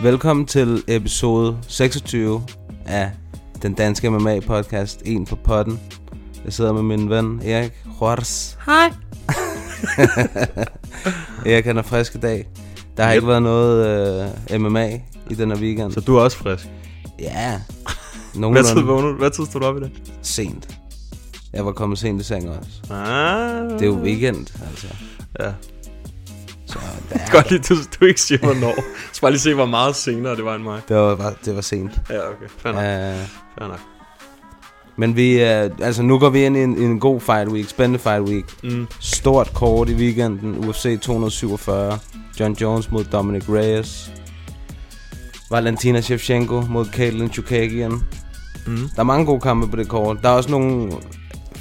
Velkommen til episode 26 af den danske MMA podcast En på potten. Jeg sidder med min ven Erik Juarez. Hej. Erik han er frisk i dag. Der har yep. ikke været noget uh, MMA i den her weekend. Så du er også frisk? Ja. Hvad tid vågnede du? Hvad tid stod du op i dag? Sent. Jeg var kommet sent i seng også. Ah. Det er jo weekend, altså. Ja. Så er, Godt lige, du, du ikke siger, hvornår. Skal bare lige se, hvor meget senere det var end mig. det, var, bare- det var sent. Ja, okay. Fair nok. Uh, Fair nok. men vi, uh, altså nu går vi ind i en, i en god fight week, spændende fight week. Mm. Stort kort i weekenden, UFC 247, John Jones mod Dominic Reyes, Valentina Shevchenko mod Caitlin Chukagian. Mm. Der er mange gode kampe på det kort. Der er også nogle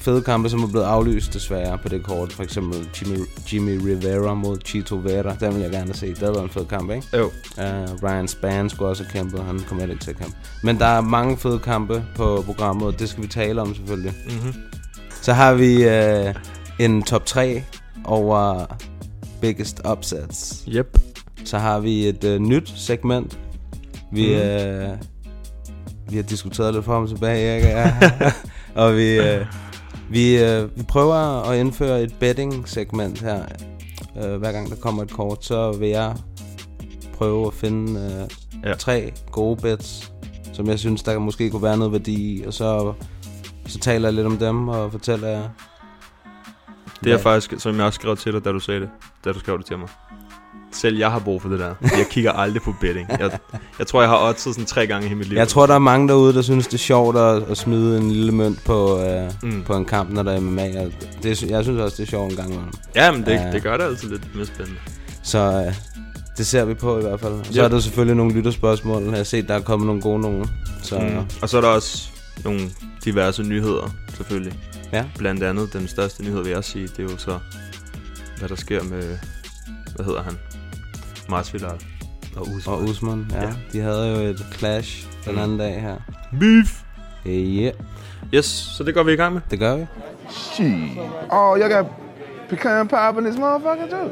fede kampe, som er blevet aflyst desværre på det kort. For eksempel Jimmy, Jimmy Rivera mod Chito Vera. Den vil jeg gerne se. Det været en fed kamp, ikke? Jo. Uh, Ryan Spann skulle også have kæmpet. Han heller ikke til at kæmpe. Men der er mange fede kampe på programmet, og det skal vi tale om selvfølgelig. Mm-hmm. Så har vi uh, en top 3 over biggest upsets. Yep. Så har vi et uh, nyt segment. Vi, mm. uh, vi har diskuteret lidt frem og tilbage, Erik og jeg. og vi, uh, vi, uh, vi prøver at indføre et betting-segment her. Uh, hver gang der kommer et kort, så vil jeg prøve at finde uh, Ja. ja. tre gode bets, som jeg synes, der måske kunne være noget værdi i. Og så, så taler jeg lidt om dem og fortæller jer... Det er hvad- faktisk, som jeg også skrev til dig, da du sagde det. Da du skrev det til mig. Selv jeg har brug for det der. Jeg kigger aldrig på betting. Jeg, jeg tror, jeg har oddset sådan tre gange i hele mit liv. Jeg tror, der er mange derude, der synes, det er sjovt at, at smide en lille mønt på, øh, Mm. på en kamp, når der er MMA. Det, jeg synes også, det er sjovt en gang imellem. Ja, men det, Ja. det gør det altid lidt mere spændende. Så øh, det ser vi på i hvert fald. Og så Yep. er der selvfølgelig nogle lytterspørgsmål. Jeg har set, der er kommet nogle gode nogle. Så mm. Og så er der også nogle diverse nyheder, selvfølgelig. Ja. Blandt andet, den største nyhed, vil jeg sige, det er jo så, hvad der sker med, hvad hedder han? Masvidal og Usman. og Usman, ja, Ja. De havde jo et clash den Mm. anden dag her. Beef! Yeah, Yes, så det går vi i gang med. det gør vi. Shit. Oh, y'all got pecan pie in this motherfucker too.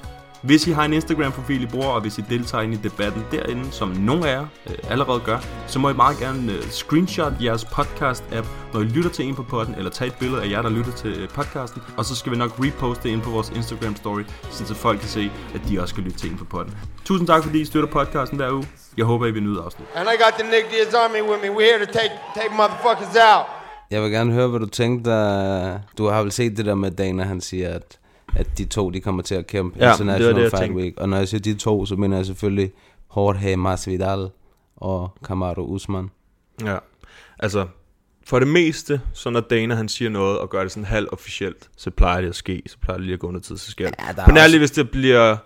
Hvis I har en Instagram-profil, I bruger, og hvis I deltager ind i debatten derinde, som nogle af jer øh, allerede gør, så må I meget gerne øh, screenshot jeres podcast-app, når I lytter til en på podden, eller tage et billede af jer, der lytter til øh, podcasten, og så skal vi nok reposte det ind på vores Instagram-story, så folk kan se, at de også skal lytte til en på podden. Tusind tak, fordi I støtter podcasten hver uge. Jeg håber, I vil nyde afsnit. And I got the Nick Diaz Army with me. We're here to take take motherfuckers out. Jeg vil gerne høre, hvad du tænkte. da- Du har vel set det der med Dana, han siger, at, at de to, de kommer til at kæmpe Ja, det var International det, jeg Fight tænkte. Week. Og når jeg siger de to, så mener jeg selvfølgelig Jorge Masvidal og Kamaru Usman. Ja. Altså, for det meste, så når Dana han siger noget og gør det sådan halvt officielt, så plejer det at ske. Så plejer det lige at gå under tid, så sker det. Ja, På nærlig, også- hvis det bliver...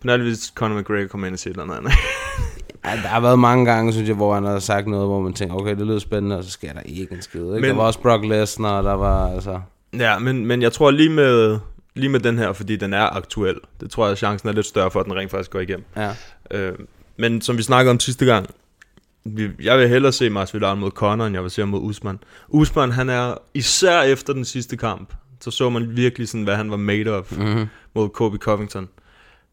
På nærlig, hvis Conor McGregor kommer ind og siger et eller andet. Ja, der har været mange gange, synes jeg, hvor han har sagt noget, hvor man tænker, okay, det lyder spændende, og så sker der ikke en skid. Ikke? Men-. Der var også Brock Lesnar, der var altså... ja, men, men jeg tror lige med, lige med den her, fordi den er aktuel, det tror jeg, at chancen er lidt større for, at den rent faktisk går igennem. Ja. Øh, men som vi snakkede om sidste gang, vi, jeg vil hellere se Masvidal mod Conor, end jeg vil se ham mod Usman. Usman, han er, især efter den sidste kamp, så så man virkelig sådan, hvad han var made of Mm-hmm. mod Kobe Covington.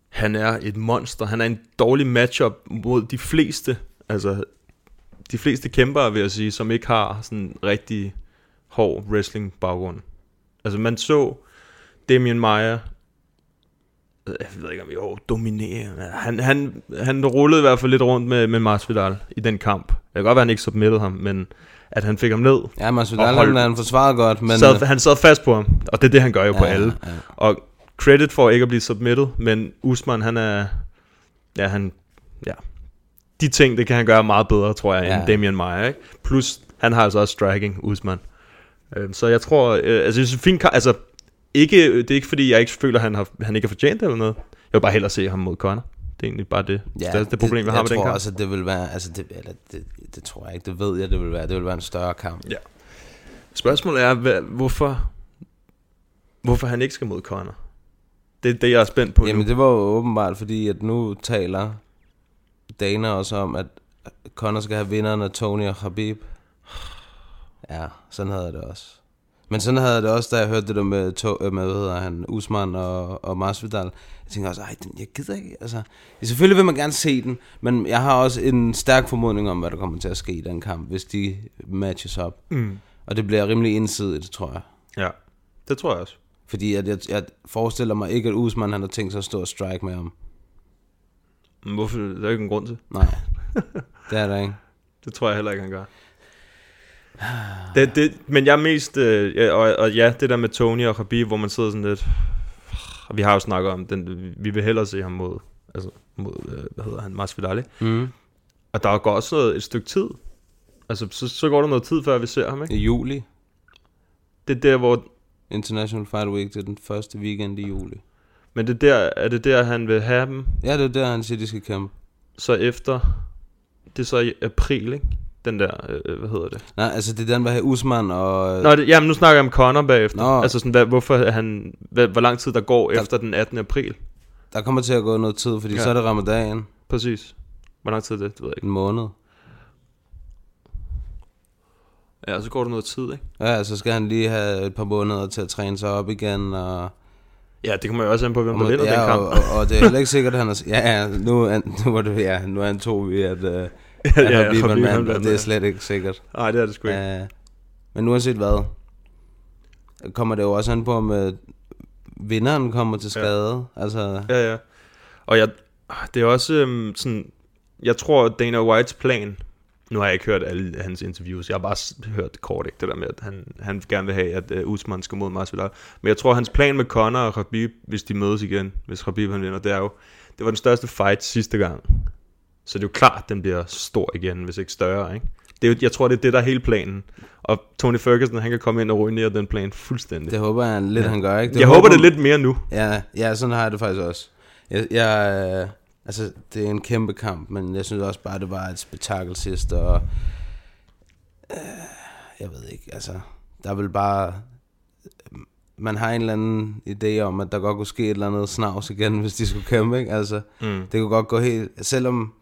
Han er et monster. Han er en dårlig matchup mod de fleste, altså de fleste kæmpere, vil jeg sige, som ikke har sådan rigtig hård wrestling baggrund. Altså man så Damien Maia jeg ved ikke om jeg er dominerende. Han, han, han rullede i hvert fald lidt rundt med, med Masvidal i den kamp. Jeg kan godt være, han ikke submittede ham, men at han fik ham ned. Ja, Masvidal, Og han, forsvarede godt, men... sad, han sad fast på ham, og det er det, han gør jo ja, på alle. ja. Og credit for ikke at blive submitted, men Usman, han er... Ja, han... Ja. De ting, det kan han gøre meget bedre, tror jeg, Ja. end Damian Maia, ikke? Plus, han har altså også striking, Usman. Øh, Så jeg tror... Øh, altså, det er en fin kamp. Altså, ikke, det er ikke fordi, jeg ikke føler, at han, har, han ikke har fortjent det eller noget. Jeg vil bare hellere se ham mod Conor. Det er egentlig bare det ja, største problem, vi har med den tror kamp. også, at det vil være... Altså, det, eller, det, det, tror jeg ikke, det ved jeg, det vil være. Det vil være en større kamp. Ja. Spørgsmålet er, hvad, hvorfor, hvorfor han ikke skal mod Conor. Det er det, jeg er spændt på Jamen, nu. det var jo åbenbart, fordi at nu taler Dana også om, at Conor skal have vinderen af Tony og Khabib. Ja, sådan havde jeg det også. Men sådan havde jeg det også, da jeg hørte det der med, to, øh, med hvad hedder han, Usman og, og Masvidal. Jeg tænkte også, ej, den, jeg gider ikke, altså. Selvfølgelig vil man gerne se den, men jeg har også en stærk formodning om, hvad der kommer til at ske i den kamp, hvis de matches op. Mm. Og det bliver rimelig ensidigt, tror jeg. Ja, det tror jeg også. Fordi at jeg, jeg forestiller mig ikke, at Usman han har tænkt sig at stå og strike med ham. Hvorfor? Der er ikke en grund til. Nej, det er der ikke. Det tror jeg heller ikke, han gør. Det, det, men jeg er mest... Øh, og, og ja, det der med Tony og Khabib, hvor man sidder sådan lidt... Og vi har jo snakket om den. Vi vil hellere se ham mod... Altså, mod, øh, hvad hedder han? Masvidal? Mm. Og der går også noget, et stykke tid. Altså, så, så går der noget tid, før vi ser ham, ikke? I juli. Det er der, hvor... International Fight Week, det er den første weekend i juli. Men det er der, er det der, han vil have dem? Ja, det er der, han siger, de skal kæmpe. Så efter... Det er så i april, ikke? Den der, øh, hvad hedder det? Nej, altså det er den, der har Usman og... Nå, det, jamen nu snakker jeg om Conor bagefter. Nå. Altså sådan, hvad, hvorfor er han, hvad, hvor lang tid der går Der- efter den 18. april? Der kommer til at gå noget tid, fordi Ja. så er det ramadan. Præcis. Hvor lang tid er det? Det ved jeg ikke. En måned. Ja, så går der noget tid, ikke? Ja, så skal han lige have et par måneder til at træne sig op igen. Og, Ja, det kommer jo også an på, hvem og, der vinder ja, den kamp. og, og, og, det er heller ikke sikkert, at han er... Ja, ja, nu, er, nu, var det, ja, nu antog vi, at, uh, ja, ja, var Bieber Khabib, han mand, og vandt, det er ja. slet ikke sikkert. Nej, det er det sgu ikke. Ja, men uanset hvad, kommer det jo også an på, om uh, vinderen kommer til skade. Ja. Altså, Ja, ja. Og jeg, det er også øhm, sådan, jeg tror, Dana Whites plan, nu har jeg ikke hørt alle hans interviews, jeg har bare hørt kort, ikke? Det der med, at han, han gerne vil have, at uh, Usman skal mod Masvidal. Men jeg tror, hans plan med Conor og Khabib, hvis de mødes igen, hvis Khabib han vinder, det er jo, det var den største fight sidste gang. Så det er jo klart, at den bliver stor igen, hvis ikke større, ikke? Det er, jo- jeg tror, det er det, der er hele planen. Og Tony Ferguson, han kan komme ind og ruinere den plan fuldstændig. det håber jeg lidt, Ja. han gør, ikke? Det jeg håber det lidt mere nu. Ja, ja, sådan har jeg det faktisk også. Jeg, jeg, øh, altså, det er en kæmpe kamp, men jeg synes også bare, det var et spektakel sidst, og øh, jeg ved ikke, altså, der er vel bare, man har en eller anden idé om, at der godt kunne ske et eller andet snavs igen, hvis de skulle kæmpe, ikke? Altså, Mm. det kunne godt gå helt, selvom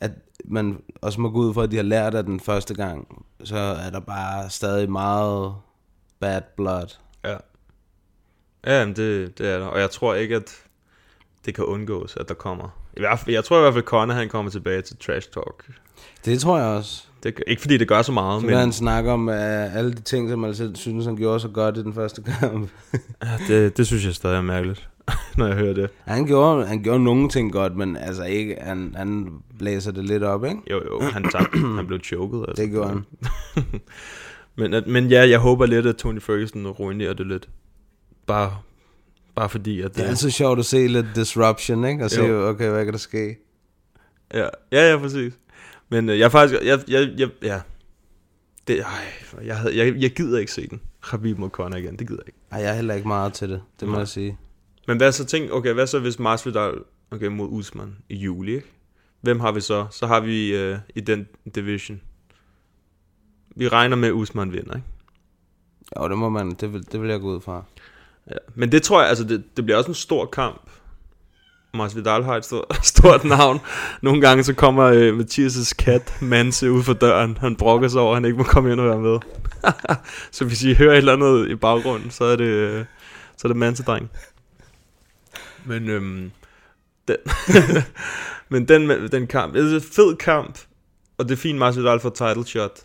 at man også må gå ud fra, at de har lært af den første gang, så er der bare stadig meget bad blood. Ja. Ja, men det, det er der. Og jeg tror ikke, at det kan undgås, at der kommer. I hvert fald, jeg tror i hvert fald, at Conor han kommer tilbage til trash talk. Det tror jeg også. Det, ikke fordi det gør så meget, Så men han snakke om uh, alle de ting, som man selv synes, han gjorde så godt i den første kamp. ja, det, det synes jeg stadig er mærkeligt, når jeg hører det. han, gjorde, han gjorde nogle ting godt, men altså ikke, han, han blæser det lidt op, ikke? Jo, jo, han, tabte, han blev choket. Altså. Det gjorde han. men, at, men ja, jeg håber lidt, at Tony Ferguson ruinerer det lidt. Bare, bare fordi, at Det er altid sjovt at se lidt disruption, ikke? Og se, Jo. okay, hvad kan der ske? Ja, ja, ja præcis. Men øh, jeg faktisk, jeg, jeg, jeg, ja. Det, ej, jeg, havde, jeg, jeg gider ikke se den. Khabib mod Conor igen, det gider jeg ikke. Ej, jeg er heller ikke meget til det, det må Nej. jeg sige. Men hvad så tænk, okay, hvad så hvis Masvidal okay, mod Usman i juli, ikke? Hvem har vi så? Så har vi øh, i den division. Vi regner med, at Usman vinder, ikke? Jo, det må man, det vil, det vil jeg gå ud fra. Ja. Men det tror jeg, altså det, det bliver også en stor kamp. Masvidal har et stort, stort navn. Nogle gange så kommer øh, Mathias' kat, Manse, ud for døren. Han brokker sig over, at han ikke må komme ind og være med. så hvis I hører et eller andet i baggrunden, så er det, øh, så er det Manse-dreng. Men, øhm, den, men den, den kamp, det er en fed kamp, og det er fint, Masvidal får title shot.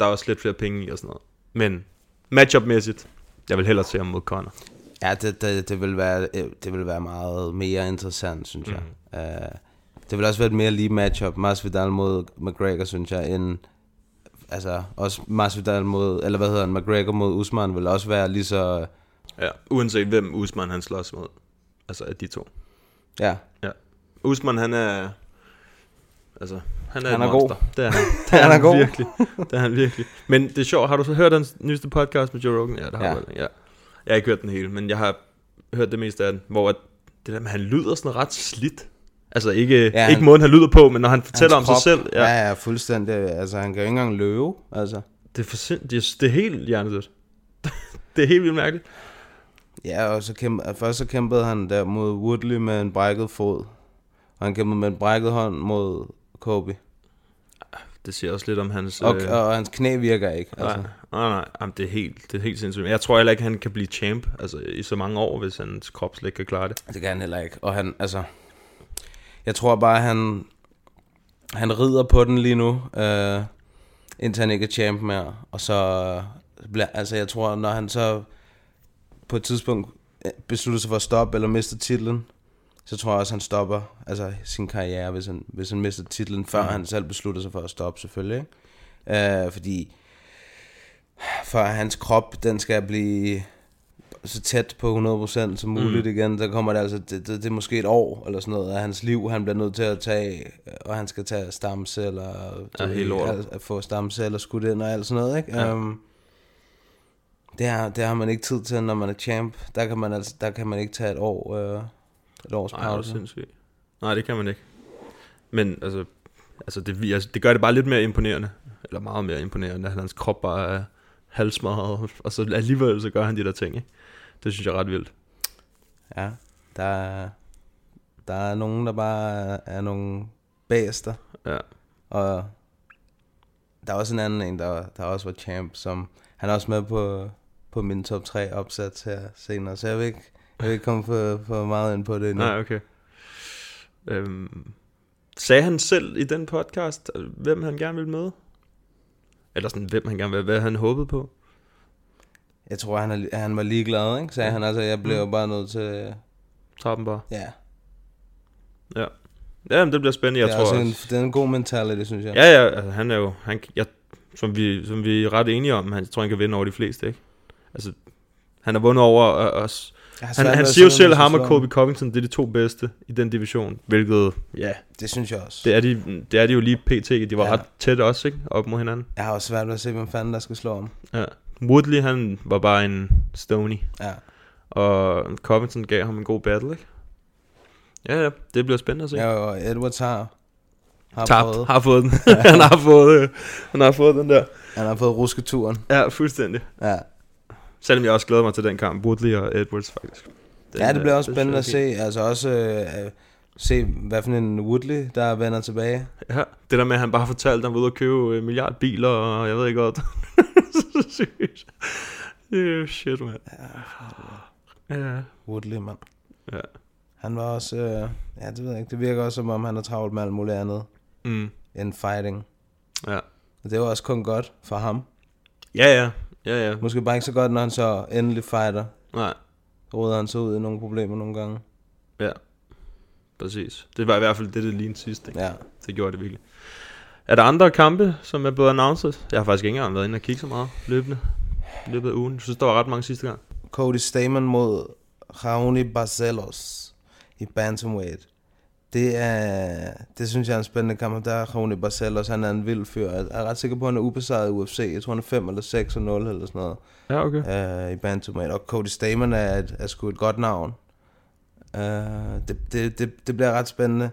Der er også lidt flere penge i og sådan noget. Men matchup-mæssigt, jeg vil hellere se ham mod Conor. Ja, det, det, det, vil være, øh, det vil være meget mere interessant, synes jeg. Mhm. Uh, det vil også være et mere lige matchup, Masvidal mod McGregor, synes jeg, end altså også Masvidal mod, eller hvad hedder han, McGregor mod Usman vil også være lige så, Ja, uanset hvem Usman han slås mod. Altså af de to. ja, Ja. Usman han er... Altså, han er Han er god. monster. Det er han. Det Han er god. Virkelig. Det er han virkelig. Men det er sjovt, har du så hørt den nyeste podcast med Joe Rogan? Ja, det har Ja. ja. Jeg har ikke hørt den hele, men jeg har hørt det meste af den, hvor at det der med, han lyder sådan ret slidt. Altså ikke, Ja, han- ikke måden, han lyder på, men når han fortæller om sig krop, selv. Ja. Ja, ja, ja, fuldstændig. Altså, han kan jo ikke engang løbe. Altså. Det, er for sind, det, er, det er helt hjernedødt. det er helt vildt mærkeligt. Ja, og så kæmpe, først så kæmpede han der mod Woodley med en brækket fod. Og han kæmpede med en brækket hånd mod Kobe. Det siger også lidt om hans... Og, øh, og hans knæ virker ikke. Altså. Nej, nej, nej. Jamen, det, er helt, det er helt sindssygt. Jeg tror heller ikke, han kan blive champ altså, i så mange år, hvis hans krop slet ikke kan klare det. Det kan han heller ikke. Og han, altså... Jeg tror bare, han... Han rider på den lige nu, øh, indtil han ikke er champ mere. Og så... øh, altså, jeg tror, når han så på et tidspunkt øh, beslutter sig for at stoppe eller mister titlen, så tror jeg også, han stopper altså, sin karriere, hvis han, hvis han mister titlen, før Mhm. han selv beslutter sig for at stoppe, selvfølgelig. Ikke? Øh, fordi for hans krop, den skal blive så tæt på 100% som muligt mm. igen, så kommer det altså, det, det, det er måske et år eller sådan noget af hans liv, han bliver nødt til at tage, og han skal tage stamceller, Ja, hele lortet. al- at få stamceller skudt ind og alt sådan noget, ikke? Ja. Um, det, har, det har man ikke tid til, når man er champ. Der kan man, altså, der kan man ikke tage et år, øh, et års Nej, det er pause. sindssygt. Nej, det kan man ikke. Men altså, altså det, altså, det gør det bare lidt mere imponerende. Eller meget mere imponerende, at hans krop bare er halvsmadret. Og så alligevel så gør han de der ting, ikke? Det synes jeg er ret vildt. Ja, der er, der er nogen, der bare er, nogle bæster. Ja. Og der er også en anden en, der, der også var champ, som han er også med på, på min top 3 opsats her senere, så jeg vil ikke, jeg vil ikke komme for, for meget ind på det endnu. Nej, okay. Øhm, sagde han selv i den podcast, øh, hvem han gerne ville møde? Eller sådan, hvem han gerne ville, hvad han håbede på? Jeg tror, han, er, han var ligeglad, ikke? Sagde han altså, jeg blev jo bare nødt til... Dem bare. Ja, Ja. Ja, men det bliver spændende, jeg det er tror også også. en, det er en god mentality, synes jeg. Ja, ja, altså, han er jo, han, jeg, som, vi, som vi er ret enige om, han jeg tror, han kan vinde over de fleste, ikke? Altså, han har vundet over øh, os. Jeg har Han, han siger jo se, selv, ham og Kobe Covington, det er de to bedste i den division. Hvilket, ja, Det synes jeg også. det er de, det er de jo lige pt. De var Ja. ret tæt også, ikke? Op mod hinanden. Jeg har også svært ved at se, hvem fanden der skal slå ham. Ja. Woodley, han var bare en stony. Ja. Og Covington gav ham en god battle, ikke? Ja, ja, det bliver spændende at se. Ja, og Edwards har, har Tabt, prøvet. har fået den. han, har fået, øh, han har fået den der. Han har fået rusketuren. Ja, fuldstændig. Ja. Selvom jeg også glæder mig til den kamp, Woodley og Edwards faktisk. Den, ja, det bliver øh, også spændende at se. Altså også øh, se, hvad for en Woodley, der vender tilbage. er Ja, det der med, at han bare fortalte, at han var ude og købe en milliard biler, og jeg ved ikke godt. så sygt. Det er shit, mand. Ja. Woodley, mand. Ja. Han var også... Øh, ja, det ved jeg ikke. Det virker også, som om han har travlt med alt muligt andet Mm. end fighting. Ja. Og det var også kun godt for ham. Ja, ja. Ja, ja. Måske bare ikke så godt, når han så endelig fighter. Nej. Så råder han så ud i nogle problemer nogle gange. Ja. Præcis. Det var i hvert fald det, det lignede sidst, ikke? Ja. Det gjorde det virkelig. Er der andre kampe, som er blevet announced? Jeg har faktisk ikke engang været inde og kigge så meget løbende. Løbet af ugen. Jeg synes, der var ret mange sidste gang. Cody Stamen mod Raoni Barcelos i Bantamweight. Det er, det synes jeg er en spændende kamp. Der er Raoni Barcelos, han er en vild fyr. Jeg er ret sikker på, at han er ubesejret i UFC. Jeg tror, han er 5 eller 6 og 0 eller sådan noget Ja, okay. uh, i Bantamweight. Og Cody Stamen er, et, er sgu et godt navn. Uh, det, det, det, det bliver ret spændende.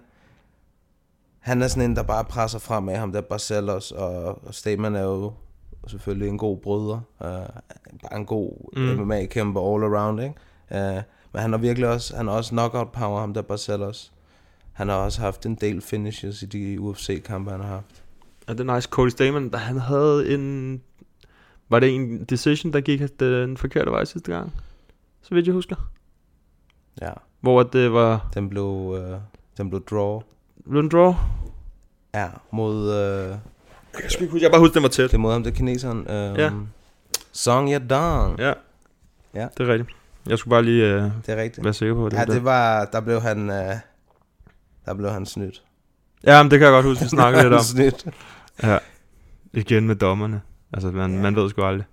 Han er sådan en, der bare presser frem af ham, der Barcelos, og, og Stamen er jo selvfølgelig en god bryder. Uh, bare en god Mm. mm. MMA-kæmper all around, ikke? Uh, men han har virkelig også, han har også knockout power, ham der Barcelos. Han har også haft en del finishes i de UFC-kampe, han har haft. Er det nice? Cody Stamen, han havde en... Var det en decision, der gik den forkerte vej sidste gang? Så vidt jeg husker. Ja. Hvor det var... Den blev, uh, den blev draw. Blev den draw? Ja, mod... Uh, Jeg kan sgu ikke huske. Jeg bare huske, den var tæt. det mod ham, det er kineseren. Um, Ja. Song Yadong. Ja. Ja. Det er rigtigt. Jeg skulle bare lige uh, Det er rigtigt. være sikker på det. Ja, der. det var... Der blev han... Uh, der blev han snydt. Ja, men det kan jeg godt huske, vi snakkede lidt om. snydt. Ja. Igen med dommerne. Altså, man, Ja. man ved sgu aldrig.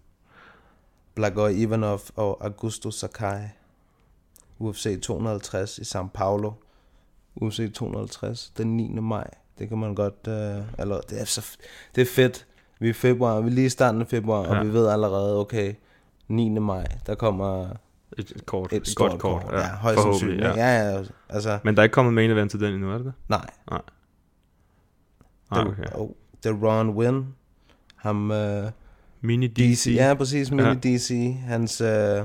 Blagoj Ivanov og Augusto Sakai. UFC 250 i São Paulo. UFC 250 den 9. maj. Det kan man godt... Øh, eller, det, er så, det er fedt. Vi er i februar. Vi er lige i starten af februar. Ja. og vi ved allerede, okay, 9. maj, der kommer Et, et kort. et, Et, stort godt kort. Ja, højst sandsynligt. ja. Ja. ja, ja, altså, Men der er ikke kommet main event til den endnu, er det det? nej. Nej, Det, okay. oh, det er Ron Wynn. Ham, øh, Mini DC. DC. Ja, præcis. Mini Ja. ja. DC. Hans øh,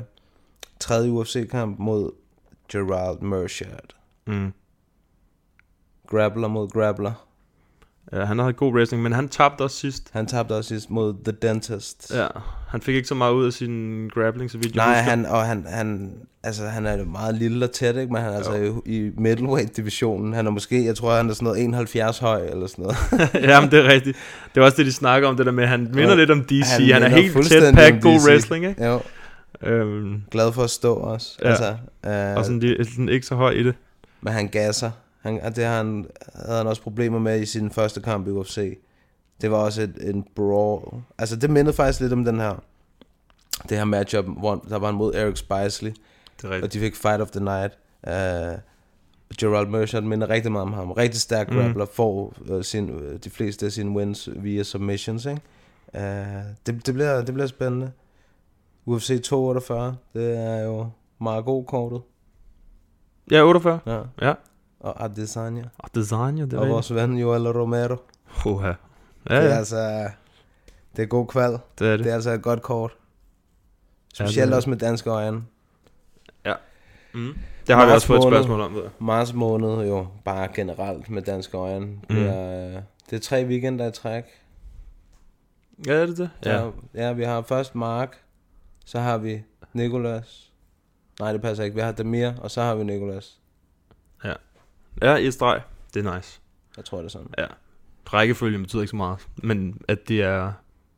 tredje UFC-kamp mod Gerald Merchant. Mm. Grappler mod grappler. Ja, han havde god wrestling, men han tabte også sidst. Han tabte også sidst mod The Dentist. Ja, han fik ikke så meget ud af sin grappling, så vidt jeg Nej, husker. han, og han, han, altså, han er jo meget lille og tæt, ikke? men han er altså i, i middleweight-divisionen. Han er måske, jeg tror, han er sådan noget 71 høj, eller sådan noget. Jamen, det er rigtigt. Det var også det, de snakker om, det der med, han minder Ja. lidt om DC. Han, han er helt tæt om god wrestling, ikke? Jo, Øhm, glad for at stå også. Ja. Altså, øh, og sådan, de, sådan ikke så høj i det. Men han gasser. Han, og det har han, havde han også problemer med i sin første kamp i UFC. Det var også et, en brawl. Altså, det mindede faktisk lidt om den her, det her matchup, hvor der var han mod Eric Spicely, Det er og rigtigt. de fik Fight of the Night. Uh, Gerald Merchant minder rigtig meget om ham. Rigtig stærk mm. grappler, får uh, sin, uh, de fleste af sine wins via submissions, ikke? Uh, det, det, bliver, det bliver spændende. UFC 248, det er jo meget god kortet. Ja, 48. Ja. Ja. Og Adesanya. Ja, det er Og vores ven Joel Romero. Oha. Ja, Ja, det er ja, altså... Det er god kval. det er Det det. er altså et godt kort. Ja, Specielt det er også med danske øjne. Mm. Det har vi Marts også fået et spørgsmål om, ved jeg. Marts måned jo bare generelt med danske øjne. Mm. Det, er, det er tre weekender i træk. Ja, er det det? Så, Ja. ja, vi har først Mark, så har vi Nikolas. Nej, det passer ikke. Vi har Demir, og så har vi Nikolas. Ja, et streg. Det er nice. Jeg tror, det er sådan. Ja. Rækkefølgen betyder ikke så meget, men at det er...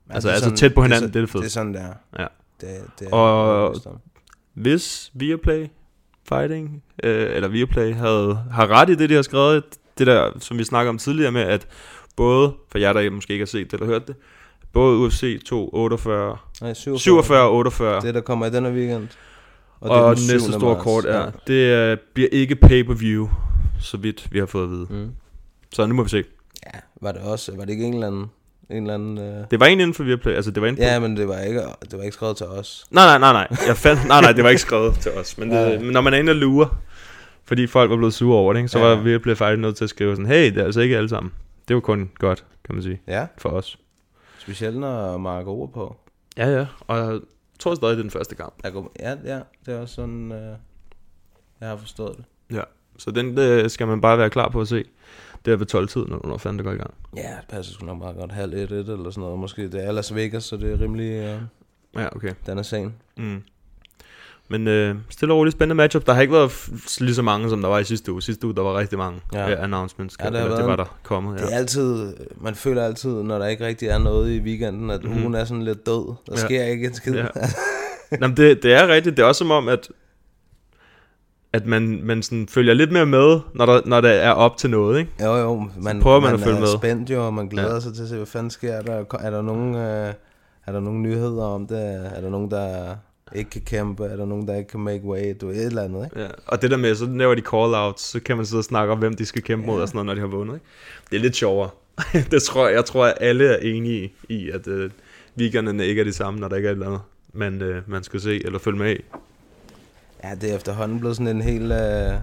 Altså, det er altså tæt på hinanden, så- det er det fede. Det er sådan, det er. Ja. Det, det er Og- om. Hvis Viaplay Fighting, øh, eller Viaplay, havde, har ret i det, de har skrevet, det der, som vi snakker om tidligere med, at både, for jer, der måske ikke har set det eller hørt det, både UFC 248, Nej, 47. 47 og 48, Det, der kommer i denne weekend. og, det er og den den næste 7. store kort er, det øh, bliver ikke pay-per-view, så vidt vi har fået at vide. Mm. Så nu må vi se. Ja, var det også, var det ikke en eller anden, en eller anden øh... Det var egentlig inden for Viaplay, altså det var inde på... Ja, men det var ikke, det var ikke skrevet til os. Nej, nej, nej, nej. Jeg fandt, nej, nej, det var ikke skrevet til os. Men, det, men når man er inde og lurer, fordi folk var blevet sure over det, ikke, så Ja. var vi blevet faktisk nødt til at skrive sådan, hey, det er altså ikke alle sammen. Det var kun godt, kan man sige, Ja, for os. specielt når Mark ord på. Ja, ja. Og jeg tror stadig, det er den første kamp. Ja, ja, det er også sådan, øh, jeg har forstået det. Ja. Så den det skal man bare være klar på at se. Det er ved 12 tid, når, når fanden det går i gang. Ja, det passer sgu nok meget godt. Halv et, et eller sådan noget. Måske det er Las Vegas, så det er rimelig, øh, Ja, okay. den er sen. Mm. Men øh, stille og roligt spændende matchup. Der har ikke været lige så mange, som der var i sidste uge. Sidste uge, der var rigtig mange Ja. ja. announcements. Ja, Ja, det, det været var der kommet. Det er Ja. altid, man føler altid, når der ikke rigtig er noget i weekenden, at Mhm. ugen er sådan lidt død. Der Ja. sker ikke en skid. Ja. Jamen, det, det er rigtigt. Det er også som om, at at man, man sådan følger lidt mere med, når der, når der er op til noget, ikke? Jo, jo, man, prøver man at følge er med. spændt jo, og man glæder Ja. ja. sig til at se, hvad fanden sker der. Er der nogen, øh, er der nogen nyheder om det? Er der nogen, der ikke kan kæmpe? Er der nogen, der ikke kan make way? Du et eller andet, ikke? Ja. Og det der med, så laver de call-outs, så kan man sidde og snakke om, hvem de skal kæmpe mod og sådan noget, når de har vundet, ikke? Det er lidt sjovere. det tror jeg, jeg tror, at alle er enige i, at øh, weekenderne ikke er de samme, når der ikke er et eller andet, man, øh, man skal se eller følge med i. Ja, det er efterhånden blevet sådan en helt... Øh,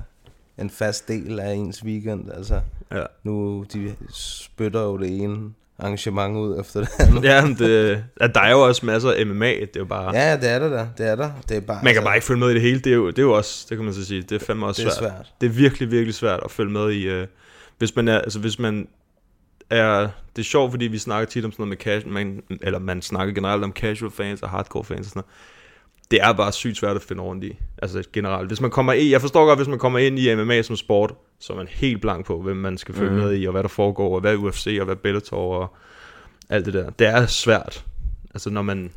en fast del af ens weekend, altså. Ja. Nu, de spytter jo det ene arrangement ud efter det andet. Ja, men det, at der er jo også masser af MMA, det er jo bare... Ja, det er der da. Det er der. Det er bare, Man kan bare ikke følge med i det hele, det er jo, det er jo også, det kan man så sige, det er fandme også det er svært. svært. Det er virkelig, virkelig svært at følge med i, øh, hvis man er, altså hvis man er, det er sjovt, fordi vi snakker tit om sådan noget med casual, man, eller man snakker generelt om casual fans og hardcore fans og sådan noget. Det er bare sygt svært at finde rundt i, altså generelt. Hvis man kommer i, jeg forstår godt, hvis man kommer ind i MMA som sport, så er man helt blank på, hvem man skal følge mm. med i, og hvad der foregår, og hvad UFC, og hvad Bellator, og alt det der. Det er svært, altså når man,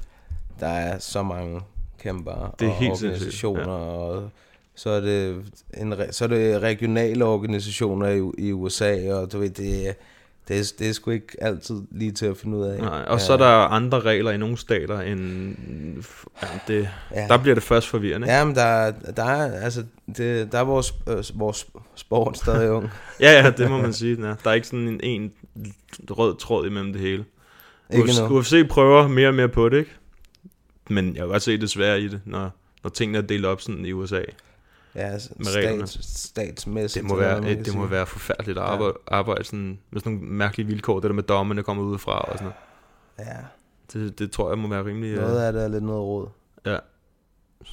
Der er så mange kæmper Det er og helt organisationer, ja. og så er, det en, så er det regionale organisationer i, i USA, og du ved, det, Det er, det er sgu ikke altid lige til at finde ud af. Nej, og så er der andre regler i nogle stater end... Ja, det, Ja. Der bliver det først forvirrende. Ja, men der, er- der er, altså, det, der er vores, øh, vores sport stadig ung. Ja, ja, det må man sige. Er. Der er ikke sådan en, en rød tråd imellem det hele. Ikke UFC, endnu. UFC prøver mere og mere på det, ikke? Men jeg kan godt se det svære i det, når, når tingene er delt op sådan i USA. Ja, altså, Med reglerne. stats, statsmæssigt. Det må være, kan det må være forfærdeligt at arbejde, arbejde sådan, med sådan nogle mærkelige vilkår, det der med dommerne kommer udefra og sådan noget. Ja, Det, det tror jeg må være rimelig... øh, noget af det er lidt noget råd. Ja.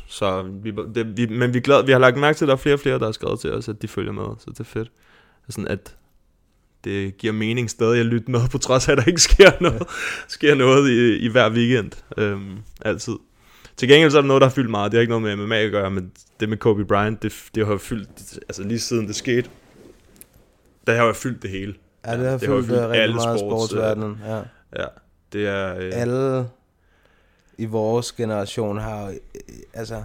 Så vi, det, vi, men vi, er glade, vi har lagt mærke til, at der er flere og flere, der har skrevet til os, at de følger med, så det er fedt. Sådan at det giver mening stadig at lytte med, på trods af, at der ikke sker noget, sker noget i, i hver weekend. Øhm, altid. Til gengæld så er der noget, der har fyldt meget. Det har ikke noget med MMA at gøre, men det med Kobe Bryant, det, det har fyldt, altså lige siden det skete, der har jo fyldt det hele. Ja, det har det har fyldt fyldt øh, rigtig alle meget sports, sportsverdenen. Ja. Ja, det er... Øh, Alle i vores generation har øh, altså,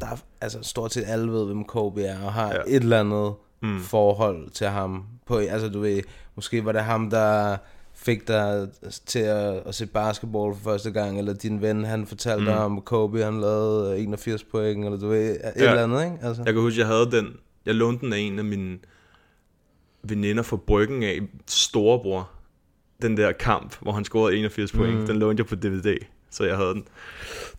der er, altså stort set alle ved, hvem Kobe er, og har Ja. et eller andet mm. forhold til ham. På, altså du ved, måske var det ham, der fik dig til at, at se basketball for første gang, eller din ven, han fortalte Mm. dig om Kobe, han lavede 81 point, eller du ved, et Ja. eller andet, ikke? Altså. Jeg kan huske, jeg havde den. Jeg lånte den af en af mine veninder fra Bryggen af storebror. Den der kamp, hvor han scorede 81 point. Mm. Den lånte jeg på DVD, så jeg havde den.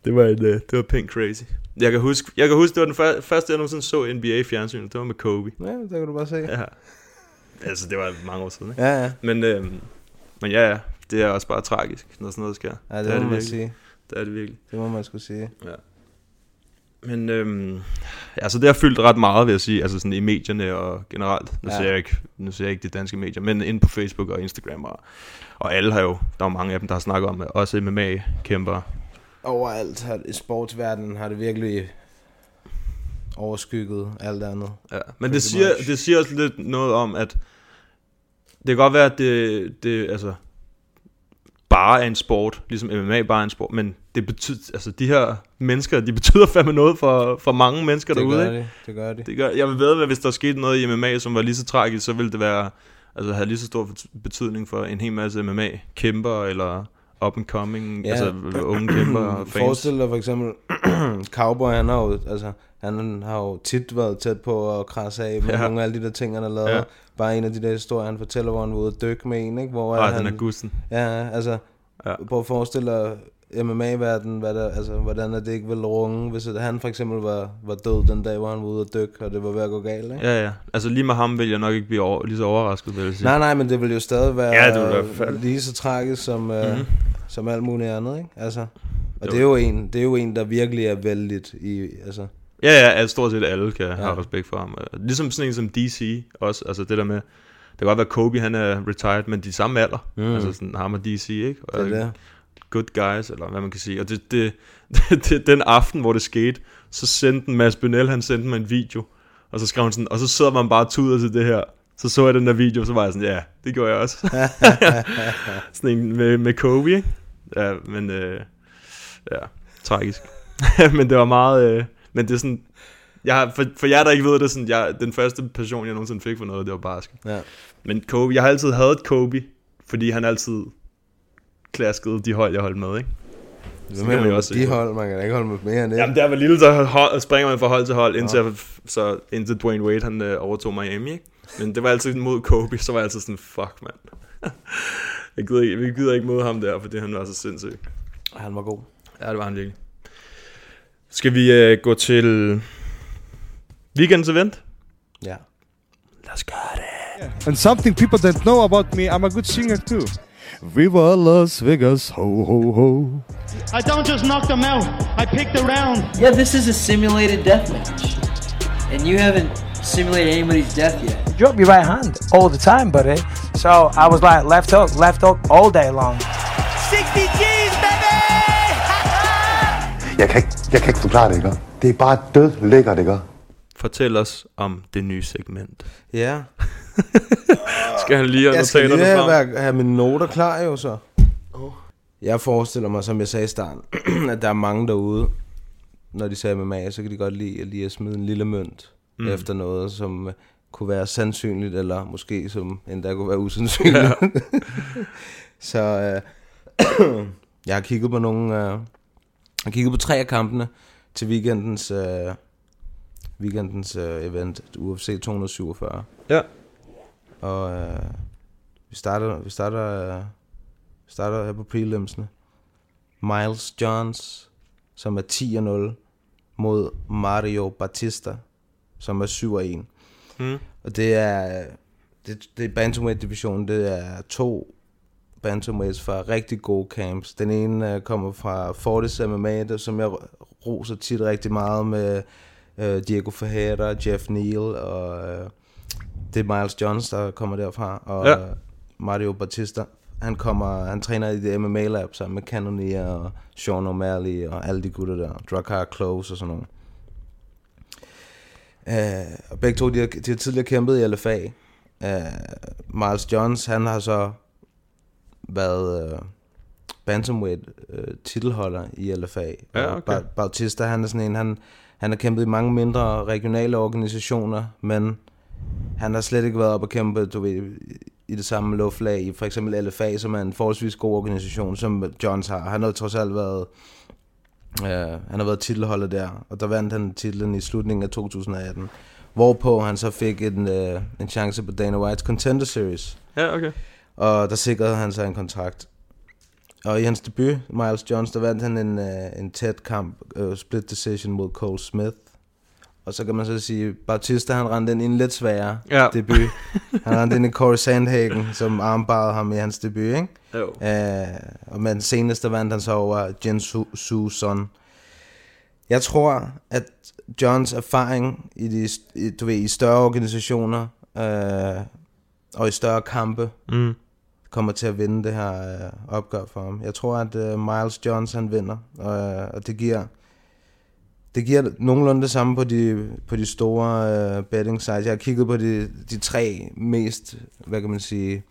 Det var, en, øh, det var pink crazy. Jeg kan huske, jeg kan huske det var den før, første, jeg nogensinde så NBA i fjernsynet. Det var med Kobe. Ja, det kan du bare se. Ja. Altså, det var mange år siden, ikke? Ja, ja. Men, øhm, men ja, ja. Det er også bare tragisk, når sådan noget sker. Ja, det, er må man virkelig. sige. Det er det virkelig. Det må man skulle sige. Ja. Men øhm, altså det har fyldt ret meget, vil jeg sige, altså sådan i medierne og generelt. Nu, Ja. ser jeg ikke, nu ser jeg ikke de danske medier, men inde på Facebook og Instagram og, og alle har jo, der er mange af dem, der har snakket om, også MMA-kæmpere. Overalt har, i sportsverdenen har det virkelig overskygget alt andet. Ja. Men det siger, much. det siger også lidt noget om, at det kan godt være, at det, det altså, bare er en sport, ligesom MMA bare er en sport, men det betyder, altså de her mennesker, de betyder fandme noget for, for mange mennesker Det derude, gør ikke? de, det gør de. Det gør, jeg vil ved, at hvis der skete noget i MMA, som var lige så tragisk, så ville det være, altså have lige så stor betydning for en hel masse MMA-kæmper, eller up and coming, Ja. altså unge kæmper og fans. Forestil dig for eksempel, Cowboy, han har jo, altså, han har jo tit været tæt på at krasse af med Ja. nogle af alle de der ting, han har lavet. Ja. Bare en af de der historier, han fortæller, hvor han var ude at dykke med en, ikke? Hvor Ej, han, den er gusten. Ja, altså, Ja. prøv at forestille dig MMA-verdenen, hvad der, altså, hvordan er det ikke ville runge, hvis han for eksempel var, var død den dag, hvor han var ude at dykke, og det var ved at gå galt, ikke? Ja, ja. Altså lige med ham vil jeg nok ikke blive over, lige så overrasket, vil jeg sige. Nej, nej, men det vil jo stadig være Ja, det vil være lige så tragisk som, mm-hmm. Mhm. Som alt muligt andet, ikke? Altså, og Jo. det er, jo en, det er jo en, der virkelig er vældigt i, altså... Ja, ja, at stort set alle kan ja. Have respekt for ham. Ligesom sådan en som DC også, altså det der med, det kan godt være Kobe, han er retired, men de er samme alder. Mm. Mm. Altså sådan ham og DC, ikke? Og Det er det. Good guys, eller hvad man kan sige. Og det, det, det, det den aften, hvor det skete, så sendte en Mads Bønel, han sendte mig en video, og så skrev han sådan, og så sidder man bare og tuder til det her. Så så jeg den der video, så var jeg sådan, ja, det gjorde jeg også. sådan en med, med Kobe, ikke? Ja, men øh, ja, tragisk. men det var meget, øh, men det er sådan, jeg for, for jer, der ikke ved det, sådan, jeg, den første passion, jeg nogensinde fik for noget, det var basket. Ja. Men Kobe, jeg har altid hadet Kobe, fordi han altid klaskede de hold, jeg holdt med, ikke? Jo med også de hold, man kan ikke holde med mere end det. Jamen, der var lille, så hold, springer man fra hold til hold, indtil, jeg, så, indtil Dwayne Wade, han øh, overtog Miami, ikke? Men det var altid mod Kobe, så var jeg altid sådan, fuck, mand. jeg gider ikke, vi gider ikke mod ham der, fordi han var så sindssyg. Han var god. Ja, det var han virkelig. Skal vi øh, gå til weekendens event? Ja. Lad os gøre det. And something people don't know about me, I'm a good singer too. Viva Las Vegas, ho ho ho. I don't just knock them out, I pick the round. Yeah, this is a simulated death match. And you haven't simulated anybody's death yet. You drop your right hand all the time, buddy. So I was like left hook, left hook all day long. 60 G's, baby! Jeg kan, ikke, jeg kan ikke forklare det, ikke? Det er bare død lækkert, ikke? Fortæl os om det nye segment. Ja. Skal han lige have Jeg skal lige notaterne have, frem? være- have mine noter klar jo så. Jeg forestiller mig, som jeg sagde i starten, at der er mange derude, når de ser MMA, så kan de godt lide at lige at smide en lille mønt Mm. efter noget, som kunne være sandsynligt, eller måske som endda kunne være usandsynligt. Ja. så øh, jeg har kigget på nogle, øh, jeg har kigget på tre af kampene til weekendens, øh, weekendens øh, event, UFC 247. Ja. Og øh, vi starter, vi starter, øh, starter her på prelimsene. Miles Johns, som er 10-0 mod Mario Batista, som er 7-1. Mm. Og det er, det, det er bantamweight division, det er to bantamweights fra rigtig gode camps. Den ene uh, kommer fra Fortis MMA, der, som jeg roser tit rigtig meget med uh, Diego Ferreira, Jeff Neal, og uh, det er Miles Johns, der kommer derfra, og Ja. Mario Batista. Han kommer, han træner i det MMA lab sammen med Cannonier og Sean O'Malley og alle de gutter der, Drakkar Close og sådan nogle. Uh, og begge to, de har, de har tidligere kæmpet i LFA. Uh, Miles Johns, han har så været uh, bantamweight uh, titelholder i LFA. Ja, okay. Ba- Bautista, han er sådan en, han, han har kæmpet i mange mindre regionale organisationer, men han har slet ikke været op og kæmpe, du ved, i det samme luftlag i for eksempel LFA, som er en forholdsvis god organisation, som Johns har. Han har trods alt været Uh, han har været titelholder der, og der vandt han titlen i slutningen af 2018. Hvorpå han så fik en, uh, en chance på Dana Whites Contender Series. Ja, okay. Og der sikrede han sig en kontrakt. Og i hans debut, Miles Jones, der vandt han en, uh, en tæt kamp, uh, split decision mod Cole Smith. Og så kan man så sige, Bautista han rendte ind i en lidt sværere Ja. debut. Han rendte ind i Corey Sandhagen, som armbarede ham i hans debut, ikke? Jo. Uh, og men senest vandt han så over Jin Su, Su Son. Jeg tror, at Johns erfaring i, de, i, du ved, i større organisationer uh, og i større kampe Mm. kommer til at vinde det her uh, opgør for ham. Jeg tror, at uh, Miles Johns han vinder, og, og det giver det giver nogenlunde det samme på de, på de store uh, betting sites. Jeg har kigget på de, de tre mest, hvad kan man sige,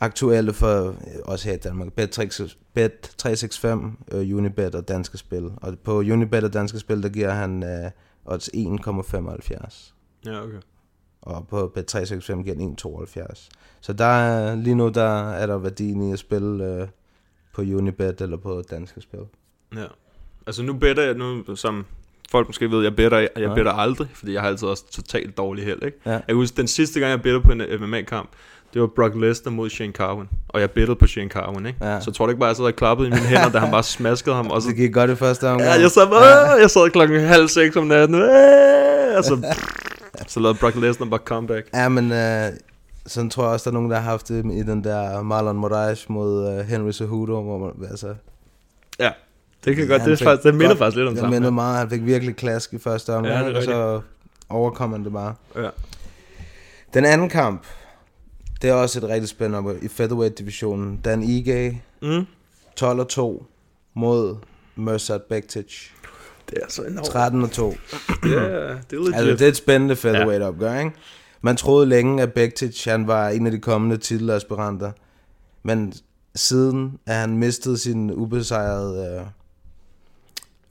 aktuelle for øh, os her i Danmark. Bet365, Bet365 uh, Unibet og Danske Spil. Og på Unibet og Danske Spil, der giver han uh, odds 1,75. Ja, okay. Og på Bet365 giver den 1,72. Så der er, lige nu der er der værdien i at spille uh, på Unibet eller på Danske Spil. Ja. Altså nu better jeg, nu som folk måske ved, jeg better, jeg Ja. better aldrig, fordi jeg har altid også totalt dårlig held, ikke? Ja. Jeg kan huske, den sidste gang, jeg better på en MMA-kamp, det var Brock Lesnar mod Shane Carwin, og jeg bettede på Shane Carwin, ikke? Ja. Så jeg tror du ikke bare, jeg sad og klappede i mine hænder, da han bare smaskede ham, og så... Det gik godt i første omgang. Ja, jeg sad, ja. jeg sad klokken halv seks om natten, øh, og så, så lavede Brock Lesnar bare comeback. Ja, men øh, sådan tror jeg også, der er nogen, der har haft det i den der Marlon Moraes mod øh, Henry Cejudo, hvor man, altså... Ja, det kan godt, han det, er faktisk, det minder godt- faktisk lidt om det sammen. minder meget, han fik virkelig klask i første omgang, Ja, det og så overkom han det bare. Ja. Den anden kamp, det er også et rigtig spændende op i featherweight-divisionen. Dan Ige, Mm. 12 og 2 mod Mersat Bektic. Det er så enormt. 13 og 2. Ja, det er legit. Altså, det er et spændende featherweight opgør, ikke? Man troede længe, at Bektic, han var en af de kommende titelaspiranter. Men siden at han mistet sin ubesejrede uh,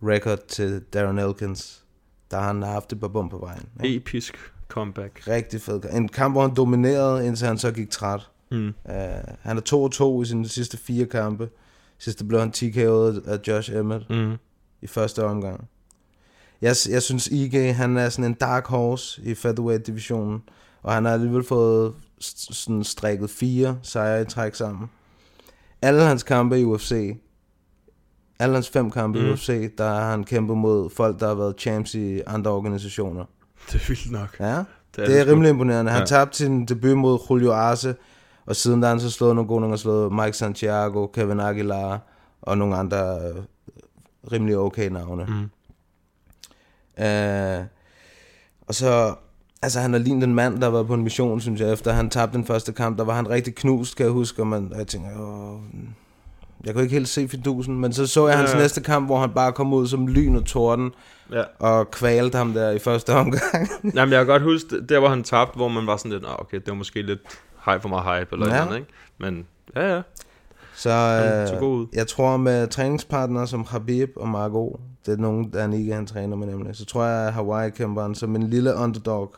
record til Darren Elkins, der har han haft et par bum på vejen. Ikke? Episk comeback. Rigtig fed. En kamp, hvor han dominerede, indtil han så gik træt. Mm. Uh, han er 2-2 i sine sidste fire kampe. Sidste blev han TKO'et af Josh Emmett Mm. i første omgang. Jeg, jeg synes, IG, han er sådan en dark horse i featherweight-divisionen, og han har alligevel fået sådan strikket fire sejre i træk sammen. Alle hans kampe i UFC, alle hans fem kampe mm. i. UFC, der har han kæmpet mod folk, der har været champs i andre organisationer. Det er vildt nok. Ja, Det er er, det er rimelig imponerende. Han Ja. tabte sin debut mod Julio Arce, og siden der har han så slået nogle gode nogle, slået Mike Santiago, Kevin Aguilar og nogle andre øh, rimelig okay navne. Mm. Uh, og så, altså han har lignet en mand, der været på en mission, synes jeg, efter han tabte den første kamp, der var han rigtig knust, kan jeg huske, og, man, og jeg tænker, Åh, jeg kunne ikke helt se fidusen, men så så jeg Ja, hans næste kamp, hvor han bare kom ud som lyn og torden, Ja. og kvalte ham der i første omgang. Jamen, jeg kan godt huske, der hvor han tabte, hvor man var sådan lidt, ah, okay, det var måske lidt hype for meget hype, eller Ja. noget, ikke? Men, ja, ja. Så øh, god ud. jeg tror med træningspartnere som Habib og Margot, det er nogen, der ikke han træner med nemlig, så tror jeg, at Hawaii-kæmperen som en lille underdog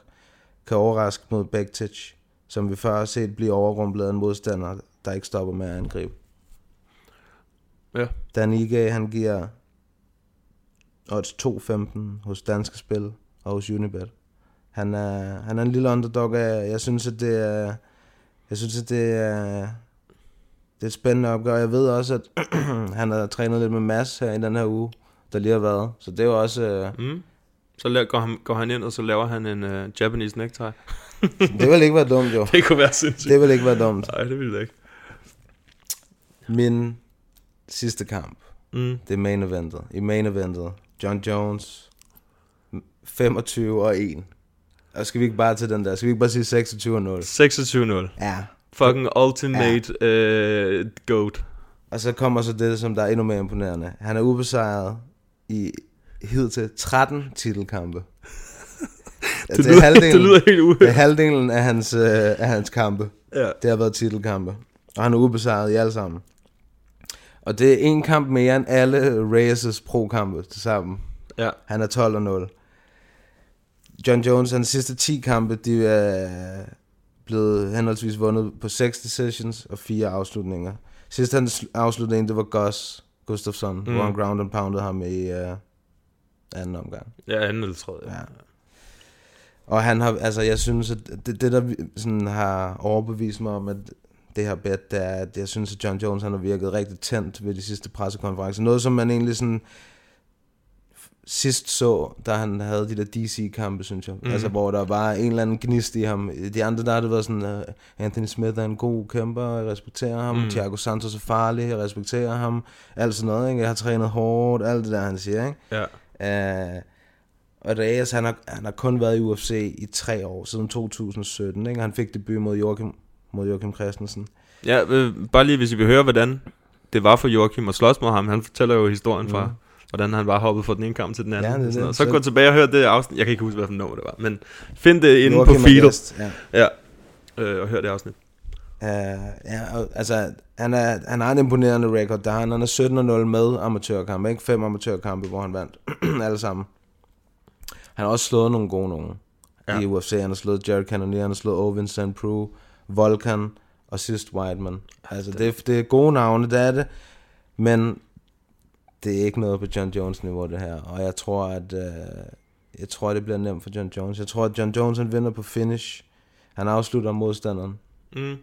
kan overraske mod Bektic, som vi før har set blive overrumplet af en modstander, der ikke stopper med at angribe. Ja. Dan Ige, han giver odds 2.15 hos Danske Spil og hos Unibet. Han er, han er en lille underdog af, jeg synes, at det er, jeg synes, at det er, det er et spændende opgør. Jeg ved også, at han har trænet lidt med Mads her i den her uge, der lige har været. Så det er jo også... Øh, Mm. Så la- går han, går han ind, og så laver han en uh, Japanese necktie. det vil ikke være dumt, jo. Det kunne være sindssygt. Det vil ikke være dumt. Nej, det ville det ikke. Min sidste kamp, Mm. det er main eventet. I main eventet, John Jones, 25 og 1. Og skal vi ikke bare til den der? Skal vi ikke bare sige 26 og 0? 26-0. Ja. Fucking ultimate ja. uh, goat. Og så kommer så det, som der er endnu mere imponerende. Han er ubesejret i hidtil 13 titelkampe. Det lyder- det lyder helt uhørt. Det er halvdelen af hans, øh, af hans kampe. Ja. Det har været titelkampe. Og han er ubesejret i alle sammen. Og det er en kamp mere end alle Reyes' pro-kampe til sammen. Ja. Han er 12 og 0. John Jones, hans sidste 10 kampe, de er blevet henholdsvis vundet på 6 decisions og 4 afslutninger. Sidst hans afslutning, det var Gus Gustafsson, mm. Hvor han ground and pounded ham i uh, anden omgang. Ja, anden eller tredje. Ja. Og han har, altså jeg synes, at det, det der sådan har overbevist mig om, at det her bet, det er, at jeg synes, at John Jones han har virket rigtig tændt ved de sidste pressekonferencer. Noget, som man egentlig sådan sidst så, da han havde de der DC-kampe, synes jeg. Mm. Altså, hvor der var en eller anden gnist i ham. De andre, der har det været sådan, uh, Anthony Smith er en god kæmper, jeg respekterer ham. Mm. Thiago Santos er farlig, jeg respekterer ham. Alt sådan noget, ikke? Jeg har trænet hårdt, alt det der, han siger, ikke? Ja. Uh, og Reyes, han har, han har kun været i UFC i tre år, siden 2017, ikke? Han fik debut mod Joachim, mod Joachim Christensen. Ja, øh, bare lige hvis I vil høre, hvordan det var for Joachim at slås mod ham. Han fortæller jo historien fra, Mm. hvordan han bare hoppede fra den ene kamp til den anden. Ja, det sådan det. noget. Så gå tilbage og hør det afsnit. Jeg kan ikke huske, hvilken nummer det var, men find det inde Joachim på feedet. ja. ja. Øh, og hør det afsnit. Uh, ja, og, altså, han, er, han har en imponerende record. Der har han, han er 17 og 0 med amatørkampe, ikke? Fem amatørkampe, hvor han vandt alle sammen. Han har også slået nogle gode nogen Ja. ja. i UFC. Han har slået Jared Cannonier, han har slået Ovin St. Prue, Volkan og sidst Whiteman. Altså, det, det er gode navne, det er det. Men det er ikke noget på John Jones niveau, det her. Og jeg tror, at øh, jeg tror, det bliver nemt for John Jones. Jeg tror, at John Jones han vinder på finish. Han afslutter modstanderen. Mm.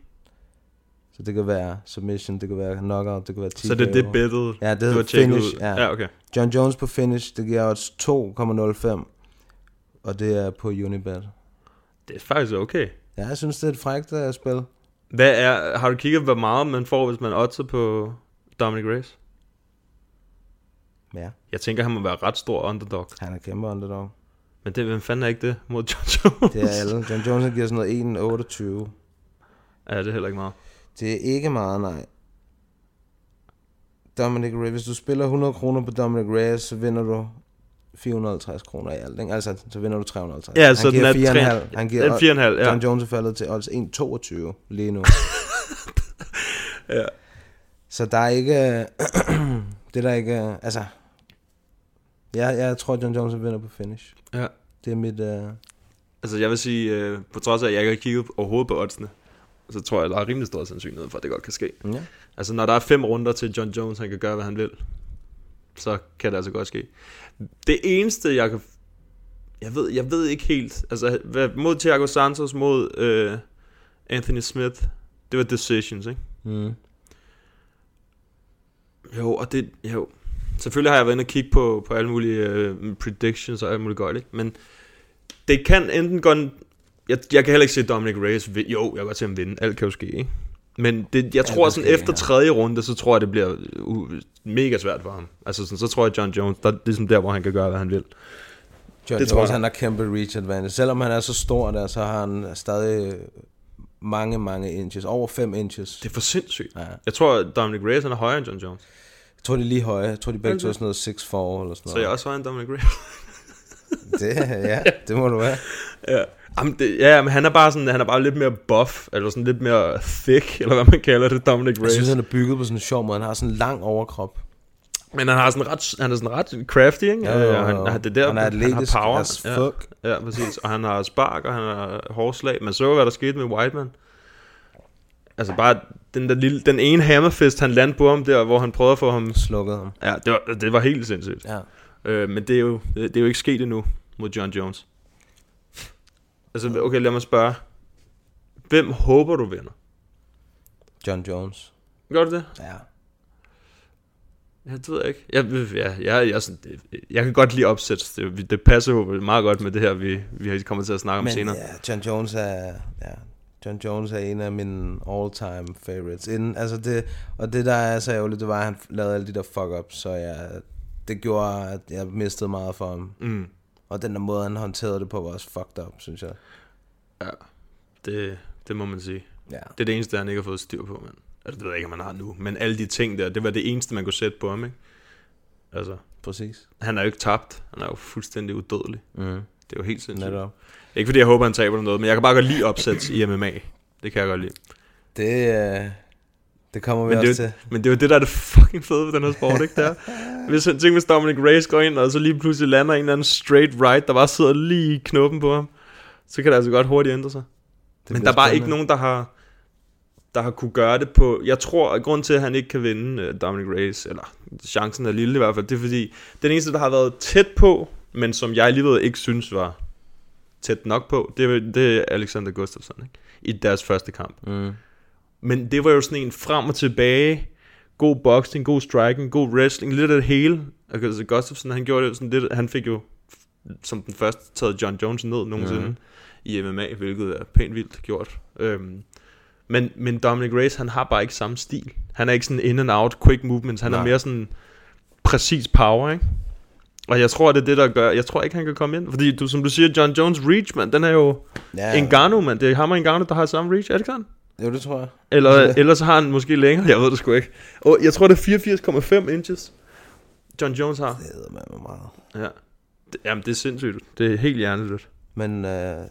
Så det kan være submission, det kan være knockout, det kan være TKO. Så det er det bettet, Ja, det hedder finish. ud? Ja. Ja, okay. John Jones på finish, det giver odds 2,05. Og det er på Unibet. Det er faktisk okay. Ja, jeg synes, det er et frækt uh, spil. Hvad er, har du kigget, hvor meget man får, hvis man oddser på Dominic Reyes? Ja. Jeg tænker, han må være ret stor underdog. Han er kæmpe underdog. Men det, hvem fanden er ikke det mod John Jones? Det er alle. John Jones giver sådan noget 1,28. Ja, det er heller ikke meget. Det er ikke meget, nej. Dominic Reyes, hvis du spiller 100 kroner på Dominic Reyes, så vinder du 450 kroner i alt. Ikke? Altså, så vinder du 350. Ja, så den er 4,5. tre- Han giver, den er 4,5, ja. John Jones er faldet til odds 1,22 lige nu. ja. Så der er ikke... det er der ikke... Altså... Jeg, jeg tror, John Jones vinder på finish. Ja. Det er mit... Uh... Altså, jeg vil sige, øh, på trods af, at jeg ikke har kigget overhovedet på oddsene, så tror jeg, der er rimelig stor sandsynlighed for, at det godt kan ske. Ja. Altså, når der er fem runder til John Jones, han kan gøre, hvad han vil, så kan det altså godt ske. Det eneste, jeg kan... Jeg ved, jeg ved ikke helt... Altså, mod Thiago Santos, mod øh, Anthony Smith, det var decisions, ikke? Mm. Jo, og det... Jo. Selvfølgelig har jeg været inde og kigge på, på alle mulige øh, predictions og alt muligt godt, ikke? Men det kan enten gå... Jeg, jeg kan heller ikke se Dominic Reyes... Jo, jeg kan godt se ham vinde. Alt kan jo ske, ikke? Men det, jeg tror kan sådan, efter ja. tredje runde, så tror jeg, det bliver uh, mega svært for ham. Altså sådan, så tror jeg, John Jones, der, det er ligesom der, hvor han kan gøre, hvad han vil. John Det tror Jones, jeg. han har kæmpe reach advantage. Selvom han er så stor der, så har han stadig mange, mange inches. Over 5 inches. Det er for sindssygt. Ja. Jeg tror, Dominic Reyes han er højere end John Jones. Jeg tror, de er lige høje. Jeg tror, de begge Okay. to er sådan noget 6'4 eller sådan noget. Så jeg er også højere end Dominic Reyes. Det, ja, det må du være. ja. Jamen, det, ja, men han er bare sådan, han er bare lidt mere buff, eller sådan lidt mere thick, eller hvad man kalder det, Dominic Jeg Reyes. synes, han er bygget på sådan en sjov måde. Han har sådan en lang overkrop. Men han har sådan ret, han er sådan ret crafty, ikke? Jo, jo. Øh, Han, han, det er der, Han er atletisk han har power. as fuck. Ja, ja, præcis. Og han har spark, og han har hårdslag. Man så, hvad der skete med Whiteman. Altså bare den der lille, den ene hammerfest, han landede på ham der, hvor han prøvede at få ham... Slukket ham. Ja, det var, det var helt sindssygt. Ja. Øh, men det er, jo, det, det er jo ikke sket endnu mod John Jones. Altså, okay, lad mig spørge. Hvem håber du vinder? John Jones. Gør du det? Ja. Ja, det ved jeg ikke. Jeg, ja, jeg, jeg, sådan, jeg kan godt lide opsæt. Det, det passer jo meget godt med det her, vi, vi kommer til at snakke om Men senere. ja, John Jones er... Ja, John Jones er en af mine all-time favorites. Inden, altså det, og det, der er så ærgerligt, det var, at han lavede alle de der fuck-ups, så jeg, det gjorde, at jeg mistede meget for ham. Mm. Og den der måde, han håndterede det på, var også fucked up, synes jeg. Ja, det, det må man sige. Ja. Det er det eneste, han ikke har fået styr på, men. Altså, det ved jeg ikke, om han har nu. Men alle de ting der, det var det eneste, man kunne sætte på ham, ikke? Altså, Præcis. han er jo ikke tabt. Han er jo fuldstændig udødelig. Mm. Det er jo helt sindssygt. Netop. Ikke fordi jeg håber, han taber noget, men jeg kan bare godt lide opsæt i MMA. Det kan jeg godt lide. Det, øh, det kommer vi Men det, også jo- til. men det er jo det, der er det fucking fede ved den her sport, ikke der? Hvis, tænk, hvis Dominic Reyes går ind, og så lige pludselig lander en eller anden straight right, der bare sidder lige i knoppen på ham, så kan det altså godt hurtigt ændre sig. Det Men der er bare spændende. ikke nogen, der har, der har kunne gøre det på... Jeg tror, at grund til, at han ikke kan vinde uh, Dominic Reyes, eller chancen er lille i hvert fald, det er fordi, den eneste, der har været tæt på, men som jeg alligevel ikke synes var tæt nok på, det er, det er Alexander Gustafsson, ikke? I deres første kamp. Mm. Men det var jo sådan en frem og tilbage, god boxing, god striking, god wrestling, lidt af det hele. Altså Gustafsson, han gjorde det sådan lidt, han fik jo som den første taget John Jones ned nogensinde mm. i MMA, hvilket er pænt vildt gjort. Øhm, men, men Dominic Reyes, han har bare ikke samme stil. Han er ikke sådan in and out, quick movements, han Nej. er mere sådan præcis power, ikke? Og jeg tror, det er det, der gør, jeg tror ikke, han kan komme ind. Fordi du, som du siger, John Jones reach, man, den er jo Ja. Ngannou, man. Det er ham og Ngannou, der har samme reach, er det ikke sådan? Jo, det tror jeg. Eller, eller så har han måske længere, jeg ved det sgu ikke. Og jeg tror, det er 84,5 inches, John Jones har. Det er med meget. Ja. Det, jamen, det er sindssygt. Det er helt hjernedødt. Men øh,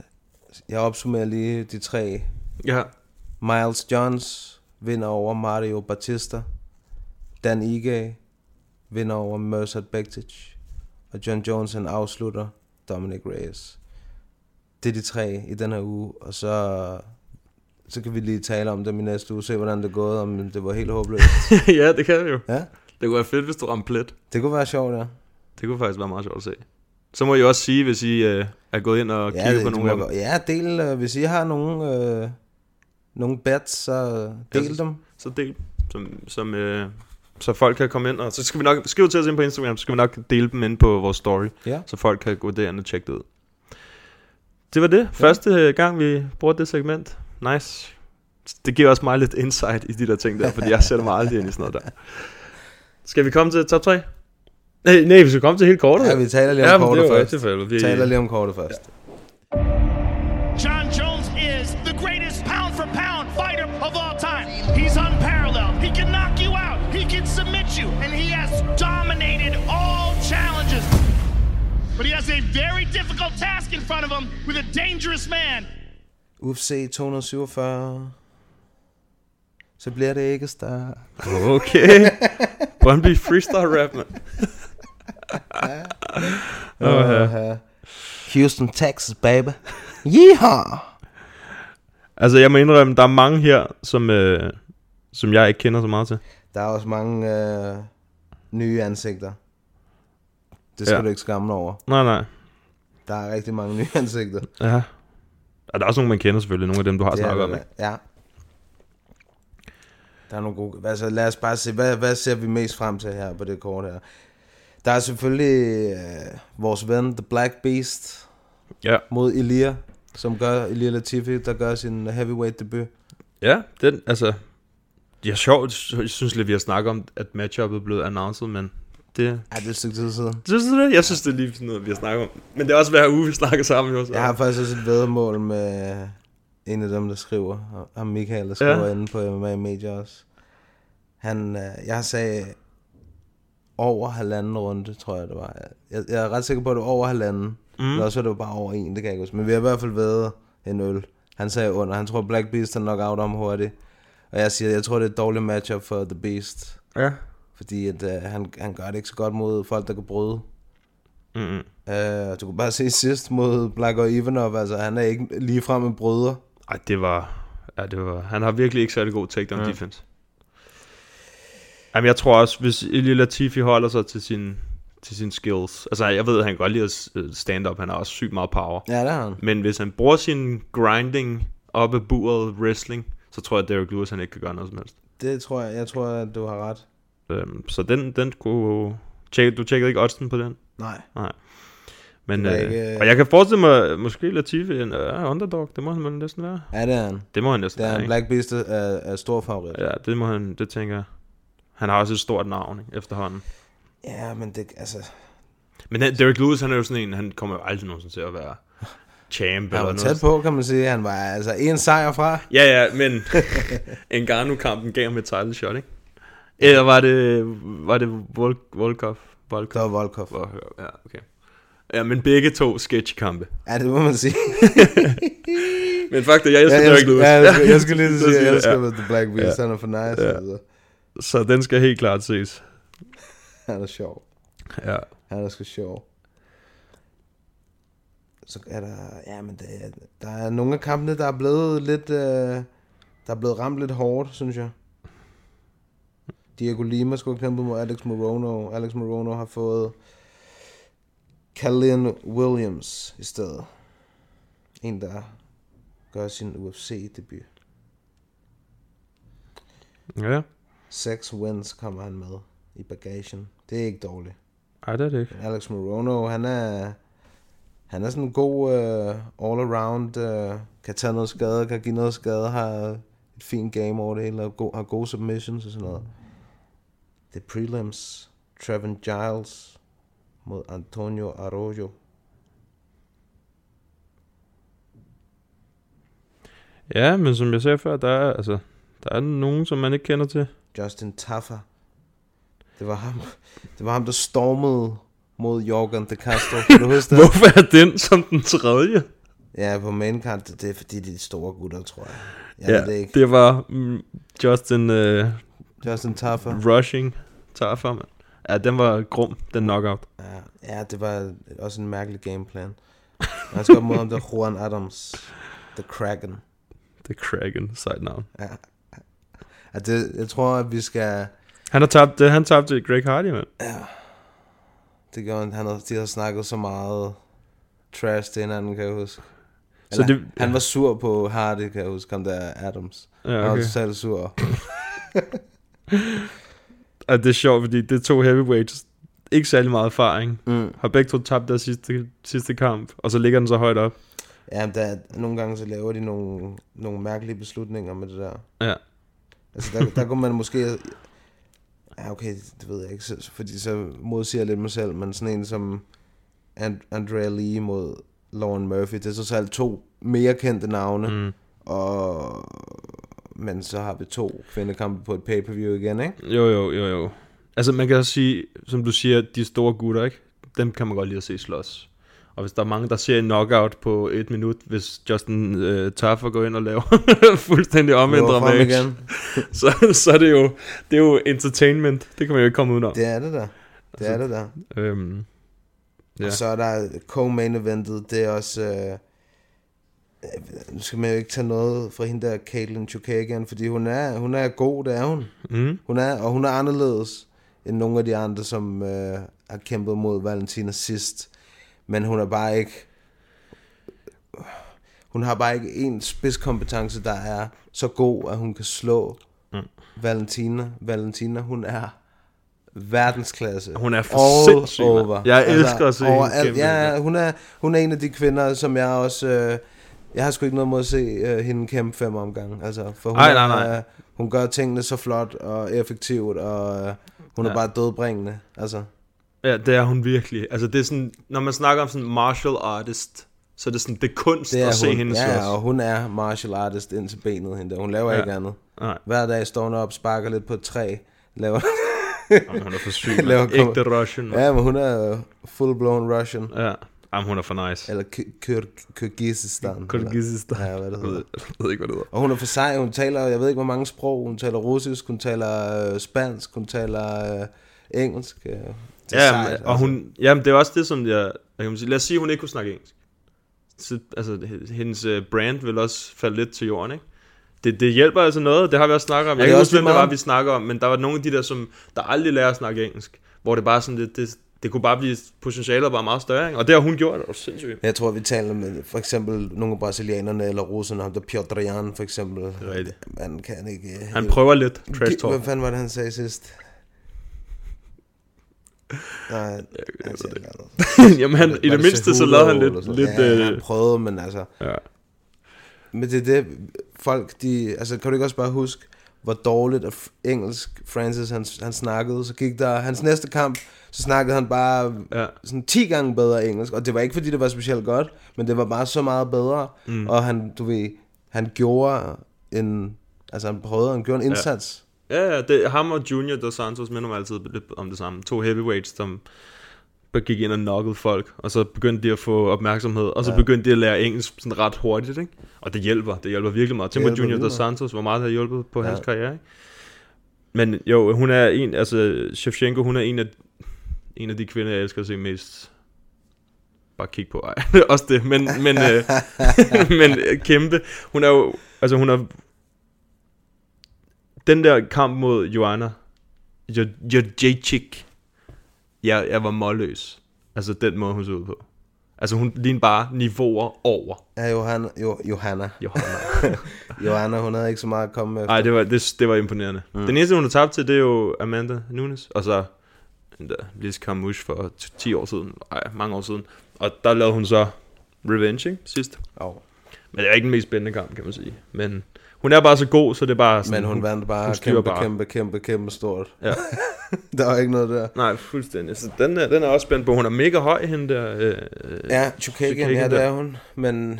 jeg opsummerer lige de tre. Ja. Miles Johns vinder over Mario Batista. Dan Ige vinder over Mercer Bektic. Og John Jones han afslutter Dominic Reyes. Det er de tre i den her uge. Og så, så kan vi lige tale om dem i næste uge. Se hvordan det er gået. Om det var helt håbløst. ja, det kan vi jo. Ja. Det kunne være fedt, hvis du ramte plet. Det kunne være sjovt, ja. Det kunne faktisk være meget sjovt at se. Så må I også sige, hvis I øh, er gået ind og Ja, kigget det, på nogle af dem. ja del, øh, hvis I har nogle, øh, nogle bets, så del Ja, så- dem. Så del som, som, øh, så folk kan komme ind, og så skal vi nok skrive til os ind på Instagram, så skal vi nok dele dem ind på vores story, Ja. så folk kan gå derind og tjekke det ud. Det var det. Første øh, gang, vi brugte det segment. Nice. Det giver også mig lidt insight i de der ting der, fordi jeg sætter mig aldrig ind i sådan noget der. Skal vi komme til top 3? Nej, nej, vi skal komme til helt kortet. Ja, vi taler lige om Ja, kortet det er først. Vi vi taler lige om kortet først. John Jones is the greatest pound for pound fighter of all time. He's unparalleled. He can knock you out. He can submit you. And he has dominated all challenges. But he has a very difficult task in front of him with a dangerous man. UFC 247. Så bliver det ikke start. Okay. Brøndby freestyle rap, mand. Uh, Houston, Texas, baby. Yeehaw! Altså, jeg må indrømme, der er mange her, som, øh, som jeg ikke kender så meget til. Der er også mange øh, nye ansigter. Det skal Ja. du ikke skamme over. Nej, nej. Der er rigtig mange nye ansigter. Ja. Og der er også nogle, man kender selvfølgelig. Nogle af dem, du har Det snakket om. ikke? Ja. Der er nogle gode... Altså, lad os bare se, hvad, hvad ser vi mest frem til her på det kort her? Der er selvfølgelig øh, vores ven, The Black Beast, Ja. mod Elia, som gør Elia Latifi, der gør sin heavyweight debut. Ja, den, altså... Det er sjovt. Jeg synes lidt, vi har snakket om, at matchuppet er blevet announced, men det... Ja, det er et stykke tid siden. Synes du det? Jeg synes, det er lige sådan noget, vi har snakket om. Men det er også hver uge, vi snakker sammen. Jo, så. Jeg har faktisk også et vedmål med en af dem, der skriver, og Michael, der skriver Ja. inde på MMA Media også. Han, øh, jeg sagde over halvanden runde, tror jeg det var. Jeg, jeg er ret sikker på, at det var over halvanden. Mm. Eller også var det bare over en, det kan jeg ikke huske. Men vi har i hvert fald været en øl. Han sagde under. Han tror, Black Beast er nok out om hurtigt. Og jeg siger, jeg tror, det er et dårligt matchup for The Beast. Ja. Fordi at, uh, han, han gør det ikke så godt mod folk, der kan bryde. Mm-hmm. Uh, du kunne bare se sidst mod Black og Ivanov, altså han er ikke lige frem en bryder. Ej, det var... Ja, det var... Han har virkelig ikke særlig god takedown Ja. defense. Jamen, jeg tror også, hvis Ili Latifi holder sig til sin, til sine skills... Altså, jeg ved, at han kan godt lide at øh, stand-up. Han har også sygt meget power. Ja, det har han. Men hvis han bruger sin grinding op ad buret wrestling, så tror jeg, at Derek Lewis han ikke kan gøre noget som helst. Det tror jeg, jeg tror, at du har ret. Øhm, så den, den kunne... Tjek, du tjekkede ikke oddsen på den? Nej. Nej. Men, øh, ikke- og jeg kan forestille mig, måske Latifi en uh, underdog. Det må han næsten være. Ja, det er han. Det må han næsten Det er være, han. Black Beast er, er stor favorit. Ja, det må han, det tænker jeg. Han har også et stort navn ikke, efterhånden. Ja, men det, altså... Men den, Derek Lewis, han er jo sådan en, han kommer jo aldrig nogensinde til at være champ Han var noget. tæt på, kan man sige. Han var altså en sejr fra. Ja, ja, men Ngannou-kampen gav ham et title shot, ikke? Eller var det, var det Vol Volkov? Volkov? Det var Volkov. Ja, okay. Ja, men begge to sketch-kampe. Ja, det må man sige. men faktisk, jeg elsker Ja, Derek Lewis. ja, jeg skulle- jeg skulle lige sige, jeg elsker ja. The Black Beast. Han er for nice, altså. Så den skal helt klart ses. Han er sjov. Ja. Han er sgu sjov. Så er der, ja, men det, er- der er nogle af kampene, der er blevet lidt, øh, der er blevet ramt lidt hårdt, synes jeg. Diego Lima skulle have kæmpet mod Alex Morono. Alex Morono har fået Callian Williams i stedet. En, der gør sin UFC-debut. Ja. Seks wins kommer han med i bagagen. Det er ikke dårligt. Ej, det er det ikke. Men Alex Morono, han er, han er sådan en god uh, all-around, uh, kan tage noget skade, kan give noget skade, har et fint game over det hele, og go, har gode submissions og sådan noget. Er prelims. Trevin Giles mod Antonio Arroyo. Ja, men som jeg sagde før, der er, altså, der er nogen, som man ikke kender til. Justin Taffa. Det var ham, det var ham der stormede mod Jorgen de Castro. Kan du huske det? Hvorfor er den som den tredje? Ja, på main card, det det er fordi, de er de store gutter, tror jeg. Jeg ja, ved det ikke. det var mm, Justin... Uh, Justin Taffa. Rushing Taffa, man. Ja, den var grum, den knockout. Ja, ja, det var også en mærkelig gameplan. Han skal op mod ham, der er Juan Adams. The Kraken. The Kraken, sejt navn. Ja. ja det, jeg tror, at vi skal... Han har tabt, det, han tabte Greg Hardy, mand. Ja. Det gjorde han. han har, de har snakket så meget trash til hinanden, kan jeg huske. Så det- han var sur på Hardy, kan jeg huske, ham der Adams. Ja, Han var okay. totalt sur. Og det er sjovt, fordi det er to heavyweights, ikke særlig meget erfaring, Mm. har begge to tabt deres sidste, sidste kamp, og så ligger den så højt op. Ja, der, nogle gange så laver de nogle, nogle mærkelige beslutninger med det der. Ja. Altså, der, der kunne man måske... Ja, okay, det ved jeg ikke, så, fordi så modsiger jeg lidt mig selv, men sådan en som And, Andrea Lee mod Lauren Murphy, det er så alt to mere kendte navne, Mm. og men så har vi to kvindekampe på et pay-per-view igen, ikke? Jo, jo, jo, jo. Altså, man kan også sige, som du siger, de store gutter, ikke? Dem kan man godt lide at se slås. Og hvis der er mange, der ser en knockout på et minut, hvis Justin uh, Taffer går ind og laver fuldstændig frem match, igen. så, så er det jo, det er jo entertainment. Det kan man jo ikke komme ud af. Det er det der. Det er det der. Øhm, Ja. Og så er der co-main eventet, det er også... Øh, nu skal man jo ikke tage noget fra hende der, Caitlyn Chukagian, fordi hun er, hun er god, det er hun. Mm. hun er, og hun er anderledes end nogle af de andre, som øh, har kæmpet mod Valentina sidst. Men hun er bare ikke... Hun har bare ikke en spidskompetence, der er så god, at hun kan slå Mm. Valentina. Valentina, hun er verdensklasse. Hun er for All sindssyg, over. Altså, Jeg elsker at se hende Ja, hun er, hun er en af de kvinder, som jeg også... Øh, jeg har sgu ikke noget mod at se øh, hende kæmpe fem omgange. Altså, for hun, Ej, er, nej, nej. Øh, hun gør tingene så flot og effektivt, og øh, hun er Ja. bare dødbringende. Altså, Ja, det er hun virkelig. Altså, det er sådan, når man snakker om sådan martial artist, så er det sådan, det er kunst det er at se hun. hende ja, slås. og hun er martial artist ind til benet. Hende der. Hun laver Ja. ikke andet. Nej. Hver dag står hun op, sparker lidt på et træ, laver... Jamen, hun er for syg, mand. Ægte Russian, mand. Ja, men hun er full-blown Russian. Ja, Jamen, hun er for nice. Eller Ky- Kyr- Kyrgyzstan. Kyrgyzstan. Ja, hvad det Jeg ved, hedder. jeg ved ikke, hvad det hedder. Og hun er for sej, hun taler, jeg ved ikke hvor mange sprog, hun taler russisk, hun taler øh, spansk, hun taler øh, engelsk. Øh, det er Ja, sejt, og altså. hun, jamen, det er også det, som jeg, jeg kan sige. Lad os sige, at hun ikke kunne snakke engelsk. Så, altså, hendes øh, brand vil også falde lidt til jorden, ikke? Det, det hjælper altså noget, det har vi også snakket om. Jeg kan ikke huske, hvem det var, vi snakker om, men der var nogle af de der, som der aldrig lærer at snakke engelsk. Hvor det bare sådan lidt, det, det kunne bare blive, potentialet var meget større, ikke? Og det har hun gjort, det var sindssygt. Jeg tror, vi taler med for eksempel nogle af brasilianerne eller russerne, ham der Piotr Jan for eksempel. Det er rigtigt. Man kan ikke... øh, Han prøver lidt trash talk. Hvad fanden var det, han sagde sidst? Nej, han siger ikke noget. Jamen, han- i det mindste, så lavede han lidt- lidt? Ja, øh, han prøvede, men altså... Ja. Men det er det, folk de... Altså, kan du ikke også bare huske, hvor dårligt at f- engelsk Francis han, han snakkede? Så gik der... Hans næste kamp, så snakkede han bare ja. sådan 10 gange bedre engelsk. Og det var ikke, fordi det var specielt godt, men det var bare så meget bedre. Mm. Og han, du ved, han gjorde en... Altså, han prøvede, han gjorde en indsats. Ja, ja, det, ham og Junior Dos Santos minder mig altid lidt om det samme. To heavyweights, som gik ind og knockede folk, og så begyndte de at få opmærksomhed, og så Ja. ja. begyndte de at lære engelsk sådan ret hurtigt, ikke? Og det hjælper, det hjælper virkelig meget. Tænk på Junior Dos. Santos, hvor meget det har hjulpet på Ja. hans karriere, ikke? Men jo, hun er en, altså Shevchenko, hun er en af, en af de kvinder, jeg elsker at se mest. Bare kig på, ej, også det, men, men, øh, men øh, kæmpe. Hun er jo, altså hun er, den der kamp mod Joanna, Jojicik, jeg, jeg var målløs. Altså den måde, hun så ud på. Altså hun lignede bare niveauer over. Ja, Johanna. Jo, Johanna. Johanna. Johanna, hun havde ikke så meget at komme efter. Nej, det var, det, det var imponerende. Mm. Den eneste, hun har tabt til, det er jo Amanda Nunes. Og så den der Liz Carmouche for t- 10 år siden. Nej, mange år siden. Og der lavede hun så Revenge, ikke? Sidst. Oh. Men det er ikke den mest spændende kamp, kan man sige. Men hun er bare så god, så det er bare sådan, Men hun vandt bare hun kæmpe, bare. kæmpe, kæmpe, kæmpe stort. Ja. der var ikke noget der. Nej, fuldstændig. Så den er, den er også spændt på. Hun er mega høj, hende der. Øh, Ja, Chukagian, ja, det der. er hun. Men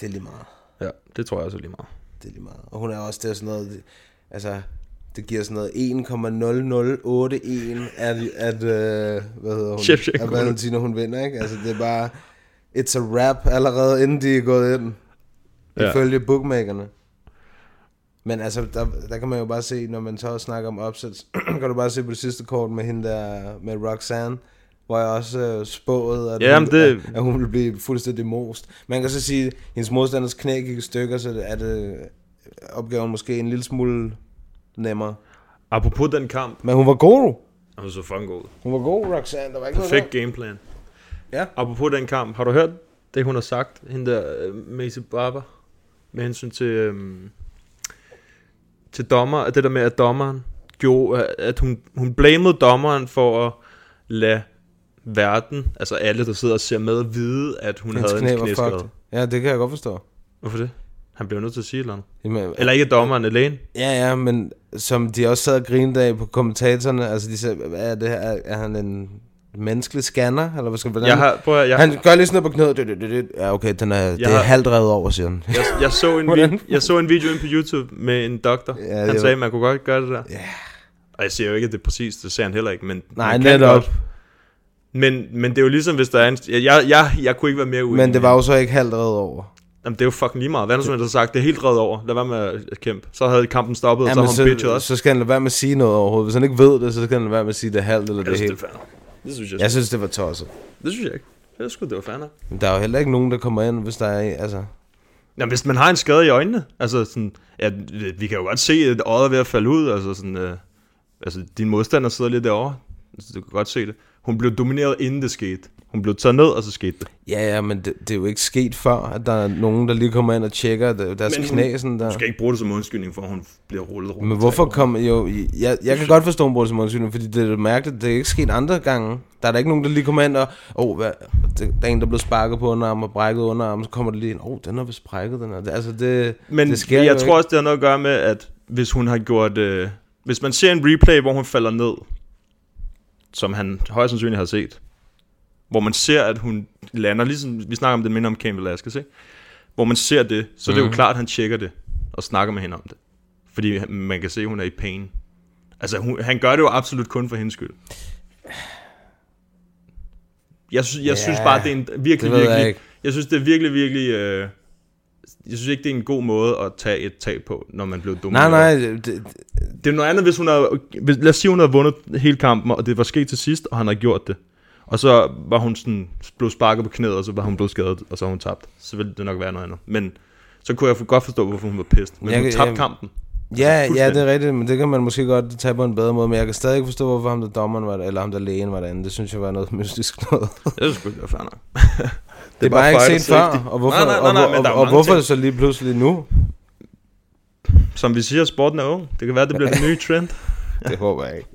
det er lige meget. Ja, det tror jeg også er lige meget. Det er lige meget. Og hun er også, det er sådan noget, altså, det giver sådan noget 1,0081 at, at øh, hvad hedder hun? Shevchenko. At Valentina, hun vinder, ikke? Altså, det er bare, it's a rap allerede inden de er gået ind. Ja. Ifølge bookmakerne. Men altså, der, der kan man jo bare se, når man så snakker om upsets, kan du bare se på det sidste kort med hende der, med Roxanne, hvor jeg også øh, spåede, at, Jamen, hun, det- at, at hun ville blive fuldstændig most. Man kan så sige, at hendes modstanders knæ gik i stykker, så er det opgaven måske en lille smule nemmere. Apropos den kamp. Men hun var god. Hun så fucking god. Hun var god, Roxanne. Der var ikke Perfekt noget gameplan. Ja. Apropos den kamp, har du hørt det, hun har sagt? Hende der, uh, Macy Barber, med hensyn til, um, til dommer, det der med, at dommeren gjorde, at hun, hun blamede dommeren for at lade verden, altså alle, der sidder og ser med, vide, at hun Hendes havde en knæskade. Ja, det kan jeg godt forstå. Hvorfor det? Han blev nødt til at sige et eller andet. Jamen, Eller ikke dommeren, alene. Ja, ja, men som de også sad og grinede af på kommentatorerne, altså de sagde, hvad er det her, er, er han en menneskelig scanner, eller hvad skal hvordan? Jeg har- prøv at- jeg- Han gør lige sådan noget på knæet, ja okay, den er, det er har- halvt revet over, siger han. Jeg, jeg, så en vid- jeg så en video ind på YouTube med en doktor. Ja, han sagde, man kunne godt gøre det der. Ja. Og jeg siger jo ikke, at det er præcis, det sagde han heller ikke, men Nej, man netop. godt. Men, men det er jo ligesom, hvis der er en... Jeg, jeg, jeg, jeg kunne ikke være mere uenig. Men det var jo så ikke halvt revet over. Jamen, det er jo fucking lige meget. Hvad er det, jeg har sagt? Det er helt reddet over. Lad være med at kæmpe. Så havde kampen stoppet, og så har hun bitchet så, også. så skal han lade være med at sige noget overhovedet. Hvis han ikke ved det, så skal han lade være med at sige det halvt eller det er helt. det er fair. Det synes jeg. Jeg synes, det var tosset. Det synes jeg ikke. Jeg synes, det var. Men der er jo heller ikke nogen, der kommer ind, hvis der er, altså... Jamen, hvis man har en skade i øjnene, altså sådan, ja, vi kan jo godt se, at øjet er ved at falde ud, altså sådan, øh, altså din modstander sidder lidt derovre, altså, du kan godt se det. Hun blev domineret, inden det skete. Hun blev taget ned, og så skete det. Ja, ja, men det, det er jo ikke sket før, at der er nogen, der lige kommer ind og tjekker der- deres Men knæ. Sådan der. Du skal ikke bruge det som undskyldning for, at hun bliver rullet rundt. Men hvorfor kom... Jo, jeg, jeg kan godt forstå, at hun bruger det som undskyldning, fordi det er mærkeligt, det er ikke sket andre gange. Der er der ikke nogen, der lige kommer ind og... Åh, oh, hvad, det, der er en, der er blevet sparket på underarm og brækket underarm, så kommer der lige en... Åh, oh, den er vist brækket, den her. Det, altså, det, Men det sker jeg jo tror ikke. også, det har noget at gøre med, at hvis hun har gjort... Øh, hvis man ser en replay, hvor hun falder ned, som han højst sandsynligt har set, hvor man ser, at hun lander, ligesom vi snakker om det minder om Cain Velasquez, ikke? hvor man ser det, så mm. det er jo Mhm. klart, at han tjekker det, og snakker med hende om det. Fordi man kan se, at hun er i pain. Altså, hun, han gør det jo absolut kun for hendes skyld. Jeg, synes, jeg Ja, synes bare, det er en virkelig, det jeg virkelig... ikke. Jeg synes, det er virkelig, virkelig... Øh, jeg synes ikke, det er en god måde at tage et tab på, når man blev Nej, domineret. nej, det, Det er noget andet, hvis hun havde... Hvis, lad os sige, hun havde vundet hele kampen, og det var sket til sidst, og han har gjort det. Og så var hun sådan, blev sparket på knæet, og så var hun blevet skadet, og så har hun tabt. Så ville det nok være noget andet. Men så kunne jeg godt forstå, hvorfor hun var pissed. Men Jeg hun tabte jeg- kampen. Ja, ja, fuldstændig. det er rigtigt, men det kan man måske godt tage på en bedre måde, men jeg kan stadig ikke forstå, hvorfor ham der dommeren var der, eller ham der lægen var derinde. Det synes jeg var noget mystisk noget. Det skulle være fair nok. det er bare ikke set før, og hvorfor, Nej, nej, nej, nej, og, og, er og, og hvorfor så lige pludselig nu? Som vi siger, sporten er ung. Det kan være, det bliver den nye trend. Det håber jeg ikke.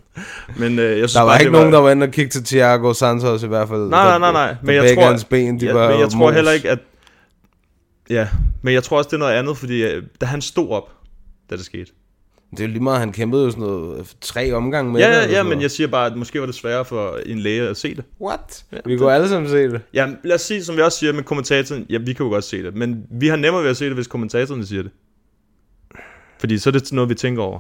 Men øh, jeg synes Der var bare, ikke det nogen, der var inde og kigge til Thiago Santos i hvert fald. Nej, nej, nej, nej. Men jeg tror, hans ben, de ja, var men jeg tror mos. heller ikke, at... Ja, men jeg tror også, det er noget andet, fordi øh, da han stod op, da det skete. Det er jo lige meget, han kæmpede jo sådan noget øh, tre omgange med Ja, det, ja, ja, men jeg siger bare, at måske var det sværere for en læge at se det. What? Ja, Vi kunne alle sammen se det. Ja, lad os sige, som vi også siger med kommentatoren, ja, vi kan jo godt se det, men vi har nemmere ved at se det, hvis kommentatorerne siger det. Fordi så er det noget, vi tænker over.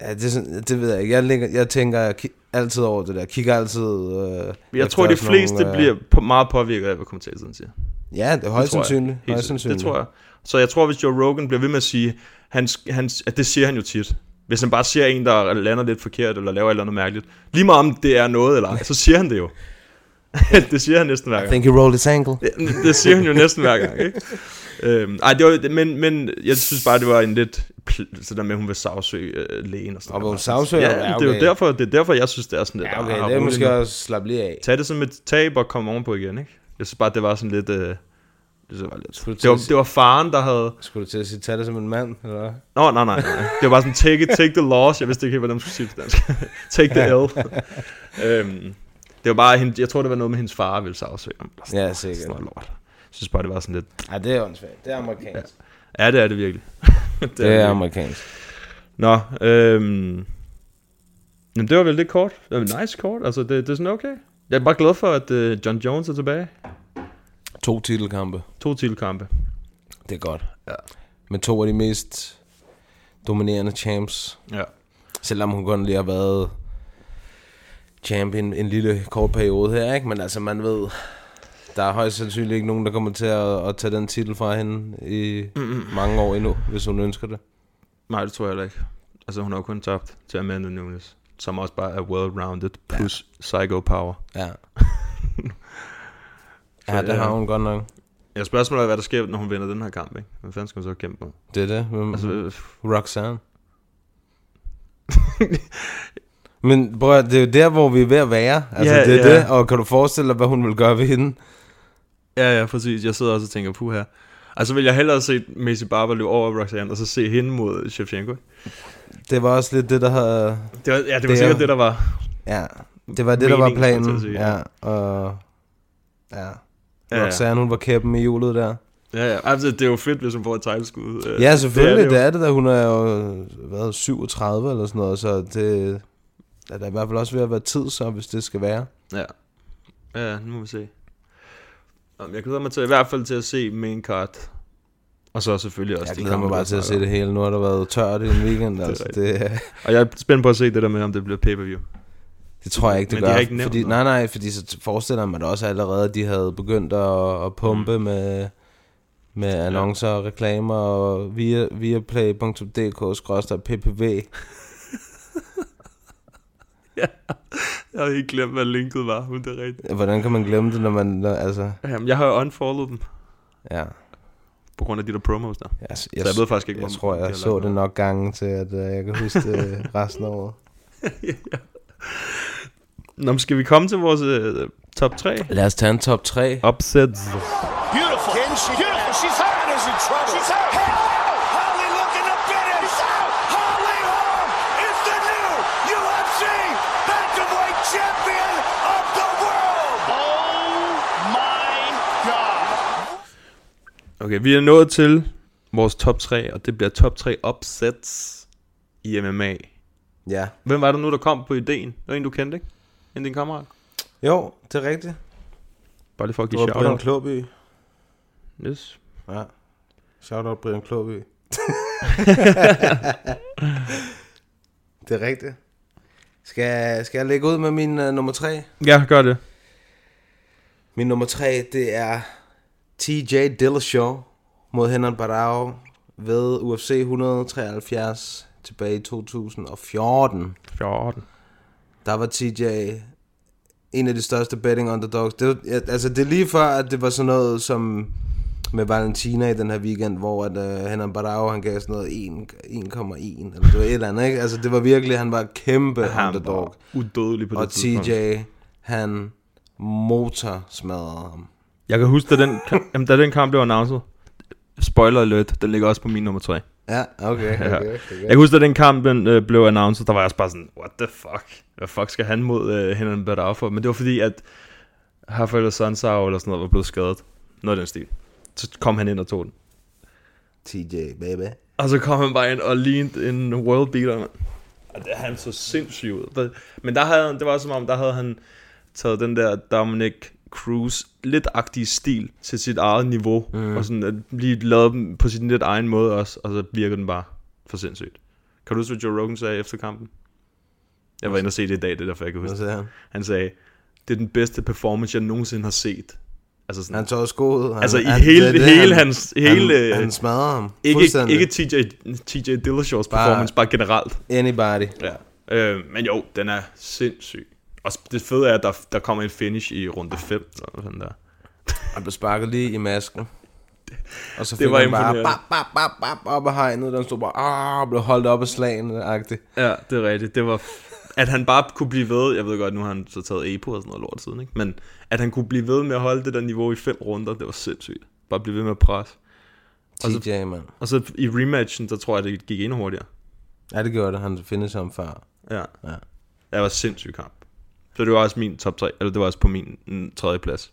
Ja, det, sådan, det ved jeg ikke. Jeg, ligger, jeg tænker jeg altid over det der. Kigger altid... Øh, Jeg tror, de fleste nogle, øh, bliver på, meget påvirket af, hvad kommentatoren siger. Ja, det er højst sandsynligt. Højst sandsynligt. Det tror jeg. Så jeg tror, hvis Joe Rogan bliver ved med at sige, han, han, at det siger han jo tit. Hvis han bare ser en, der lander lidt forkert, eller laver et eller andet mærkeligt. Lige meget om det er noget eller så siger han det jo. det siger han næsten hver I gang. think he rolled his ankle. Ja, det siger han jo næsten hver gang, ikke? Øhm, ej, det var, men, men jeg synes bare, det var en lidt... Så der med, at hun vil sagsøge øh, lægen og sådan Og noget. hun sagsøger? Ja, Ja, det er jo derfor, det er derfor, jeg synes, det er sådan lidt... Ja, okay, ah, det er måske også slappe lige af. Tag det som et tab og komme ovenpå igen, ikke? Jeg synes bare, det var sådan lidt... Øh, det, var lidt det, var, det var faren, der havde... Skulle du til at sige, tag det som en mand, eller hvad? Nå, nej, nej, nej. Det var bare sådan, take, it, take the loss. Jeg vidste ikke helt, hvordan man skulle sige det på dansk. take the L. øhm, det var bare, hende, jeg tror, det var noget med hendes far, ville sagsøge ham. Ja, sikkert. Sådan noget lort. Jeg synes bare, det var sådan lidt... Ja, det er åndssvagt. Det er amerikansk. Ja, det er det virkelig. det, det er virkelig. amerikansk. Nå, øhm... Jamen, det var vel det kort. Det var nice kort. Altså, det, det er sådan okay. Jeg er bare glad for, at uh, John Jones er tilbage. To titelkampe. To titelkampe. Det er godt. Ja. Med to af de mest dominerende champs. Ja. Selvom hun kun lige har været champion en lille kort periode her, ikke? Men altså, man ved, der er højst sandsynligt ikke nogen, der kommer til at, at tage den titel fra hende i Mm-mm. mange år endnu, hvis hun ønsker det. Nej, det tror jeg heller ikke. Altså, hun har jo kun tabt til Amanda Nunes, som også bare er well-rounded, plus ja. psycho power. Ja. Så, Ja, det har hun godt nok. Ja, spørgsmålet er, hvad der sker, når hun vinder den her kamp, ikke? Hvad fanden skal hun så kæmpe på? Det er det. Hvem, altså, Roxanne. Men at, det er jo der, hvor vi er ved at være. Altså, Ja, det er ja. det. Og kan du forestille dig, hvad hun vil gøre ved hende? Ja, ja, præcis. Jeg sidder også og tænker, puh her. Altså vil jeg hellere se Macy Barber løbe over Roxanne, og så se hende mod Shevchenko. Det var også lidt det, der havde... Det var, ja, det var sikkert det, der var Ja, det var det, der var planen. sige, Ja, og... Ja. Ja, ja. Roxanne, hun var kæppen i hjulet der. Ja, ja. Altså, det er jo fedt, hvis hun får et teglskud. Øh, Ja, selvfølgelig, det er jo. det, da hun er jo hvad, 37 eller sådan noget, så det er der i hvert fald også ved at være tid, så hvis det skal være. Ja. Ja, nu må vi se. Jeg glæder mig til, i hvert fald til at se main card. Og så selvfølgelig også Jeg de glæder mig bare der til at se det hele. Nu har der været tørt i en weekend, Det er altså. rigtigt. Det, Og jeg er spændt på at se det der med, om det bliver pay-per-view. det tror jeg ikke, det Men gør. de ikke fordi, nej, nej, fordi så forestiller man da også allerede, at de havde begyndt at, at pumpe mm. med, med annoncer og reklamer og via, via play.dk-ppv. Jeg har ikke glemt, hvad linket var, men det er rigtigt. Hvordan kan man glemme det, når man... Når, altså, Jamen, jeg har jo unfollowet dem. Ja. På grund af de der promos der. Jeg, så jeg ved faktisk ikke, jeg tror, de jeg har så det nok gange til, at uh, jeg kan huske det resten af året. Nå, men skal vi komme til vores uh, top 3? Lad os tage en top 3. Upsets. Beautiful. Can Okay, vi er nået til vores top 3, og det bliver top 3 upsets i MMA. Ja. Hvem var det nu, der kom på ideen? Det var en, du kendte, ikke? En af dine kammerater? Jo, det er rigtigt. Bare lige for at give var Brian shout-out. Klåby. Yes. Ja. Shout-out Brian Klåby. det er rigtigt. Skal, skal jeg lægge ud med min uh, nummer 3? Ja, gør det. Min nummer tre, det er TJ Dillashaw mod Henan Barao ved UFC 173 tilbage i 2014. 14. Der var TJ en af de største betting underdogs. Det, altså, det er lige før, at det var sådan noget som med Valentina i den her weekend, hvor at, uh, Henan Barao, han gav sådan noget 1 1,1, eller det var et eller andet, ikke? Altså, det var virkelig, han var kæmpe Han underdog. var udødelig på det Og tidspunkt. TJ, han motor smadrede ham. Jeg kan huske, da den, jamen, da den kamp blev announced, spoiler alert, den ligger også på min nummer 3. Ja, okay, okay, okay. Jeg kan huske, da den kamp den, øh, blev announced, der var jeg også bare sådan, what the fuck? Hvad fuck skal han mod øh, Henan Barao for? Men det var fordi, at Rafael Sansao eller sådan noget var blevet skadet. Noget af den stil. Så kom han ind og tog den. TJ, baby. Og så kom han bare ind og lignede en world beater. Og det han så sindssygt ud. Men der havde, han- det var som om, der havde han taget den der Dominic Cruz lidt agtige stil til sit eget niveau. Mm. Og sådan at lige lavet dem på sin lidt egen måde også. Og så virker den bare for sindssygt. Kan du huske, hvad Joe Rogan sagde efter kampen? Jeg var inde og se det i dag, det er derfor, jeg kan huske sagde han? Han sagde, det er den bedste performance, jeg nogensinde har set. Altså sådan, Han tog skoet. Han, Altså i han, hele, det hele han- hans... Hele, han, han smadrede ham. Ikke, ikke TJ, TJ Dillashaws Bare- performance, bare generelt. Anybody. Ja. Øh, men jo, den er sindssyg. Og det fede er, at der, der kommer en finish i runde 5. Sådan der. Han blev sparket lige i masken. Og så Det fik var han bare bap, bap, bap, bap, op af hegnet. Den stod bare, ah, blev holdt op af slagene. agtigt. Ja, det er rigtigt. Det var... At han bare kunne blive ved, jeg ved godt, nu har han så taget EPO og sådan noget lort siden, ikke? men at han kunne blive ved med at holde det der niveau i fem runder, det var sindssygt. Bare blive ved med at presse. Og så, TJ, mand. og så i rematchen, der tror jeg, det gik endnu hurtigere. Ja, det gjorde det. Han finder ham før. Ja. Ja. Det var en sindssyg kamp. Så det var også min top 3, eller det var også på min mm, tredje plads.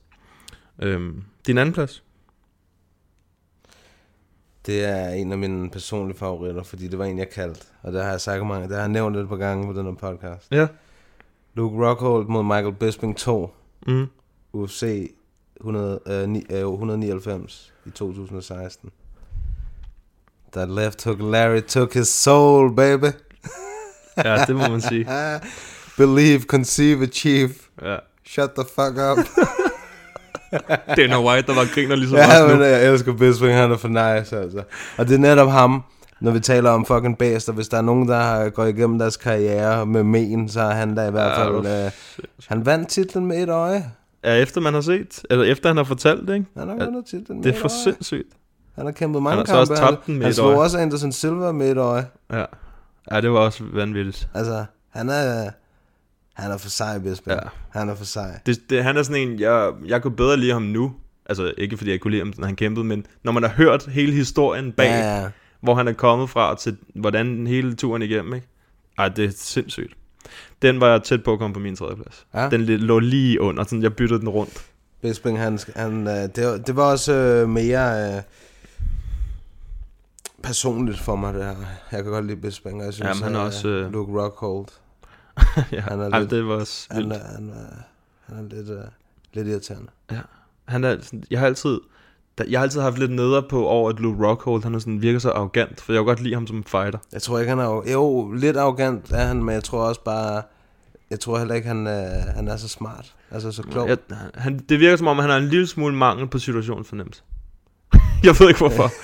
Øhm, din anden plads? Det er en af mine personlige favoritter, fordi det var en, jeg kaldte. Og det har jeg sagt mange, det har jeg nævnt et par gange på den her podcast. Ja. Luke Rockhold mod Michael Bisping 2. Mm. UFC 100, øh, ni, øh, 199 i 2016. That left hook Larry took his soul, baby. Ja, det må man sige. Believe, conceive, achieve. Ja. Shut the fuck up. Dana White, der var griner ligesom ja, os nu. men jeg elsker Bisping, han er for nice, altså. Og det er netop ham, når vi taler om fucking bæster. Hvis der er nogen, der har gået igennem deres karriere med men, så er han der i hvert Ja, fald... hvor Øh, han vandt titlen med et øje. Ja, efter man har set, eller efter han har fortalt det, ikke? Han har Ja, vundet titlen med Det er for sindssygt. Han har kæmpet mange Han har så kampe. også tabt den han, med han et slog øje. også Anderson Silva med et øje. Ja. ja, det var også vanvittigt. Altså, han er... Han er for sej, Bisping. Ja. Han er for sej. Det, det, han er sådan en, jeg, jeg kunne bedre lide ham nu. Altså, ikke fordi jeg kunne lide ham, når han kæmpede, men når man har hørt hele historien bag, Ja, ja. hvor han er kommet fra, til hvordan hele turen igennem, ikke? Ej, det er sindssygt. Den var jeg tæt på at komme på min tredje plads. Ja. Den lå lige under, sådan jeg byttede den rundt. Bisping, han, han, øh, det, var- det var også øh, mere øh, personligt for mig, det her. Jeg kan godt lide Bisping, og jeg synes, Jamen, han er øh, også, øh, Luke Rockhold. ja, Han er lidt- det var også Han vildt. er, han er, han er lidt, øh, lidt irriterende. Ja. Han er, sådan- jeg har altid, jeg har altid haft lidt neder på over, at Luke Rockhold, han er sådan, virker så arrogant, for jeg kan godt lide ham som fighter. Jeg tror ikke, han er... Jo, lidt arrogant er han, men jeg tror også bare... Jeg tror heller ikke, han, øh, han er så smart. Altså så klog. Jeg, han, det virker som om, han har en lille smule mangel på situationsfornemmelse. jeg ved ikke hvorfor.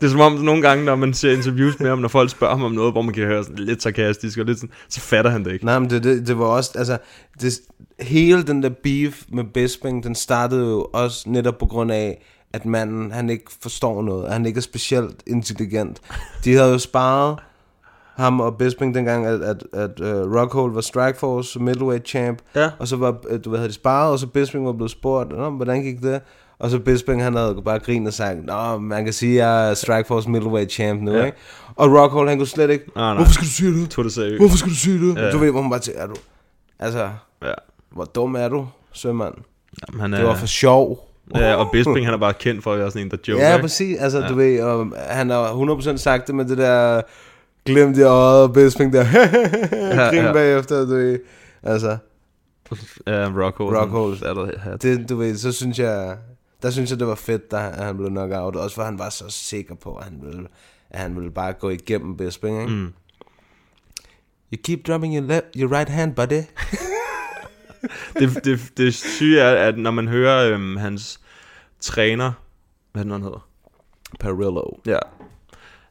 Det er som om, nogle gange, når man ser interviews med ham, når folk spørger ham om noget, hvor man kan høre sådan lidt sarkastisk og lidt sådan, så fatter han det ikke. Nej, men det, det, det var også, altså, det, hele den der beef med Bisping, den startede jo også netop på grund af, at manden, han ikke forstår noget, han ikke er specielt intelligent. De havde jo sparet ham og Bisping dengang, at, at, at uh, Rockhold var Strikeforce middleweight champ, Ja. og så var, øh, du ved, havde de sparet, og så Bisping var blevet spurgt, hvordan gik det? Og så Bisping, han havde bare grinet og sagt, Nå, man kan sige, at jeg er Strikeforce middleweight champ nu, Ja. ikke? Og Rockhold, han kunne slet ikke, Nej, nej. hvorfor skal du sige det? Tog det seriøst. Hvorfor skal du sige det? Ja. Du ved, hvor man bare tænker, er du... Altså, Ja. hvor dum er du, sømand? Jamen, han Det var for sjov. Ja, og Bisping, han er bare kendt for at være sådan en, der joker, Ja, præcis. Altså, Ja. du ved, og han har 100% sagt det med det der glimt i øjet, og Bisping der grin ja. ja. bagefter, du ved. Altså, Ja, Rockhold. Rockhold. Er det, du ved, så synes jeg, der synes jeg, det var fedt, da han- blev nok out. Også for han var så sikker på, at han ville, at han ville bare gå igennem Bisping, ikke? Mm. You keep dropping your, left, your right hand, buddy. det, det, det syge er, at når man hører øhm, hans træner, hvad han hedder? Perillo. Ja.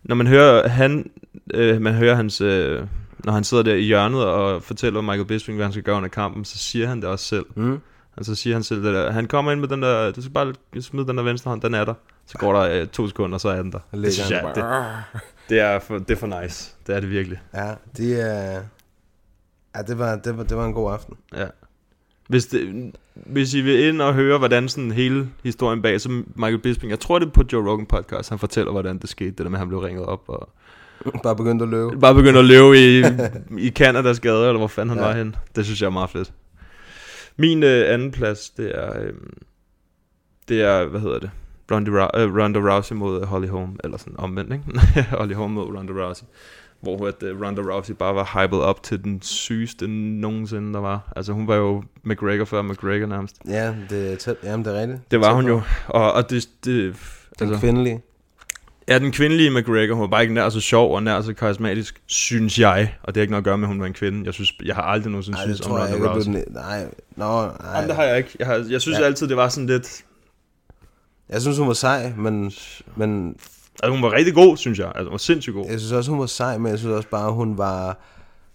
Når man hører han, øh, man hører hans, øh, når han sidder der i hjørnet og fortæller Michael Bisping, hvad han skal gøre under kampen, så siger han det også selv. Mm. Altså siger han selv det der, han kommer ind med den der, du skal bare smide den der venstre hånd, den er der. Så går der øh, to sekunder, så er den der. Det synes jeg, det, det, er for, det er for nice. Det er det virkelig. Ja, det er... Ja, det var, det var, det var en god aften. Ja. Hvis, det, hvis I vil ind og høre, hvordan sådan hele historien bag, så Michael Bisping, jeg tror det er på Joe Rogan podcast, han fortæller, hvordan det skete, det der med, at han blev ringet op og Bare begyndte at løbe. bare begyndte at løbe i, i Canadas gader, eller hvor fanden han Ja. var hen. Det synes jeg er meget fedt. Min øh, anden plads, det er, øh, det er, hvad hedder det, Ronda, øh, Ronda Rousey mod Holly Holm, eller sådan omvendt, ikke? Holly Holm mod Ronda Rousey. Hvor at, uh, Ronda Rousey bare var hyped op til den sygeste nogensinde, der var. Altså hun var jo McGregor før McGregor nærmest. Ja, det er tæt. Jamen, det er rigtigt. Det var hun jo. Og, og det... det Den kvindelige. Ja, den kvindelige McGregor, hun var bare ikke nær så sjov og nær så karismatisk, synes jeg. Og det har ikke noget at gøre med, at hun var en kvinde. Jeg synes, jeg har aldrig nogensinde det synes om Ronda. Rousey. Nej, nå, nej. Jamen, det har jeg ikke. Jeg, har, jeg synes Ja. altid, det var sådan lidt... Jeg synes, hun var sej, men... men altså, hun var rigtig god, synes jeg. Altså, hun var sindssygt god. Jeg synes også, hun var sej, men jeg synes også bare, hun var...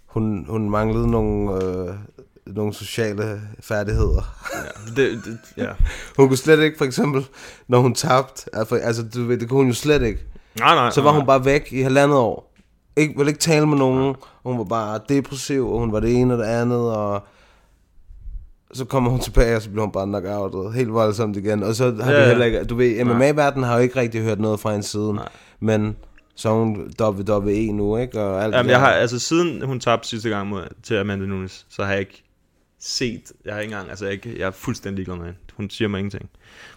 Hun, hun manglede nogle, øh, nogle sociale færdigheder. Ja, det, det, ja. hun kunne slet ikke, for eksempel, når hun tabte, altså, du ved, det kunne hun jo slet ikke. Nej, nej, Så var nej. hun bare væk i halvandet år. Ikke, ville ikke tale med nogen. Hun var bare depressiv, og hun var det ene og det andet, og så kommer hun tilbage, og så bliver hun bare knockoutet helt voldsomt igen. Og så har Ja, ja. heller ikke, du ved. MMA-verdenen har jo ikke rigtig hørt noget fra en siden. Nej. Men så er hun WWE nu, ikke? Og alt Jamen, jeg har, altså siden hun tabte sidste gang mod, til Amanda Nunes, så har jeg ikke set, jeg har ikke engang, altså jeg, ikke, jeg er fuldstændig ligeglad med hende. Hun siger mig ingenting.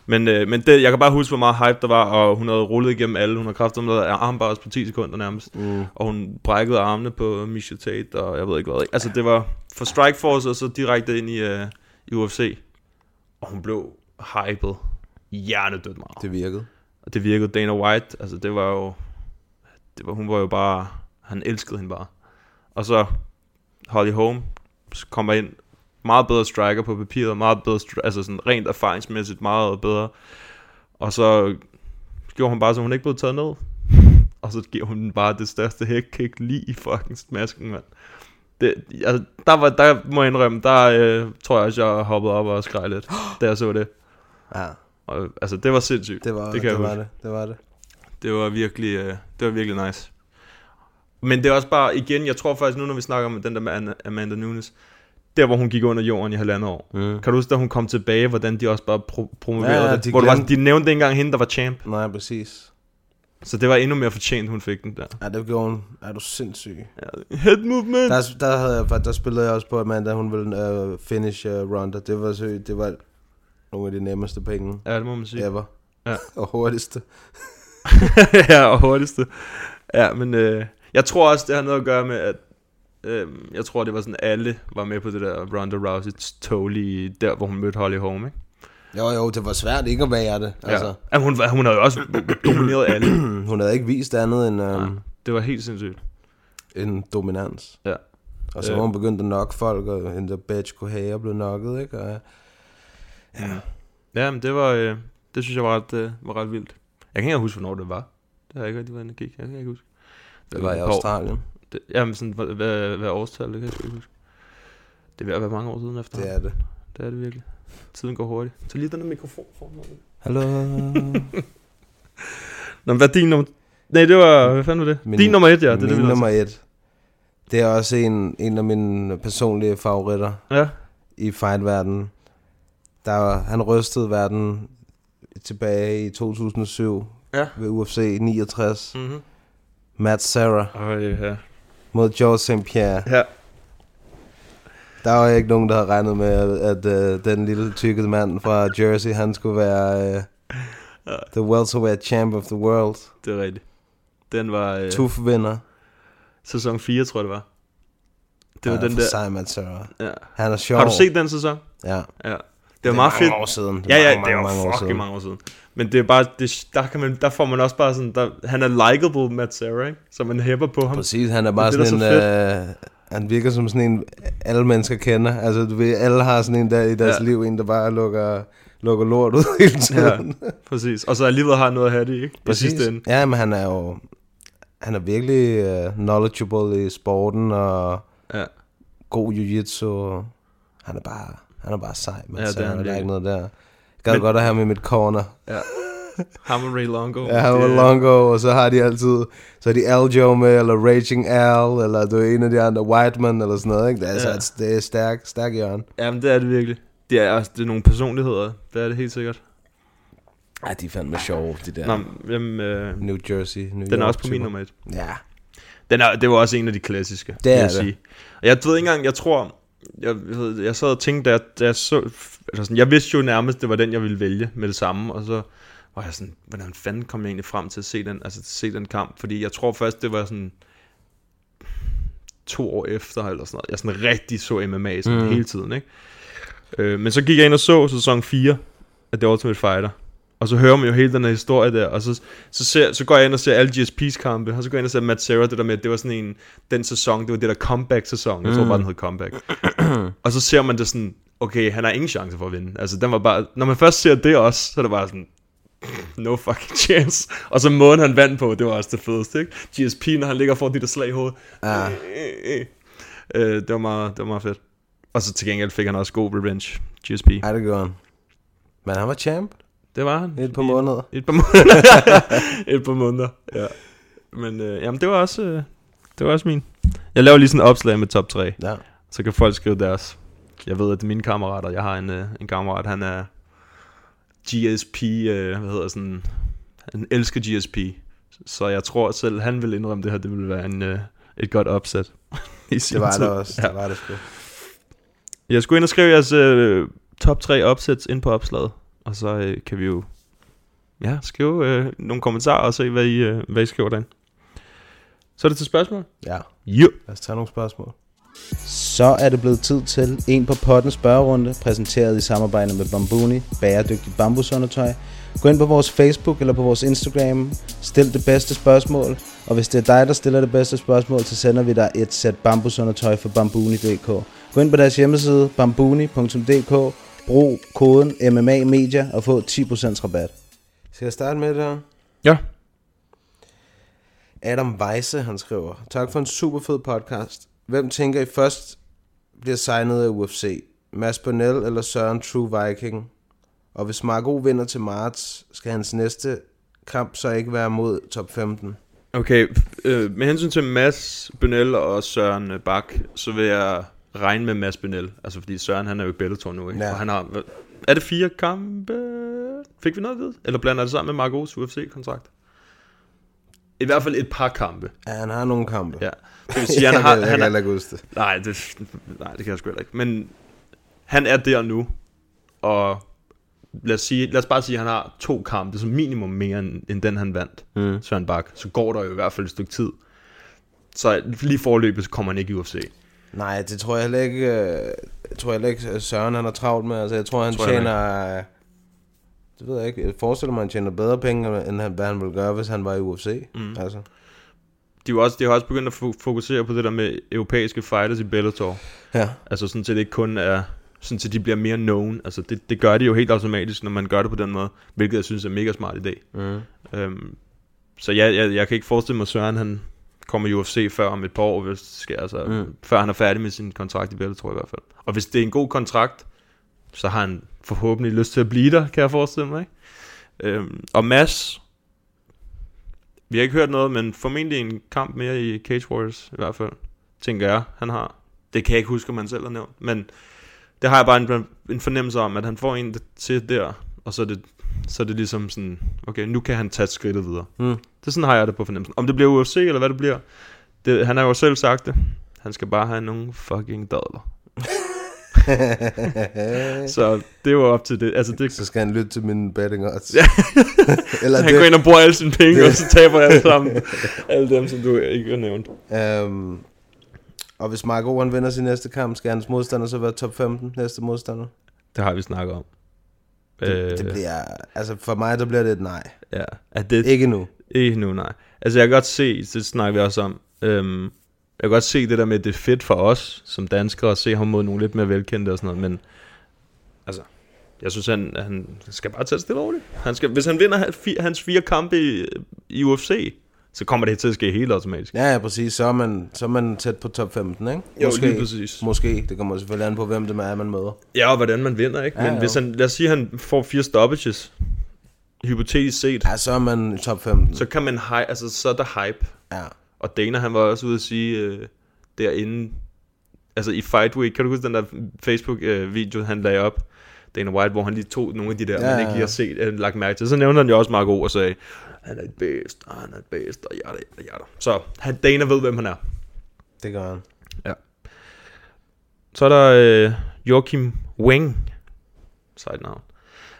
Men, øh, men det, jeg kan bare huske, hvor meget hype der var, og hun havde rullet igennem alle. Hun har kraftet med armbars på 10 sekunder nærmest. Mm. Og hun brækkede armene på Misha Tate, og jeg ved ikke hvad. ikke? Altså det var fra Strikeforce, og så direkte ind i, uh, i UFC. Og hun blev hyped hjernedødt meget. Det virkede. Og det virkede Dana White, altså det var jo, det var, hun var jo bare, han elskede hende bare. Og så Holly Holm kommer ind, meget bedre striker på papiret, meget bedre, altså sådan rent erfaringsmæssigt meget bedre. Og så gjorde hun bare, så hun ikke blev taget ned. Og så giver hun bare det største headkick lige i fucking smasken, mand. Det, altså, der, var, der må jeg indrømme, der øh, tror jeg også, jeg hoppede op og skreg lidt, da jeg så det. Ja. Og, altså, det var sindssygt. Det var det, det, kan jeg det, var huske. det. Det var det. Det var virkelig, øh, det var virkelig nice. Men det er også bare, igen, jeg tror faktisk nu, når vi snakker om den der med Amanda Nunes, der hvor hun gik under jorden i halvandet år. Mm. Kan du huske, da hun kom tilbage, hvordan de også bare pro- promoverede Ja, ja, det? de hvor det var, de nævnte ikke engang hende, der var champ. Nej, præcis. Så det var endnu mere fortjent, hun fik den der. Ja, det gjorde hun. Er du sindssyg? Ja, head movement! Der, der, havde jeg, der spillede jeg også på, at Amanda, hun ville uh, finish uh, Ronda. Det var, så, det var nogle af de nemmeste penge. Ja, det må man sige. Ever. Ja. Og hurtigste. ja, og hurtigste. Ja, men øh, jeg tror også, det har noget at gøre med, at øh, jeg tror, det var sådan, alle var med på det der Ronda Rousey's tog lige der, hvor hun mødte Holly Holm, ikke? Jo, jo, det var svært ikke at være det. Altså. Ja. Jamen, hun, hun havde jo også domineret alle. hun havde ikke vist andet end, um, det var helt sindssygt. en dominans. Ja. Og så var hun begyndt at knokke folk, og hende der Betch Kohaya blev knocket, ikke? Og, Ja. Ja, men det var, øh, det synes jeg var ret, øh, var ret vildt. Jeg kan ikke huske, hvornår det var. Det har jeg ikke rigtig været inde og kigge. Jeg kan ikke huske. Det var i år. Australien. Det, jamen, sådan, hvad, hvad, hvad årstal, det kan jeg ikke huske. Det er ved at være mange år siden efter. Det er det. Det er det virkelig. Tiden går hurtigt. Tag lige den der mikrofon for mig. Hallo? Nå, hvad er din nummer... Nej, det var... Hvad fanden var det? Min, din nummer et, ja. Det er det, vi nummer et. Det er også en, en af mine personlige favoritter Ja. i fight-verdenen. Der var, han rystede verden tilbage i 2007 Ja. ved UFC 69. Mhm. Matt Serra Øj, ja. mod George St. Pierre. Ja. Der var ikke nogen, der havde regnet med, at, at uh, den lille tykke mand fra Jersey, han skulle være uh, the welterweight champ of the world. Det er rigtigt. Den var... Øh, Tuf vinder. Sæson 4, tror jeg, det var. Det var den der... Matt Serra. Ja. Han er sjov. Har du set den sæson? Ja. Ja. Det var Det meget fedt. år siden. Det Ja, ja, mange, det var mange, mange år fucking siden. mange år siden. Men det er bare, det, der, kan man, der får man også bare sådan, der, han er likable, Matt Serra, ikke? Så man hæpper på ham. Præcis, han er bare Det det, sådan der en... Øh, Han virker som sådan en, alle mennesker kender. Altså, du ved, alle har sådan en der i deres Ja. liv, en der bare lukker, lukker lort ud hele tiden. Ja, præcis. Og så alligevel har noget at have det, ikke? I sidste ende. Ja, men han er jo... Han er virkelig uh, knowledgeable i sporten, og ja. god jiu-jitsu. Han er bare, han er bare sej, men Ja, det så er han er der er ikke noget der. Jeg gad Men- godt at have ham i mit corner. Ja. Ham og Ray Longo. Ja, han var Det- Longo, og så har de altid, så er de Aljo med, eller Raging Al, eller du er en af de andre, Whiteman, eller sådan noget, ikke? Det er, Ja. ja. altså, det er stærk, stærk hjørne. Jamen, det er det virkelig. Det er, altså, det er nogle personligheder. Det er det helt sikkert. Ja, de er fandme sjove, de der. Nå, jamen, øh, New Jersey, New Den er York også på min nummer et. Ja. Den er, det var også en af de klassiske, Det er vil jeg det. sige. Og jeg ved ikke engang, jeg tror, jeg, jeg, ved- jeg sad og tænkte, da jeg så, altså sådan, jeg vidste jo nærmest, det var den, jeg ville vælge med det samme, og så var jeg sådan, hvordan fanden kom jeg egentlig frem til at se den, altså at se den kamp, fordi jeg tror først, det var sådan to år efter, eller sådan noget, jeg sådan rigtig så MMA sådan Mm. hele tiden, ikke? Øh, men så gik jeg ind og så sæson 4 af The Ultimate Fighter, og så hører man jo hele den her historie der, og så, så, ser, så går jeg ind og ser alle GSP's kampe, og så går jeg ind og ser Matt Serra, det der med, det var sådan en, den sæson, det var det der comeback-sæson, jeg tror Mm. bare, den hed comeback. og så ser man det sådan, okay, han har ingen chance for at vinde. Altså, den var bare, når man først ser det også, så er det bare sådan, no fucking chance. Og så måden han vandt på, det var også det fedeste, ikke? GSP, når han ligger får de der slag i hovedet. Ja. Øh, det, var meget, det var meget fedt. Og så til gengæld fik han også god revenge, GSP. Ja, det gjorde han. Men han var champ. Det var han. Et par måneder. I et par måneder. et par måneder, ja. Men øh, jamen, det var også, øh, det var også min. Jeg laver lige sådan et opslag med top 3. Ja. Så kan folk skrive deres. Jeg ved, at det mine kammerater. Jeg har en, øh, en kammerat, han er GSP, øh, hvad hedder sådan, han elsker GSP. Så jeg tror at selv, han vil indrømme det her, det vil være en, øh, et godt opsæt. i sin Det var tid. det også. Det var det sgu. Jeg skulle ind og skrive jeres øh, top 3 opsæt ind på opslaget. Og så øh, kan vi jo ja, skrive øh, nogle kommentarer og se, hvad I, øh, hvad I skriver derinde. Så er det til spørgsmål? Ja. Jo. Lad os tage nogle spørgsmål. Så er det blevet tid til en på potten spørgerunde, præsenteret i samarbejde med Bambuni, bæredygtigt bambusundertøj. Gå ind på vores Facebook eller på vores Instagram, stil det bedste spørgsmål, og hvis det er dig, der stiller det bedste spørgsmål, så sender vi dig et sæt bambusundertøj fra bambuni.dk. Gå ind på deres hjemmeside, bambuni.dk, brug koden MMA Media og få 10% rabat. Skal jeg starte med det her? Ja. Adam Weisse, han skriver, tak for en super fed podcast. Hvem tænker I først bliver signet af UFC? Mads Bonnell eller Søren True Viking? Og hvis Marco vinder til marts, skal hans næste kamp så ikke være mod top 15? Okay, øh, med hensyn til Mads Benel og Søren Bak, så vil jeg regne med Mads Benel. Altså fordi Søren han er jo i Bellator nu, ikke? Ja. Og han har, er det fire kampe? Fik vi noget at vide? Eller blander det sammen med Marcos UFC-kontrakt? I hvert fald et par kampe. Ja, han har nogle kampe. Ja. Det vil sige, han Jeg har... jeg han er- ikke huske det. Nej, det, nej, det kan jeg sgu heller ikke. Men han er der nu, og lad os, sige, lad os bare sige, at han har to kampe, som minimum mere end, end den, han vandt, Mm. Søren Bak. Så går der jo i hvert fald et stykke tid. Så lige forløbet, så kommer han ikke i UFC. Nej, det tror jeg heller ikke, øh, jeg tror heller ikke, Søren han har travlt med. Altså, jeg tror, han Tror jeg tjener... øh, Det ved jeg ikke. Jeg forestiller mig, at han tjener bedre penge, end han, hvad han ville gøre, hvis han var i UFC. Mm. Altså. De, er også, de har også begyndt at fo- fokusere på det der med europæiske fighters i Bellator. Ja. Altså sådan, så det ikke kun er sådan, så de bliver mere known. Altså det, det gør de jo helt automatisk, når man gør det på den måde, hvilket jeg synes er mega smart idé. Mm. Øhm, så jeg, jeg, jeg kan ikke forestille mig, at Søren han kommer i UFC før om et par år, hvis det sker, altså, mm. før han er færdig med sin kontrakt i Bellator i hvert fald. Og hvis det er en god kontrakt, så har han forhåbentlig lyst til at blive der, kan jeg forestille mig. Ikke? Øhm, og Mads, vi har ikke hørt noget, men formentlig en kamp mere i Cage Warriors i hvert fald, tænker jeg, han har. Det kan jeg ikke huske, om han selv har nævnt, men det har jeg bare en, en fornemmelse om, at han får en til der, og så er det, så er det ligesom sådan, okay, nu kan han tage skridtet videre. Mm. Det er sådan har jeg det på fornemmelsen. Om det bliver UFC, eller hvad det bliver, det, han har jo selv sagt det. Han skal bare have nogle fucking dadler. så det var op til det. Altså det... Så skal han lytte til mine betting odds. Eller han det- går ind og bruger alle sine penge, det- og så taber alle sammen. alle dem, som du ikke har nævnt. Um, og hvis Marco han vinder sin næste kamp, skal hans modstander så være top 15 næste modstander? Det har vi snakket om. Det, det bliver, altså for mig, der bliver det et nej. Ja. Er det, Ikke nu. Ikke nu, nej. Altså jeg kan godt se, det snakker vi også om, øhm, Jeg kan godt se det der med, at det er fedt for os som danskere at se ham mod nogle lidt mere velkendte og sådan noget, men altså, jeg synes, han, han skal bare tage det stille og roligt. Han skal, hvis han vinder hans fire, kampe i, i UFC, så kommer det til at ske helt automatisk. Ja, ja, præcis. Så er man, så er man tæt på top 15, ikke? Jo, måske, lige præcis. Måske. Det kommer selvfølgelig an på, hvem det er, man møder. Ja, og hvordan man vinder, ikke? Ja, Men jo. hvis han, lad os sige, at han får fire stoppages, hypotetisk set, Ja, så er man i top 15. så kan man hi- altså, så er der hype. Ja. Og Dana, han var også ude at sige, øh, derinde, altså i Fight Week, kan du huske den der Facebook-video, han lagde op, Dana White, hvor han lige tog nogle af de der, Ja, man ikke lige har set, øh, lagt mærke til. Så nævnte han jo også Marco og sagde, han er et bedst, og han er et bedst, og jada, jada, jada. Så han, Dana ved, hvem han er. Det gør han. Ja. Så er der øh, Joachim Weng. Sejt navn.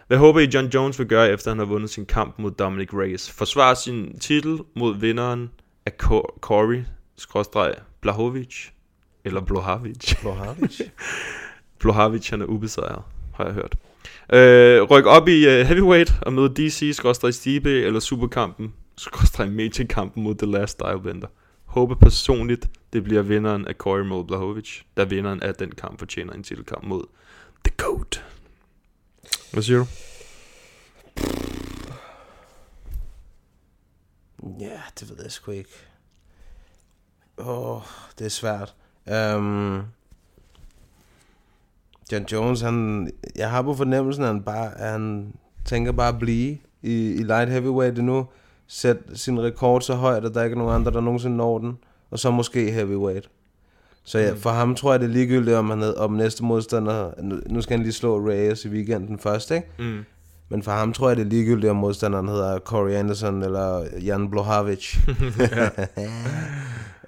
Hvad håber I, John Jones vil gøre, efter han har vundet sin kamp mod Dominic Reyes? Forsvare sin titel mod vinderen af Corey, skråstreg, Blahovic, eller Blohavic. Blohavic. Blohavic, han er ubesejret, har jeg hørt. Øh, ryk op i uh, heavyweight og møde DC, skråstreg Stipe, eller superkampen, skråstreg Major-kampen mod The Last Stylebender. Håber personligt, det bliver vinderen af Corey mod Blahovic, da vinderen af den kamp fortjener en titelkamp mod The GOAT. Hvad siger du? Ja, det ved jeg sgu ikke. Åh, oh, det er svært. Um, John Jones, han, jeg har på fornemmelsen, at han, bare, at han tænker bare at blive i, i light heavyweight endnu. Sæt sin rekord så højt, at der ikke er nogen andre, der nogensinde når den. Og så måske heavyweight. Så ja, for ham tror jeg, det er ligegyldigt, om, han, om næste modstander... Nu, nu skal han lige slå Reyes i weekenden først, ikke? Mm. Men for ham tror jeg, det er ligegyldigt, om modstanderen hedder Corey Anderson eller Jan Blohavic. uh,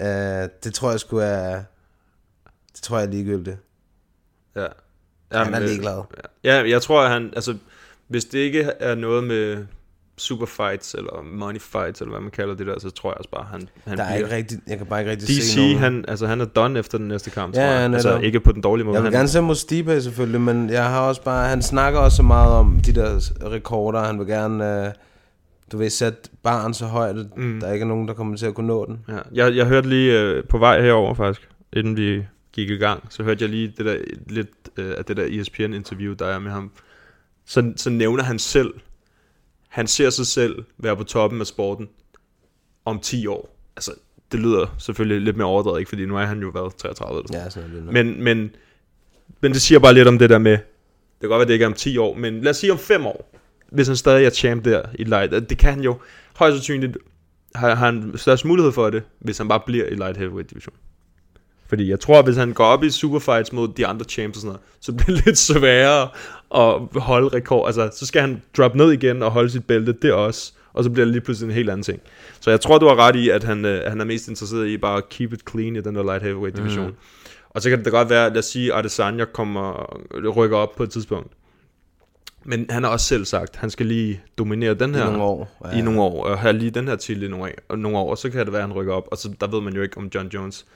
det tror jeg sgu er... Det tror jeg er ligegyldigt. Ja. Han er øh, ligeglad. Ja, jeg tror, at han, altså, hvis det ikke er noget med super fights, eller money fights, eller hvad man kalder det der, så tror jeg også bare, han, han Der er bliver... ikke rigtig, jeg kan bare ikke rigtig DC, se nogen. han, altså, han er done efter den næste kamp, Ja, tror jeg. han altså, der. ikke på den dårlige måde. Jeg vil han, gerne se mod Stipe selvfølgelig, men jeg har også bare... Han snakker også så meget om de der rekorder. Han vil gerne... Uh, du ved, sætte barn så højt, at Mm. der ikke er nogen, der kommer til at kunne nå den. Ja, jeg, jeg hørte lige øh, på vej herover faktisk, inden vi gik i gang, så hørte jeg lige det der, lidt øh, af det der ESPN-interview, der er med ham. Så, så nævner han selv, han ser sig selv være på toppen af sporten om 10 år. Altså, det lyder selvfølgelig lidt mere overdrevet, ikke? Fordi nu er han jo været 33 eller sådan Ja, sådan lidt. men, men, men det siger bare lidt om det der med, det kan godt være, det ikke er om 10 år, men lad os sige om 5 år, hvis han stadig er champ der i light. Det kan han jo højst sandsynligt, har, har han størst mulighed for det, hvis han bare bliver i light heavyweight division. Fordi jeg tror, at hvis han går op i superfights mod de andre champs og sådan noget, så bliver det lidt sværere at holde rekord. Altså, så skal han droppe ned igen og holde sit bælte, det også. Og så bliver det lige pludselig en helt anden ting. Så jeg tror, du har ret i, at han, øh, han er mest interesseret i bare at keep it clean i den der light heavyweight division. Mm. Og så kan det da godt være, lad os sige, at Adesanya kommer, rykker op på et tidspunkt. Men han har også selv sagt, at han skal lige dominere den I her nogle år, ja. ja. i nogle år, og have lige den her til i nogle, år- og nogle år, og så kan det være, at han rykker op, og så der ved man jo ikke, om John Jones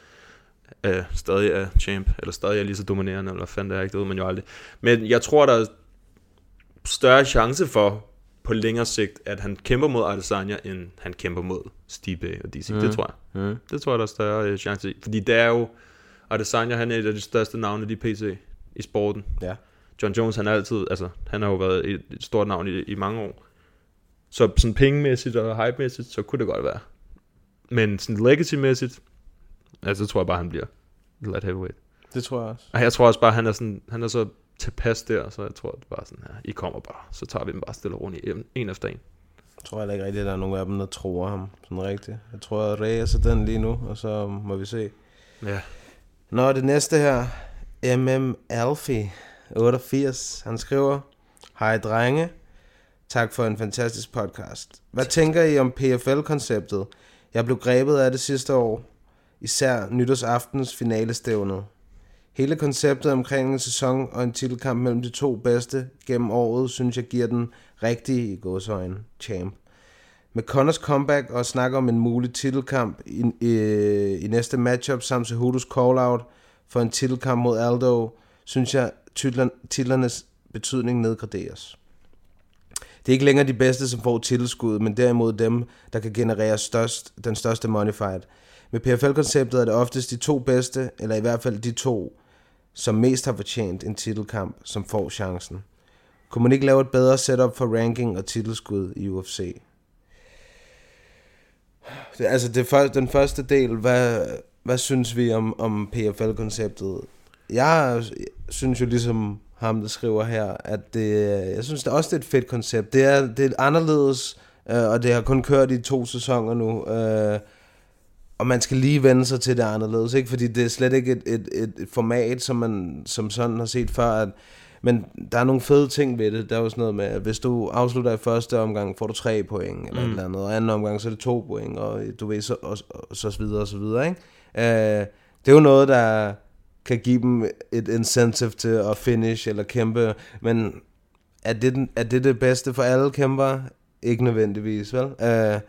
øh, stadig er champ, eller stadig er lige så dominerende, eller fanden det er, ikke, det ved man jo aldrig. Men jeg tror, der er større chance for, på længere sigt, at han kæmper mod Adesanya, end han kæmper mod Stipe og DC. Mm. Det tror jeg. Mm. Det tror jeg, der er større øh, chance i. Fordi det er jo, Adesanya, han er et af de største navne i PC i sporten. Ja. John Jones, han er altid, altså, han har jo været et, et stort navn i, i mange år. Så sådan pengemæssigt og hype-mæssigt, så kunne det godt være. Men sådan legacy-mæssigt, altså, så tror jeg bare, han bliver light heavyweight. Det tror jeg også. Og jeg tror også bare, han er, sådan, han er så tilpas der, så jeg tror det er bare sådan her, I kommer bare, så tager vi dem bare stille og roligt en, en efter en. Jeg tror heller ikke rigtigt, at der er nogen af dem, der tror ham sådan rigtigt. Jeg tror, at Reyes er den lige nu, og så må vi se. Ja. Nå, det næste her. MM Alfie, 88. Han skriver, Hej drenge, tak for en fantastisk podcast. Hvad tænker I om PFL-konceptet? Jeg blev grebet af det sidste år, især nytårsaftens finalestævne. Hele konceptet omkring en sæson og en titelkamp mellem de to bedste gennem året, synes jeg giver den rigtige i gåsøjne champ. Med Connors comeback og snak om en mulig titelkamp i, i, i næste matchup samt Cejudos call-out for en titelkamp mod Aldo, synes jeg titlen, titlernes betydning nedgraderes. Det er ikke længere de bedste, som får titelskud, men derimod dem, der kan generere størst, den største money fight. Med PFL-konceptet er det oftest de to bedste, eller i hvert fald de to, som mest har fortjent en titelkamp, som får chancen. Kunne man ikke lave et bedre setup for ranking og titelskud i UFC? Det, altså det for, den første del, hvad, hvad synes vi om, om PFL-konceptet? Jeg synes jo ligesom ham, der skriver her, at det, jeg synes det også det er et fedt koncept. Det er, det er anderledes, øh, og det har kun kørt i to sæsoner nu. Øh, og man skal lige vende sig til det anderledes, ikke? Fordi det er slet ikke et, et, et, format, som man som sådan har set før. At, men der er nogle fede ting ved det. Der er jo sådan noget med, at hvis du afslutter i første omgang, får du tre point, eller mm. et eller andet. Og anden omgang, så er det to point, og du ved, så, og, og, så videre, og så videre, ikke? Øh, det er jo noget, der kan give dem et incentive til at finish eller kæmpe, men er det, den, er det det bedste for alle kæmper? Ikke nødvendigvis, vel? Øh,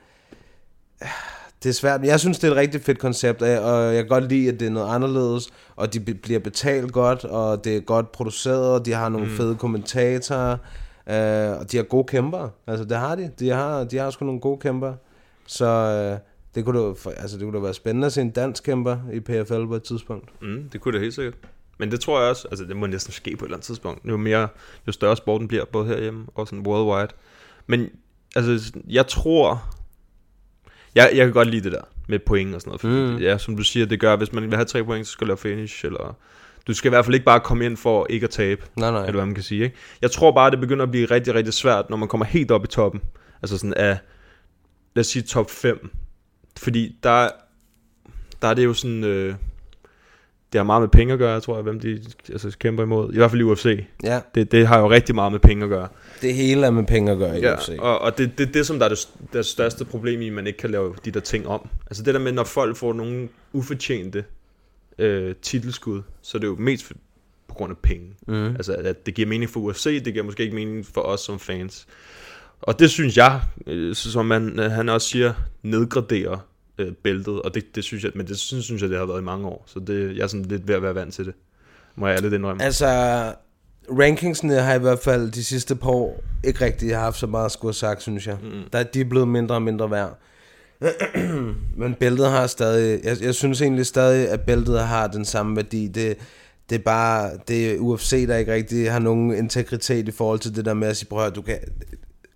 det er svært, men jeg synes, det er et rigtig fedt koncept, og jeg kan godt lide, at det er noget anderledes, og de bliver betalt godt, og det er godt produceret, og de har nogle mm. fede kommentatorer, øh, og de har gode kæmper. Altså, det har de. De har, de har sgu nogle gode kæmper. Så øh, det kunne da, altså, det kunne da være spændende at se en dansk kæmper i PFL på et tidspunkt. Mm, det kunne det helt sikkert. Men det tror jeg også, altså det må næsten ske på et eller andet tidspunkt. Jo mere, jo større sporten bliver, både herhjemme og sådan worldwide. Men altså, jeg tror, jeg, jeg kan godt lide det der med point og sådan noget. Fordi, mm. Ja, som du siger, det gør, hvis man vil have tre point, så skal du lave finish, eller... Du skal i hvert fald ikke bare komme ind for ikke at tabe, nej, nej. eller hvad man kan sige. Ikke? Jeg tror bare, det begynder at blive rigtig, rigtig svært, når man kommer helt op i toppen. Altså sådan af, lad os sige top 5. Fordi der, der er det jo sådan, øh, det har meget med penge at gøre, tror jeg, hvem de altså, kæmper imod. I hvert fald i UFC. Ja. Det, det har jo rigtig meget med penge at gøre. Det hele er med penge at gøre i ja, UFC. Og, og det, det, det, som der er det, det største problem i, at man ikke kan lave de der ting om. Altså det der med, når folk får nogle ufortjente øh, titelskud, så er det jo mest for, på grund af penge. Mhm. Altså at det giver mening for UFC, det giver måske ikke mening for os som fans. Og det synes jeg, øh, som man, øh, han også siger, nedgraderer øh, bæltet, og det, det synes jeg, men det synes, synes jeg, det har været i mange år, så det, jeg er sådan lidt ved at være vant til det. Må jeg ærligt indrømme. Altså, rankingsene har i hvert fald de sidste par år ikke rigtig haft så meget at skulle sagt, synes jeg. Mm. Der, de er blevet mindre og mindre værd. Men bæltet har stadig, jeg, jeg synes egentlig stadig, at bæltet har den samme værdi. Det, det er bare, det er UFC, der ikke rigtig har nogen integritet i forhold til det der med at sige, prøv at du kan,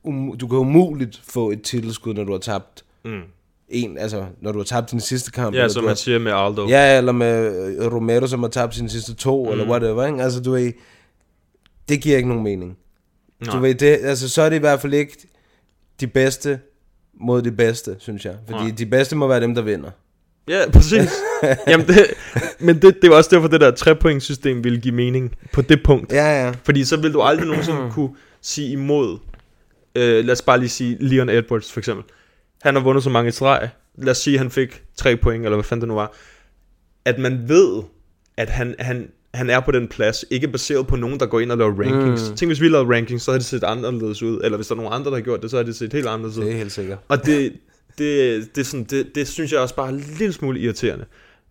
um, du kan umuligt få et titelskud, når du har tabt Mm. en, altså når du har tabt din sidste kamp. Ja, som man har- siger med Aldo. Ja, eller med Romero, som har tabt sine sidste to, mm. eller whatever, ikke? Altså, du ved, det giver ikke nogen mening. Nej. Du ved, det, altså, så er det i hvert fald ikke de bedste mod de bedste, synes jeg. Fordi Nej. de bedste må være dem, der vinder. Ja, præcis. Jamen det, men det, det var også derfor, det der trepointssystem ville give mening på det punkt. Ja, ja. Fordi så vil du aldrig nogensinde kunne sige imod, øh, lad os bare lige sige Leon Edwards for eksempel. Han har vundet så mange streg. Lad os sige, at han fik tre point, eller hvad fanden det nu var. At man ved, at han, han, han er på den plads, ikke baseret på nogen, der går ind og laver rankings. Mm. Tænk, hvis vi lavede rankings, så havde det set anderledes ud. Eller hvis der er nogen andre, der har gjort det, så havde det set helt anderledes ud. Det er helt sikkert. Og det, det, det, sådan, det, det synes jeg også bare er en lille smule irriterende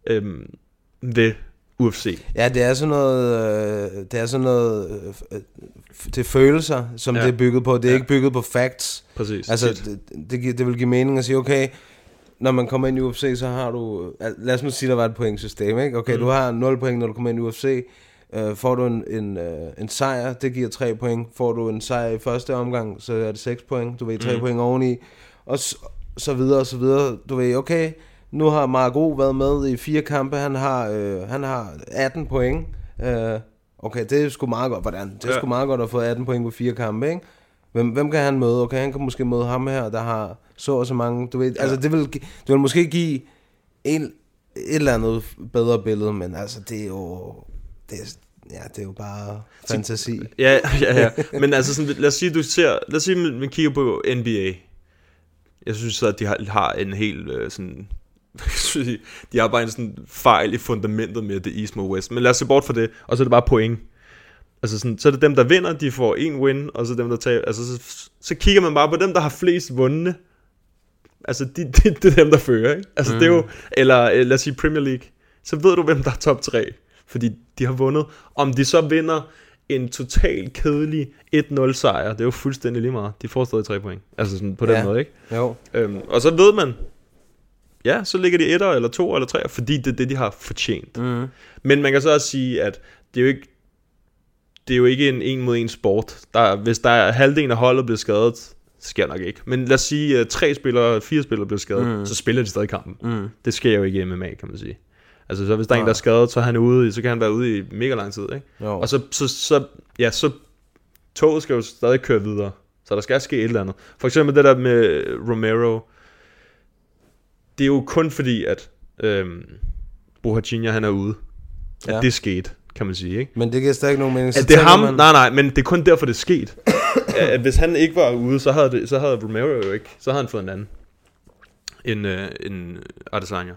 øhm, ved UFC. Ja, det er sådan noget, øh, det er sådan noget, øh, det er følelser, som ja. Det er bygget på. Det er ja. Ikke bygget på facts. Præcis. Altså, det, det, det vil give mening at sige, okay, når man kommer ind i UFC, så har du, lad os nu sige, der var et pointsystem, ikke? Okay, mm. Du har 0 point, når du kommer ind i UFC. Øh, får du en, en, øh, en sejr, det giver 3 point. Får du en sejr i første omgang, så er det 6 point. Du ved, 3 mm. Mm. point oveni. Og så, så videre og så videre. Du ved, okay, nu har Marco været med i fire kampe. Han har, øh, han har 18 point. Øh, okay, det er sgu meget godt. Hvordan? Det er Ja. sgu meget godt at få 18 point på fire kampe, ikke? Hvem, hvem kan han møde? Okay, han kan måske møde ham her, der har så og så mange. Du ved, ja. altså det vil, det vil måske give en, et eller andet bedre billede, men altså det er jo, det er, ja, det er jo bare fantasi. Ja, ja, ja. Men altså, sådan, lad os sige, du ser, lad os sige, man, kigger på NBA. Jeg synes så, at de har, har en helt øh, sådan, de har bare en sådan fejl i fundamentet med det East mod West. Men lad os se bort fra det, og så er det bare point. Altså sådan, så er det dem, der vinder, de får en win, og så dem, der taber. Altså, så, så kigger man bare på dem, der har flest vundne. Altså, de, de, det er dem, der fører, ikke? Altså, mm. det er jo, eller øh, lad os sige Premier League. Så ved du, hvem der er top 3. Fordi de har vundet. Om de så vinder en total kedelig 1-0 sejr, det er jo fuldstændig lige meget. De får stadig 3 point. Altså sådan på den Ja. måde, ikke? Jo. Øhm, og så ved man, ja, så ligger de etter eller to eller tre, fordi det er det, de har fortjent. Mhm. Men man kan så også sige, at det er jo ikke, det er jo ikke en en mod en sport. Der, hvis der er halvdelen af holdet bliver skadet, sker nok ikke. Men lad os sige, at tre spillere, fire spillere bliver skadet, Mm. så spiller de stadig kampen. Mm. Det sker jo ikke i MMA, kan man sige. Altså, så hvis der er en, der er skadet, så er han ude, så kan han være ude i mega lang tid, ikke? Jo. Og så, så, så, ja, så toget skal jo stadig køre videre. Så der skal ske et eller andet. For eksempel det der med Romero. Det er jo kun fordi, at øhm, Bohachinha, han er ude. At Ja. det skete, kan man sige, ikke? Men det giver stadig ikke nogen mening. At det er ham, man- nej nej, men det er kun derfor, det er sket. at hvis han ikke var ude, så havde, det, så havde Romero jo ikke, så havde han fået en anden. En, øh, en Adesanya.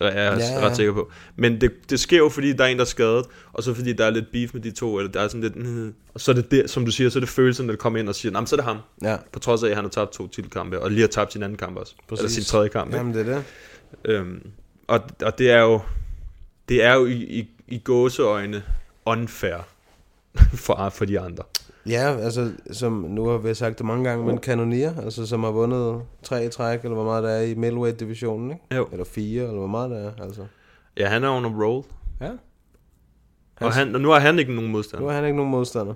Det er jeg Ja, ja, ret sikker på. Men det, det sker jo, fordi der er en, der er skadet, og så fordi der er lidt beef med de to, eller der er sådan lidt, "Mm." og så er det, det som du siger, så er det følelsen, der kommer ind og siger, nej, så er det ham. Ja. På trods af, at han har tabt to titelkampe, og lige har tabt sin anden kamp også. Præcis. Eller sin tredje kamp. ikke? Jamen, det er det. Øhm, og, og det er jo, det er jo i, i, i gåseøjne unfair for, for de andre. Ja, altså, som nu har vi sagt det mange gange, men Cannoneer, altså, som har vundet tre i træk, eller hvor meget der er i middleweight-divisionen, ikke? Jo. Eller fire, eller hvor meget der er, altså. Ja, han er on a roll. Ja. Og, han, og nu har han ikke nogen modstander. Nu er han ikke nogen modstander.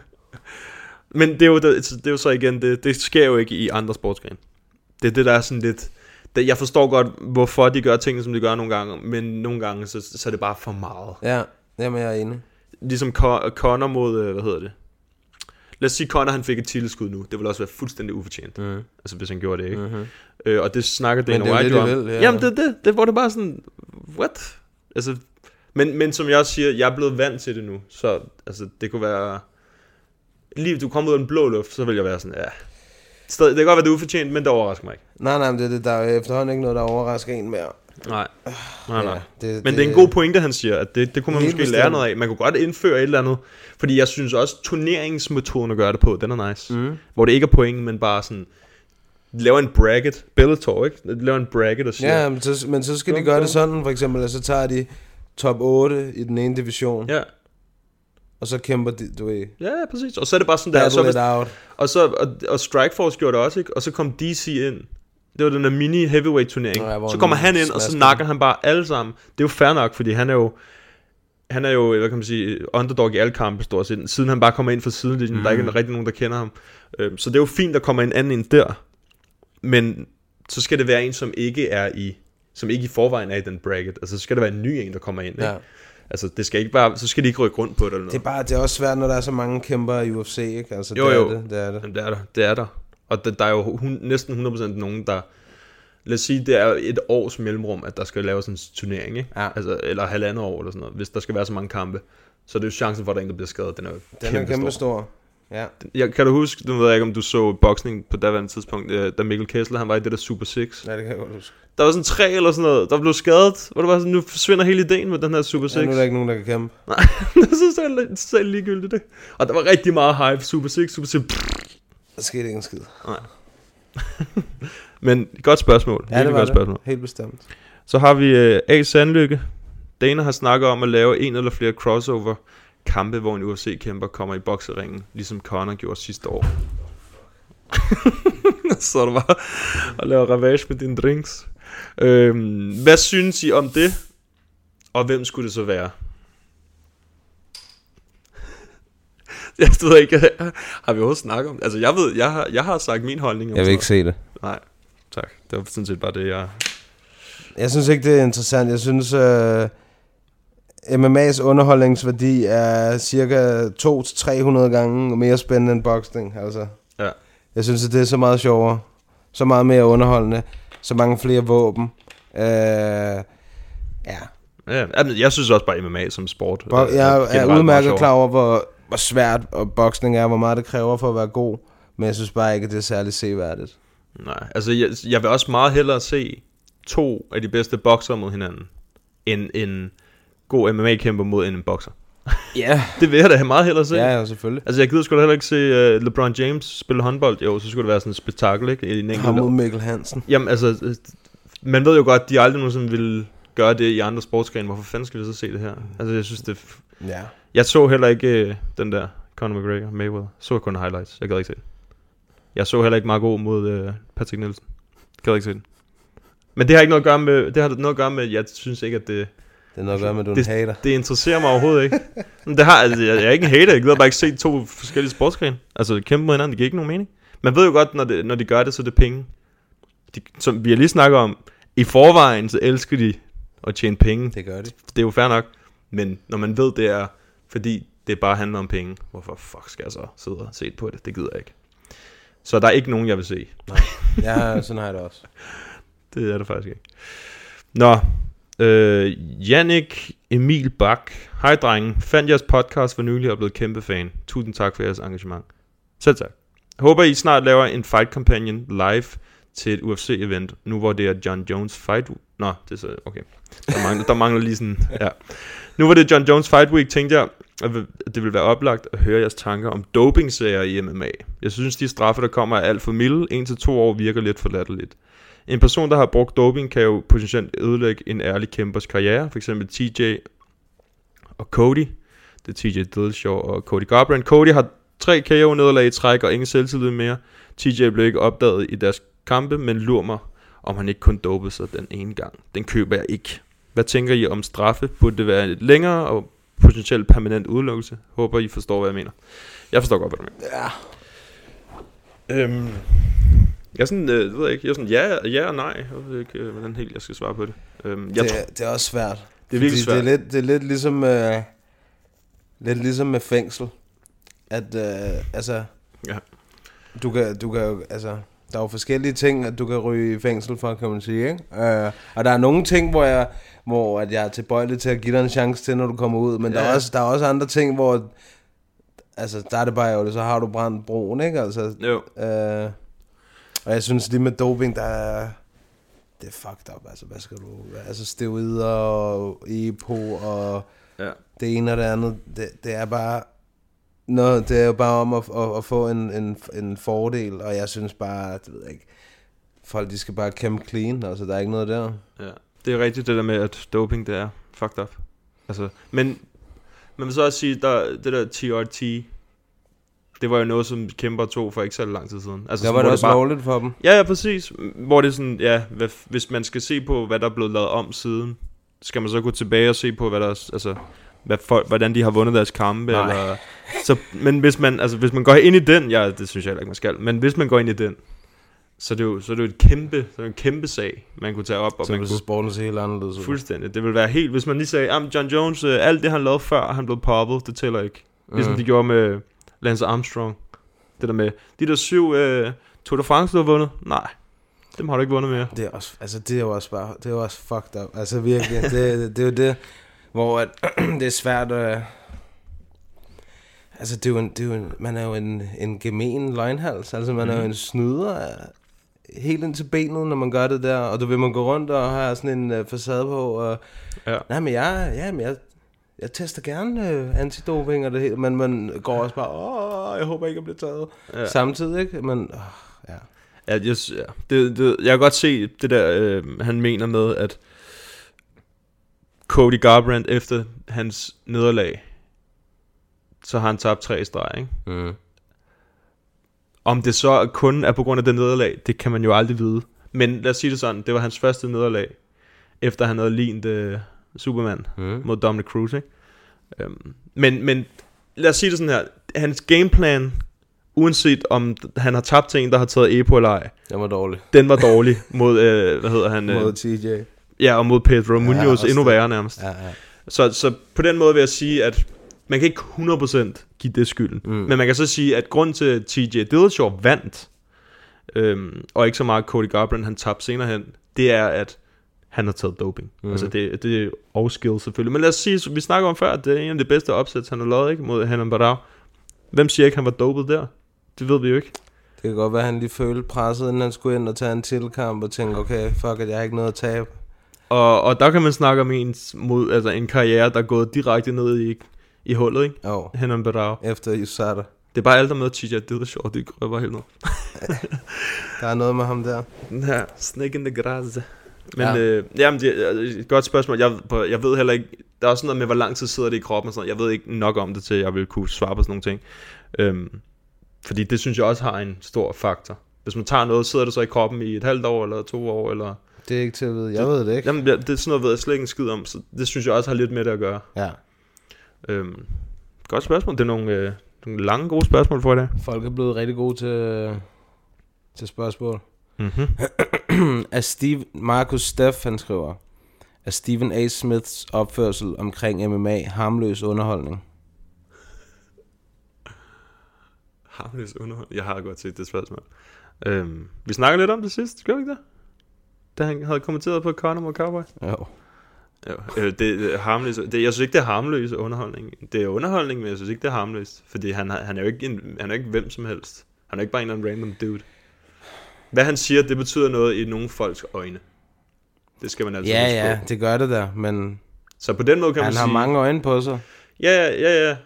Men det er, jo, det, det er jo så igen, det, det sker jo ikke i andre sportsgrene. Det er det, der er sådan lidt... Jeg forstår godt, hvorfor de gør tingene, som de gør nogle gange, men nogle gange, så, så er det bare for meget. Ja, jamen jeg er enig. Ligesom Con- Conor mod, øh, hvad hedder det? Lad os sige, Conor han fik et titelskud nu. Det ville også være fuldstændig ufortjent. Mm. Altså, hvis han gjorde det, ikke? Mhm. Øh, og det snakker Men Dana det er White det, de om. vil, ja. Jamen, det er det. Det var det bare sådan, what? Altså, men, men som jeg også siger, jeg er blevet vant til det nu. Så altså, det kunne være... Lige du kommer ud af den blå luft, så vil jeg være sådan, ja... Stadig, det kan godt være, det er ufortjent, men det overrasker mig ikke. Nej, nej, men det, det, der er efterhånden ikke noget, der overrasker en mere. Nej. Nej, nej. Ja, det- Men det er en det- god pointe, han siger, at det, det kunne man måske lære bestemt. noget af. Man kunne godt indføre et eller andet. Fordi jeg synes også, turneringsmetoden at gøre det på, den er nice. Mm. Hvor det ikke er point, men bare sådan... Laver en bracket. Bellator, ikke? Laver en bracket og siger... Ja, men så, men så skal de gøre det sådan, for eksempel, at så tager de top 8 i den ene division. Ja. Og så kæmper de, du ved. Ja, præcis. Og så er det bare sådan der. Og så, out. og, så, og, og Strikeforce gjorde det også, ikke? Og så kom DC ind. Det var den der mini heavyweight turnering. Ja, så kommer han ind, og så nakker han bare alle sammen. Det er jo fair nok, fordi han er jo... Han er jo, hvad kan man sige, underdog i alle kampe stort set. Siden han bare kommer ind fra sidelinjen, mm. der er ikke rigtig nogen, der kender ham. Øhm, Så det er jo fint, der kommer en anden ind der. Men så skal det være en, som ikke er i som ikke i forvejen er i den bracket. Altså, så skal det være en ny en, der kommer ind. Ikke? Ja. Altså, det skal ikke bare, så skal de ikke rykke rundt på det eller noget. Det er, bare, det er også svært, når der er så mange kæmper i UFC, ikke? Altså, Jo, det jo. Er det, det er det. Jamen, det er der. Det er der. Og der, der er jo hun, næsten 100% nogen, der... Lad os sige, det er et års mellemrum, at der skal laves en turnering, ikke? Ja. Altså, eller halvandet år eller sådan noget, hvis der skal være så mange kampe. Så er det jo chancen for, at der er en, der bliver skadet. Den er jo Den er kæmpe stor. Ja. Jeg, kan du huske, nu ved jeg ikke, om du så boksning på daværende tidspunkt, øh, da Mikkel Kessler, han var i det der Super 6. Ja, det kan jeg godt huske. Der var sådan tre eller sådan noget, der blev skadet, hvor det var sådan, nu forsvinder hele ideen med den her Super 6. Ja, nu er der ikke nogen, der kan kæmpe. Nej, det er så selv, selv ligegyldigt det. Og der var rigtig meget hype, Super 6, Super 6. Der skete ikke en skid. Nej. Men godt spørgsmål. Ja, det var godt det. spørgsmål. Helt bestemt. Så har vi uh, A. Sandlykke. Dana har snakket om at lave en eller flere crossover kampe, hvor en UFC-kæmper kommer i bokseringen, ligesom Conor gjorde sidste år. så er det bare at lave ravage med dine drinks. Øhm, hvad synes I om det? Og hvem skulle det så være? Jeg ved ikke, har vi overhovedet snakket om det? Altså, jeg ved, jeg har, jeg har sagt min holdning om Jeg vil ikke se det. Nej, tak. Det var sådan set bare det, jeg... Jeg synes ikke, det er interessant. Jeg synes, uh, MMA's underholdningsværdi er cirka 200-300 gange mere spændende end boksning. Altså. Ja. Jeg synes, at det er så meget sjovere. Så meget mere underholdende. Så mange flere våben. Uh, ja. Ja, jeg synes også bare MMA som sport. Bo- øh, jeg er meget udmærket klar over, hvor, hvor svært og boksning er, hvor meget det kræver for at være god. Men jeg synes bare ikke, at det er særlig seværdigt. Nej, altså jeg, jeg vil også meget hellere se to af de bedste bokser mod hinanden, end en god MMA-kæmper mod en bokser. Ja. det vil jeg da meget hellere se. Ja, ja, selvfølgelig. Altså jeg gider sgu da heller ikke se uh, LeBron James spille håndbold. Jo, så skulle det være sådan et spektakel, ikke? I en enkelt Ham mod Mikkel Hansen. Jamen altså, øh, man ved jo godt, de aldrig nogensinde vil gøre det i andre sportsgrene. Hvorfor fanden skal vi så se det her? Altså jeg synes, det... Ja. Jeg så heller ikke uh, den der Conor McGregor, Mayweather. Så kun highlights. Jeg gad ikke se det. Jeg så heller ikke Marco mod uh, Patrick Nielsen. Gad ikke se det. Men det har ikke noget at gøre med, det har noget at gøre med, jeg synes ikke, at det... Det er noget at gøre med, at du er det, en hater. Det interesserer mig overhovedet ikke. Men det har, altså, jeg, jeg er ikke en hater, jeg gider bare ikke se to forskellige sportsgrene. Altså kæmpe mod hinanden, det giver ikke nogen mening. Man ved jo godt, når, det, når de gør det, så er det penge. De, som vi har lige snakket om, i forvejen, så elsker de at tjene penge. Det gør de. Det er jo fair nok. Men når man ved, det er, fordi det bare handler om penge, hvorfor fuck skal jeg så sidde og se på det? Det gider jeg ikke. Så der er ikke nogen, jeg vil se. Nej, ja, sådan har jeg det også. det er der faktisk ikke. Nå, øh, Jannik Emil Bak. Hej drenge, fandt jeres podcast for nylig og blevet kæmpe fan. Tusind tak for jeres engagement. Selv tak. Håber I snart laver en fight companion live til et UFC-event, nu hvor det er John Jones Fight Nå, det er så, okay. Der mangler, der mangler lige sådan, ja. Nu var det John Jones Fight Week, tænkte jeg, at det ville være oplagt at høre jeres tanker om dopingsager i MMA. Jeg synes, de straffe, der kommer, er alt for milde. En til to år virker lidt for latterligt. En person, der har brugt doping, kan jo potentielt ødelægge en ærlig kæmpers karriere. For eksempel TJ og Cody. Det er TJ Dillashaw og Cody Garbrandt. Cody har tre KO-nederlag i træk og ingen selvtillid mere. TJ blev ikke opdaget i deres kampe, men lurer mig, om han ikke kun dopede sig den ene gang. Den køber jeg ikke. Hvad tænker I om straffe? Burde det være lidt længere og potentielt permanent udelukkelse? Håber I forstår, hvad jeg mener. Jeg forstår godt, hvad du mener. Ja. Øhm, jeg er sådan, øh, ved jeg ikke, jeg er sådan, ja, ja og nej. Jeg ved ikke, øh, hvordan helt jeg skal svare på det. Øhm, jeg det, tror, det er også svært. Det er virkelig svært. Det er lidt, det er lidt ligesom, øh, lidt ligesom med fængsel. At, øh, altså, ja. du kan, du kan jo, altså, der er jo forskellige ting, at du kan ryge i fængsel for, kan man sige, ikke? Øh, og der er nogle ting, hvor jeg, hvor at jeg er tilbøjelig til at give dig en chance til, når du kommer ud, men ja. der, er også, der er også andre ting, hvor, altså, der er det bare jo, så har du brændt broen, ikke? Altså, jo. Øh, og jeg synes lige med doping, der er, det er fucked up, altså, hvad skal du, altså, steroider og EPO og ja. det ene og det andet, det, det er bare, Nå, det er jo bare om at, at, at få en, en, en fordel, og jeg synes bare, det ved jeg ikke, folk de skal bare kæmpe clean, altså der er ikke noget der. Ja, det er rigtigt det der med, at doping det er fucked up. Altså, men man vil så også sige, der, det der TRT, det var jo noget, som kæmper tog for ikke så lang tid siden. Altså, Der var det også lovligt for dem. Ja, ja, præcis. Hvor det er sådan, ja, hvad, hvis man skal se på, hvad der er blevet lavet om siden, skal man så gå tilbage og se på, hvad der er, altså, hvad folk, hvordan de har vundet deres kampe, Nej. eller... Så, men hvis man, altså, hvis man går ind i den, ja, det synes jeg heller ikke, man skal, men hvis man går ind i den, så er det jo, så er det jo et kæmpe, så er en kæmpe sag, man kunne tage op. Og Så man kunne, sporten se helt anderledes ud. Fuldstændig. Det vil være helt, hvis man lige sagde, at John Jones, øh, alt det han lavede før, han blev poppet, det tæller ikke. Ligesom Mm. de gjorde med Lance Armstrong. Det der med, de der syv øh, Tour de France, du har vundet, nej, dem har du ikke vundet mere. Det er også, altså det er jo også bare, det er jo også fucked up. Altså virkelig, det, det, det er jo det, hvor at, det er svært at... Altså det er jo, en, det er jo en, man er jo en, en gemen løgnhals, altså man mm. er jo Mhm. en snyder helt ind til benet, når man gør det der, og du vil man gå rundt og have sådan en uh, facade på, og ja. nej, men jeg, ja, men jeg, jeg tester gerne uh, antidoping og det hele, men man går også bare, åh, jeg håber ikke, jeg bliver taget. Ja. Samtidig, ikke? Men, åh, ja. Ja, jeg, ja. Det, det, jeg kan godt se det der, øh, han mener med, at Cody Garbrandt efter hans nederlag, så har han tabt tre streg, ikke? Mm. Om det så kun er på grund af det nederlag, det kan man jo aldrig vide. Men lad os sige det sådan, det var hans første nederlag, efter han havde lignet uh, Superman Mm. mod Dominic Cruz, ikke? Um, men, men lad os sige det sådan her, hans gameplan, uanset om han har tabt til en, der har taget EPO eller ej, Den var dårlig. den var dårlig mod, øh, hvad hedder han? øh, Mod TJ. Ja, og mod Pedro Ja, Munoz, endnu værre nærmest. Ja, ja. Så, så på den måde vil jeg sige, at man kan ikke 100% give det skylden. Mm. Men man kan så sige, at grund til, at TJ Dillashaw vandt, øhm, og ikke så meget Cody Garbrandt, han tabte senere hen, det er, at han har taget doping. Mm. Altså det, det er og skill selvfølgelig. Men lad os sige, vi snakker om før, at det er en af de bedste opsæt, han har lavet ikke, mod Hanan Barao. Hvem siger ikke, han var dopet der? Det ved vi jo ikke. Det kan godt være, at han lige følte presset, inden han skulle ind og tage en tilkamp og tænke, okay, fuck, at jeg har ikke noget at tabe. Og, og der kan man snakke om en, mod, altså en karriere, der er gået direkte ned i, i hullet, ikke? Jo. Hanan Barao. Efter USADA. Det er bare alt der med TJ Dillashaw, det grøber helt ned. Der er noget med ham der. Ja, snake in the grass. Men Ja. øh, jamen, det er et godt spørgsmål. Jeg, jeg ved heller ikke, der er også noget med, hvor lang tid sidder det i kroppen og sådan noget. Jeg ved ikke nok om det til, at jeg vil kunne svare på sådan nogle ting. Øhm, fordi det synes jeg også har en stor faktor. Hvis man tager noget, sidder det så i kroppen i et halvt år, eller to år, eller... Det er ikke til at vide. Jeg ved det ikke. Jamen, ja, det er sådan noget, ved jeg slet ikke en skid om, så det synes jeg også har lidt med det at gøre. Ja. Øhm, godt spørgsmål. Det er nogle, øh, nogle lange, gode spørgsmål for i dag. Folk er blevet rigtig gode til, til spørgsmål. Mhm. er Steve, Marcus Steff, han skriver, er Stephen A. Smiths opførsel omkring MMA harmløs underholdning? Harmløs underhold. Jeg har godt set det spørgsmål. Øhm, vi snakker lidt om det sidst, gør vi ikke det? Da han havde kommenteret på Conor mod Cowboy. Jo. Jo, øh, det er harmløs. Det, jeg synes ikke, det er harmløs underholdning. Det er underholdning, men jeg synes ikke, det er harmløst. Fordi han, har- han er jo ikke, en, han er ikke hvem som helst. Han er ikke bare en eller anden random dude. Hvad han siger, det betyder noget i nogle folks øjne. Det skal man altid Ja, ja, på. det gør det der, men Så på den måde kan han man har sige... mange øjne på sig. Ja, ja, ja, ja.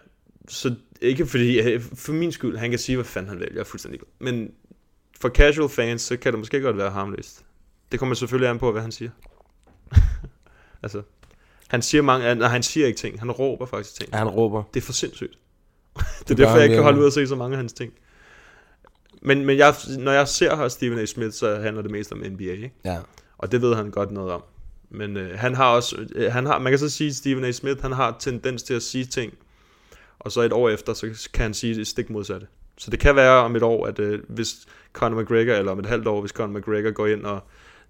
Så ikke fordi, for min skyld, han kan sige, hvad fanden han vil. Jeg er fuldstændig ligeglad. Men for casual fans, så kan det måske godt være harmløst. Det kommer selvfølgelig an på, hvad han siger. altså, han siger mange, nej, han siger ikke ting. Han råber faktisk ting. Ja, han råber. Det er for sindssygt. det er derfor, jeg ikke kan holde ud at se så mange af hans ting. Men, men jeg, når jeg ser her Stephen A. Smith, så handler det mest om NBA, ikke? Ja. Og det ved han godt noget om. Men øh, han har også, øh, han har, man kan så sige, at Stephen A. Smith, han har tendens til at sige ting, og så et år efter, så kan han sige det stik modsatte. Så det kan være om et år, at øh, hvis Conor McGregor, eller om et halvt år, hvis Conor McGregor går ind og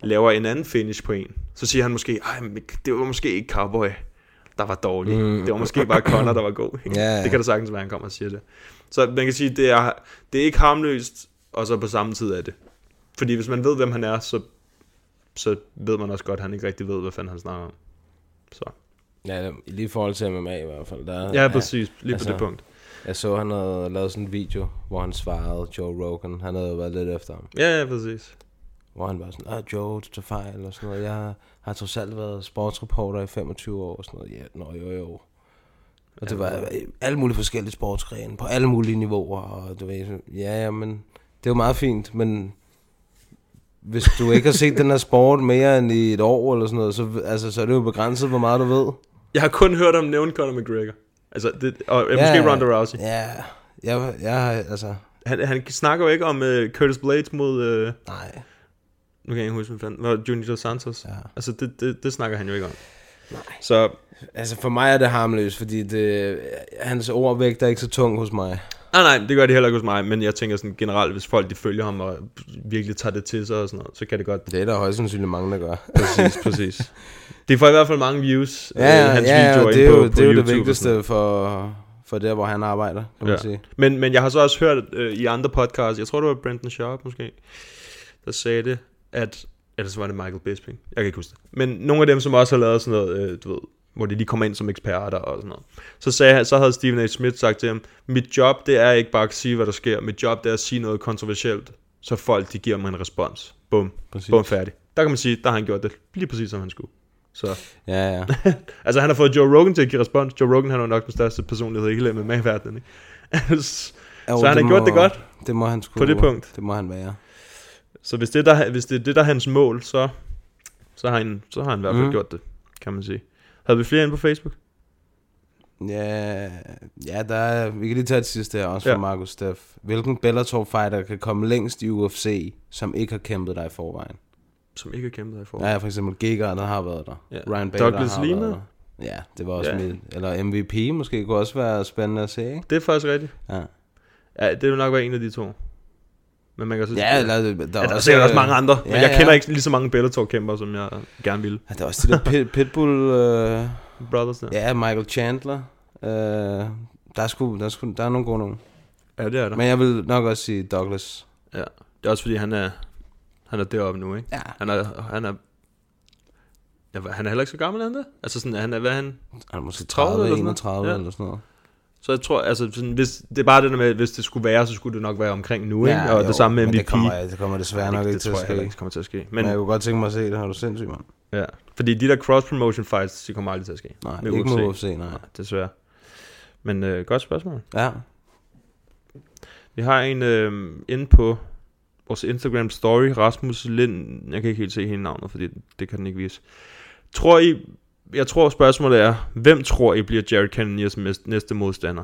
laver en anden finish på en, så siger han måske, ej, det var måske ikke Cowboy, der var dårlig. Mm. Det var måske bare Conor, der var god. Ja, ja. Det kan da sagtens være, han kommer og siger det. Så man kan sige, det er, det er ikke harmløst, og så på samme tid er det. Fordi hvis man ved, hvem han er, så, så ved man også godt, at han ikke rigtig ved, hvad fanden han snakker om. Så. Ja, lige i forhold til MMA i hvert fald. Der, Ja, præcis. Lige på det punkt. Jeg så, han havde lavet sådan en video, hvor han svarede Joe Rogan. Han havde været lidt efter ham. Ja, ja, præcis. Hvor han var sådan, ah, Joe, du tager fejl og sådan noget. Jeg har trods alt været sportsreporter i 25 år og sådan noget. Ja, nå jo jo. Og det var alle mulige forskellige sportsgrene, på alle mulige niveauer. Og du ved, ja, ja, men det jo meget fint, men hvis du ikke har set den her sport mere end i et år eller sådan noget, så, altså, så er det jo begrænset, hvor meget du ved. Jeg har kun hørt om nævne Conor McGregor. Altså, det, og ja, måske Ronda Rousey. Ja, jeg, jeg, altså... Han, han snakker jo ikke om uh, Curtis Blades mod... Uh, Nej. Nu kan jeg ikke huske, hvad fanden... Var Dos Santos? Ja. Altså, det, det, det snakker han jo ikke om. Nej. Så... Altså, for mig er det harmløst, fordi det, hans ord vægter ikke så tung hos mig. Nej, nej, det gør det heller ikke hos mig, men jeg tænker sådan generelt, hvis folk de følger ham og virkelig tager det til sig og sådan noget, så kan det godt... Det er der højst sandsynligt mange, der gør. Præcis, præcis. Det får i hvert fald mange views, Ja, øh, hans ja, videoer det er jo, på, på det, er jo det YouTube vigtigste for, for der, hvor han arbejder, kan man Ja. sige. Men, men jeg har så også hørt øh, i andre podcasts, jeg tror det var Brendan Sharp måske, der sagde det, at, eller så var det Michael Bisping, jeg kan ikke huske det. Men nogle af dem, som også har lavet sådan noget, øh, du ved, hvor de lige kommer ind som eksperter og sådan noget. Så, sagde, han- så havde Stephen A. Smith sagt til ham, mit job det er ikke bare at sige, hvad der sker, mit job det er at sige noget kontroversielt, så folk de giver mig en respons. Bum, Præcis. bum færdig. Der kan man sige, der har han gjort det lige præcis som han skulle. Så. Ja, ja. altså han har fået Joe Rogan til at give respons. Joe Rogan han er nok den største personlighed i hele MMA-verdenen. Ikke? så Jo, han har gjort det godt. det må han sgu- På det punkt. det må han være. Så hvis det, er der, hvis det er det, der er hans mål, så, så, har, han, så har han i hvert fald mm. gjort det, kan man sige. Havde vi flere inde på Facebook? Ja, ja der er, vi kan lige tage det sidste her også Ja. fra Markus Steff. Hvilken Bellator-fighter kan komme længst i UFC, som ikke har kæmpet dig i forvejen? Som ikke har kæmpet dig i forvejen? Ja, for eksempel Giga, der har været der. Ja. Ryan Bader Douglas har Lima? været der. Ja, det var også ja. mit, eller MVP måske kunne også være spændende at se, ikke? Det er faktisk rigtigt. Ja. Ja, det vil nok være en af de to. Men man kan så Ja, eller der- der er der er også, sikkert også mange andre, men ja, jeg kender ja. ikke lige så mange Bellator-kæmper, som jeg gerne ville. Ja, der er også de der pit, Pitbull... Øh, Brothers der. Ja, Michael Chandler. Øh, der, er sgu, der, er sgu, der er nogle gode nogen. Ja, det er der. Men jeg vil nok også sige Douglas. Ja, det er også fordi, han er, han er deroppe nu, ikke? Ja. Han er, han er, ja, han er heller ikke så gammel, han det? Altså sådan, han er, hvad er han? Han er måske 30 30, eller sådan noget? 31 Ja. eller sådan noget. Så jeg tror, altså, sådan, hvis, det er bare det der med, hvis det skulle være, så skulle det nok være omkring nu, ikke? Og jo, det samme med MVP. Det kommer, det kommer desværre nok det, ikke det til at jeg ske. ikke kommer til at ske. Men, Men, jeg kunne godt tænke mig at se det, har du sindssygt, mand. ja, fordi de der cross-promotion fights, de kommer aldrig til at ske. Nej, ikke med UFC, nej. nej desværre. Men øh, godt spørgsmål. Ja. Vi har en øh, inde på vores Instagram story, Rasmus Lind. Jeg kan ikke helt se hele navnet, fordi det kan den ikke vise. Tror I, jeg tror spørgsmålet er, hvem tror I bliver Jared Cannoniers næste modstander?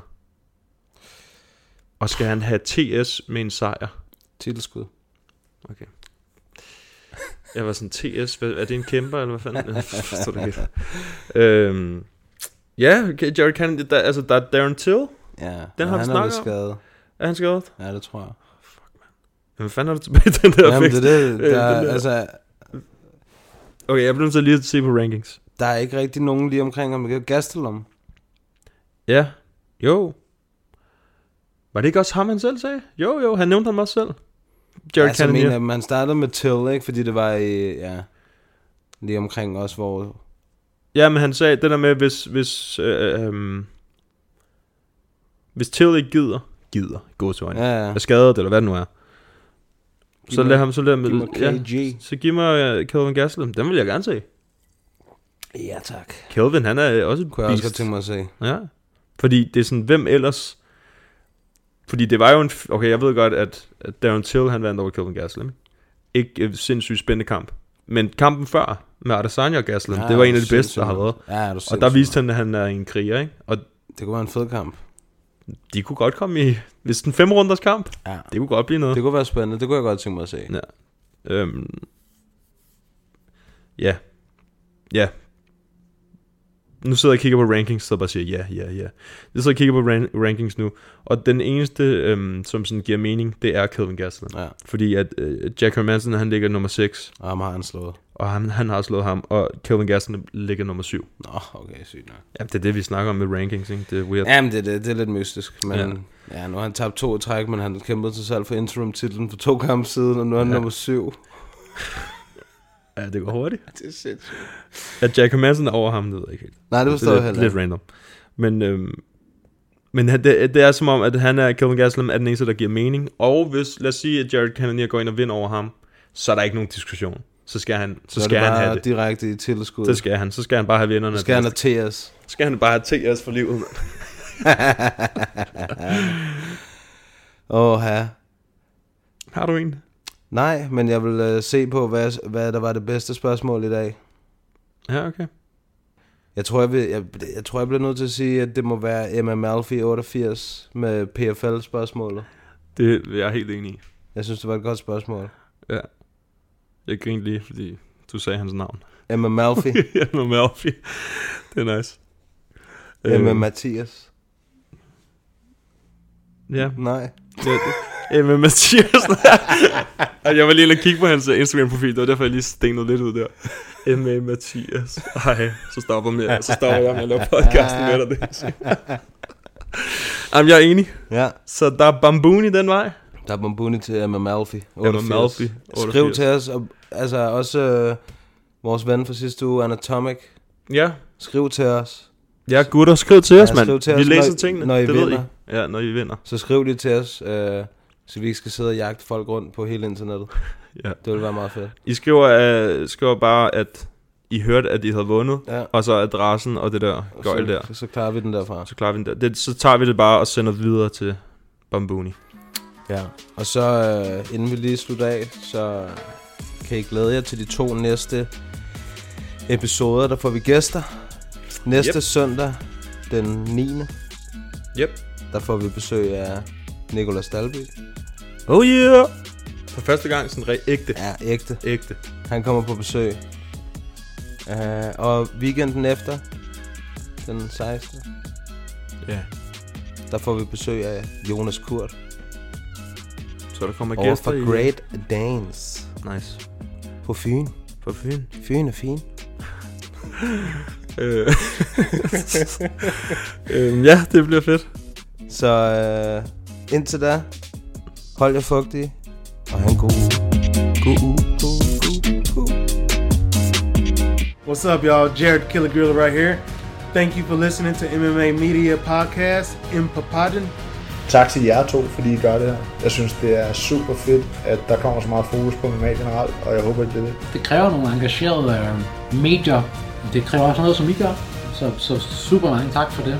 Og skal han have TS med en sejr? Titelskud. Okay. Jeg var sådan, TS, hvad, er det en kæmper, eller hvad fanden? Jeg forstår det ikke. Øhm, ja, okay, Jared Kennedy, der, altså der er Darren Till. Ja, den har vi snakket om. skadet. Er han skadet? Ja, det tror jeg. Hvad fanden er du tilbage den der Jamen, fix? det er det, Øh, der, den der- altså, Okay, jeg bliver nødt til lige at se på rankings. Der er ikke rigtig nogen lige omkring ham. Gastelum. Ja, jo. Var det ikke også ham, han selv sagde? Jo, jo, han nævnte ham også selv. Jared altså, Kennedy. mener, man startede med Till, ikke? Fordi det var i, ja, lige omkring også, hvor... Ja, men han sagde det der med, hvis, hvis, øh, øh, hvis Till ikke gider, gider, gå til Ja, ja. er skadet, eller hvad det nu er, Giv så mig- lad ham, så lad mig ja, så giv mig uh, Kelvin Gastelum, den vil jeg gerne se. Ja, tak. Kelvin, han er også et Kunne jeg også beast. godt tænke mig at se. Ja, fordi det er sådan, hvem ellers, fordi det var jo en, f- okay, jeg ved godt, at, at Darren Till, han vandt over Kelvin Gastelum. Ikke et sindssygt spændende kamp. Men kampen før, med Adesanya og Gastelum, Ja, det var en af de bedste, der har været. Ja, er du og der viste han, at han er en kriger, ikke? Og Det kunne være en fed kamp. de kunne godt komme i, hvis den fem runders kamp, Ja. det kunne godt blive noget. Det kunne være spændende. Det kunne jeg godt tænke mig at se. Ja. Øhm, ja. Ja. Nu sidder jeg og kigger på rankings, så bare siger ja, ja, ja. Jeg sidder og kigger på ran- rankings nu, og den eneste, øhm, som sådan giver mening, det er Kelvin Gastelum. Ja. Fordi at øh, Jack Hermansen, han ligger nummer 6. Og ham har han slået. Og han, han har slået ham, og Kelvin Gastelum ligger nummer 7. Nå, okay, sygt nok. Ja, det er det, vi snakker om med rankings, ikke? Det er weird. Jamen, det, er det, det er lidt mystisk. Men Ja. ja. nu har han tabt to træk, men han kæmpede sig selv for interim-titlen for to kampe siden, og nu er han Ja. ja. nummer syv. Ja, det går hurtigt. Det er sindssygt. At Jack Hermansen er over ham, det ved jeg ikke helt. Nej, det forstår er jeg heller lidt ikke. random. Men, øhm, men han- det, det er som om, at han er, Kelvin Gastelum er den eneste, der giver mening. Og hvis, lad os sige, at Jared Cannonier går ind og vinder over ham, så er der ikke nogen diskussion. Så skal han, så Så skal det han have det. direkte i tilskud. Så skal han. Så skal han bare have vinderne. Så skal han have TS. Så skal han bare have TS for livet. mand. Åh, ja. Har du en? Nej, men jeg vil uh, se på, hvad, hvad der var det bedste spørgsmål i dag. Ja, okay. Jeg tror, jeg, vil, jeg, jeg tror, jeg bliver nødt til at sige, at det må være Emma Malfi 88 med PFL-spørgsmålet. Det er jeg helt enig i. Jeg synes, det var et godt spørgsmål. Ja. Jeg grinte lige, fordi du sagde hans navn. Emma Malfi. Emma Malfi. Det er nice. Emma Øhm, Mathias. Ja. Nej. Det, Emma Mathias. og jeg var lige inde og kigge på hans øh, Instagram-profil, det var derfor, jeg lige stenede lidt ud der. Emma Mathias. Ej, så stopper, med, så stopper jeg med at lave podcasten med dig. Det. Jamen, jeg er enig. Ja. Så der er bambuni den vej. Der er bombuni til Emma Malfi. Emma Malfi, Skriv 88. til os. Og, altså også øh, vores ven fra sidste uge, Anatomic. Ja. Skriv til os. Ja, gutter, skriv til os, Ja, mand. skriv til Vi os, læser når, tingene, Når I det ved vinder. I. Ja, når I vinder. Så skriv lige til os, øh, så vi ikke skal sidde og jagte folk rundt på hele internettet. Ja. Det vil være meget fedt. I skriver, uh, skriver bare, at I hørte, at I havde vundet, Ja. og så adressen og det der gøjl der. Så, så klarer vi den derfra. Så klarer vi den der. Det, så tager vi det bare og sender det videre til Bambuni. Ja. Og så øh, inden vi lige slutter af, så kan I glæde jer til de to næste episoder. Der får vi gæster. Næste yep. søndag, den 9. Yep. Der får vi besøg af Nicolas Dalby. Oh yeah! For første gang sådan re- ægte. Ja, ægte. Ægte. Han kommer på besøg. Uh, og weekenden efter, den 16. Ja. Der får vi besøg af Jonas Kurt. Så der kommer Over gæster for i- Great Danes. Nice. På Fyn. På Fyn. Fyn er fin. Øh. øhm, ja, det bliver fedt. Så øh, indtil da, hold jer fugtige, og have en god uge. God uge. What's up, y'all? Jared Killer Gorilla right here. Thank you for listening to MMA Media Podcast in Papadon. Tak til jer to, fordi I gør det her. Jeg synes, det er super fedt, at der kommer så meget fokus på MMA generelt, og jeg håber, at det er det. Det kræver nogle engagerede øh, medier. Det kræver også noget, som I gør. Så, så super mange tak for det.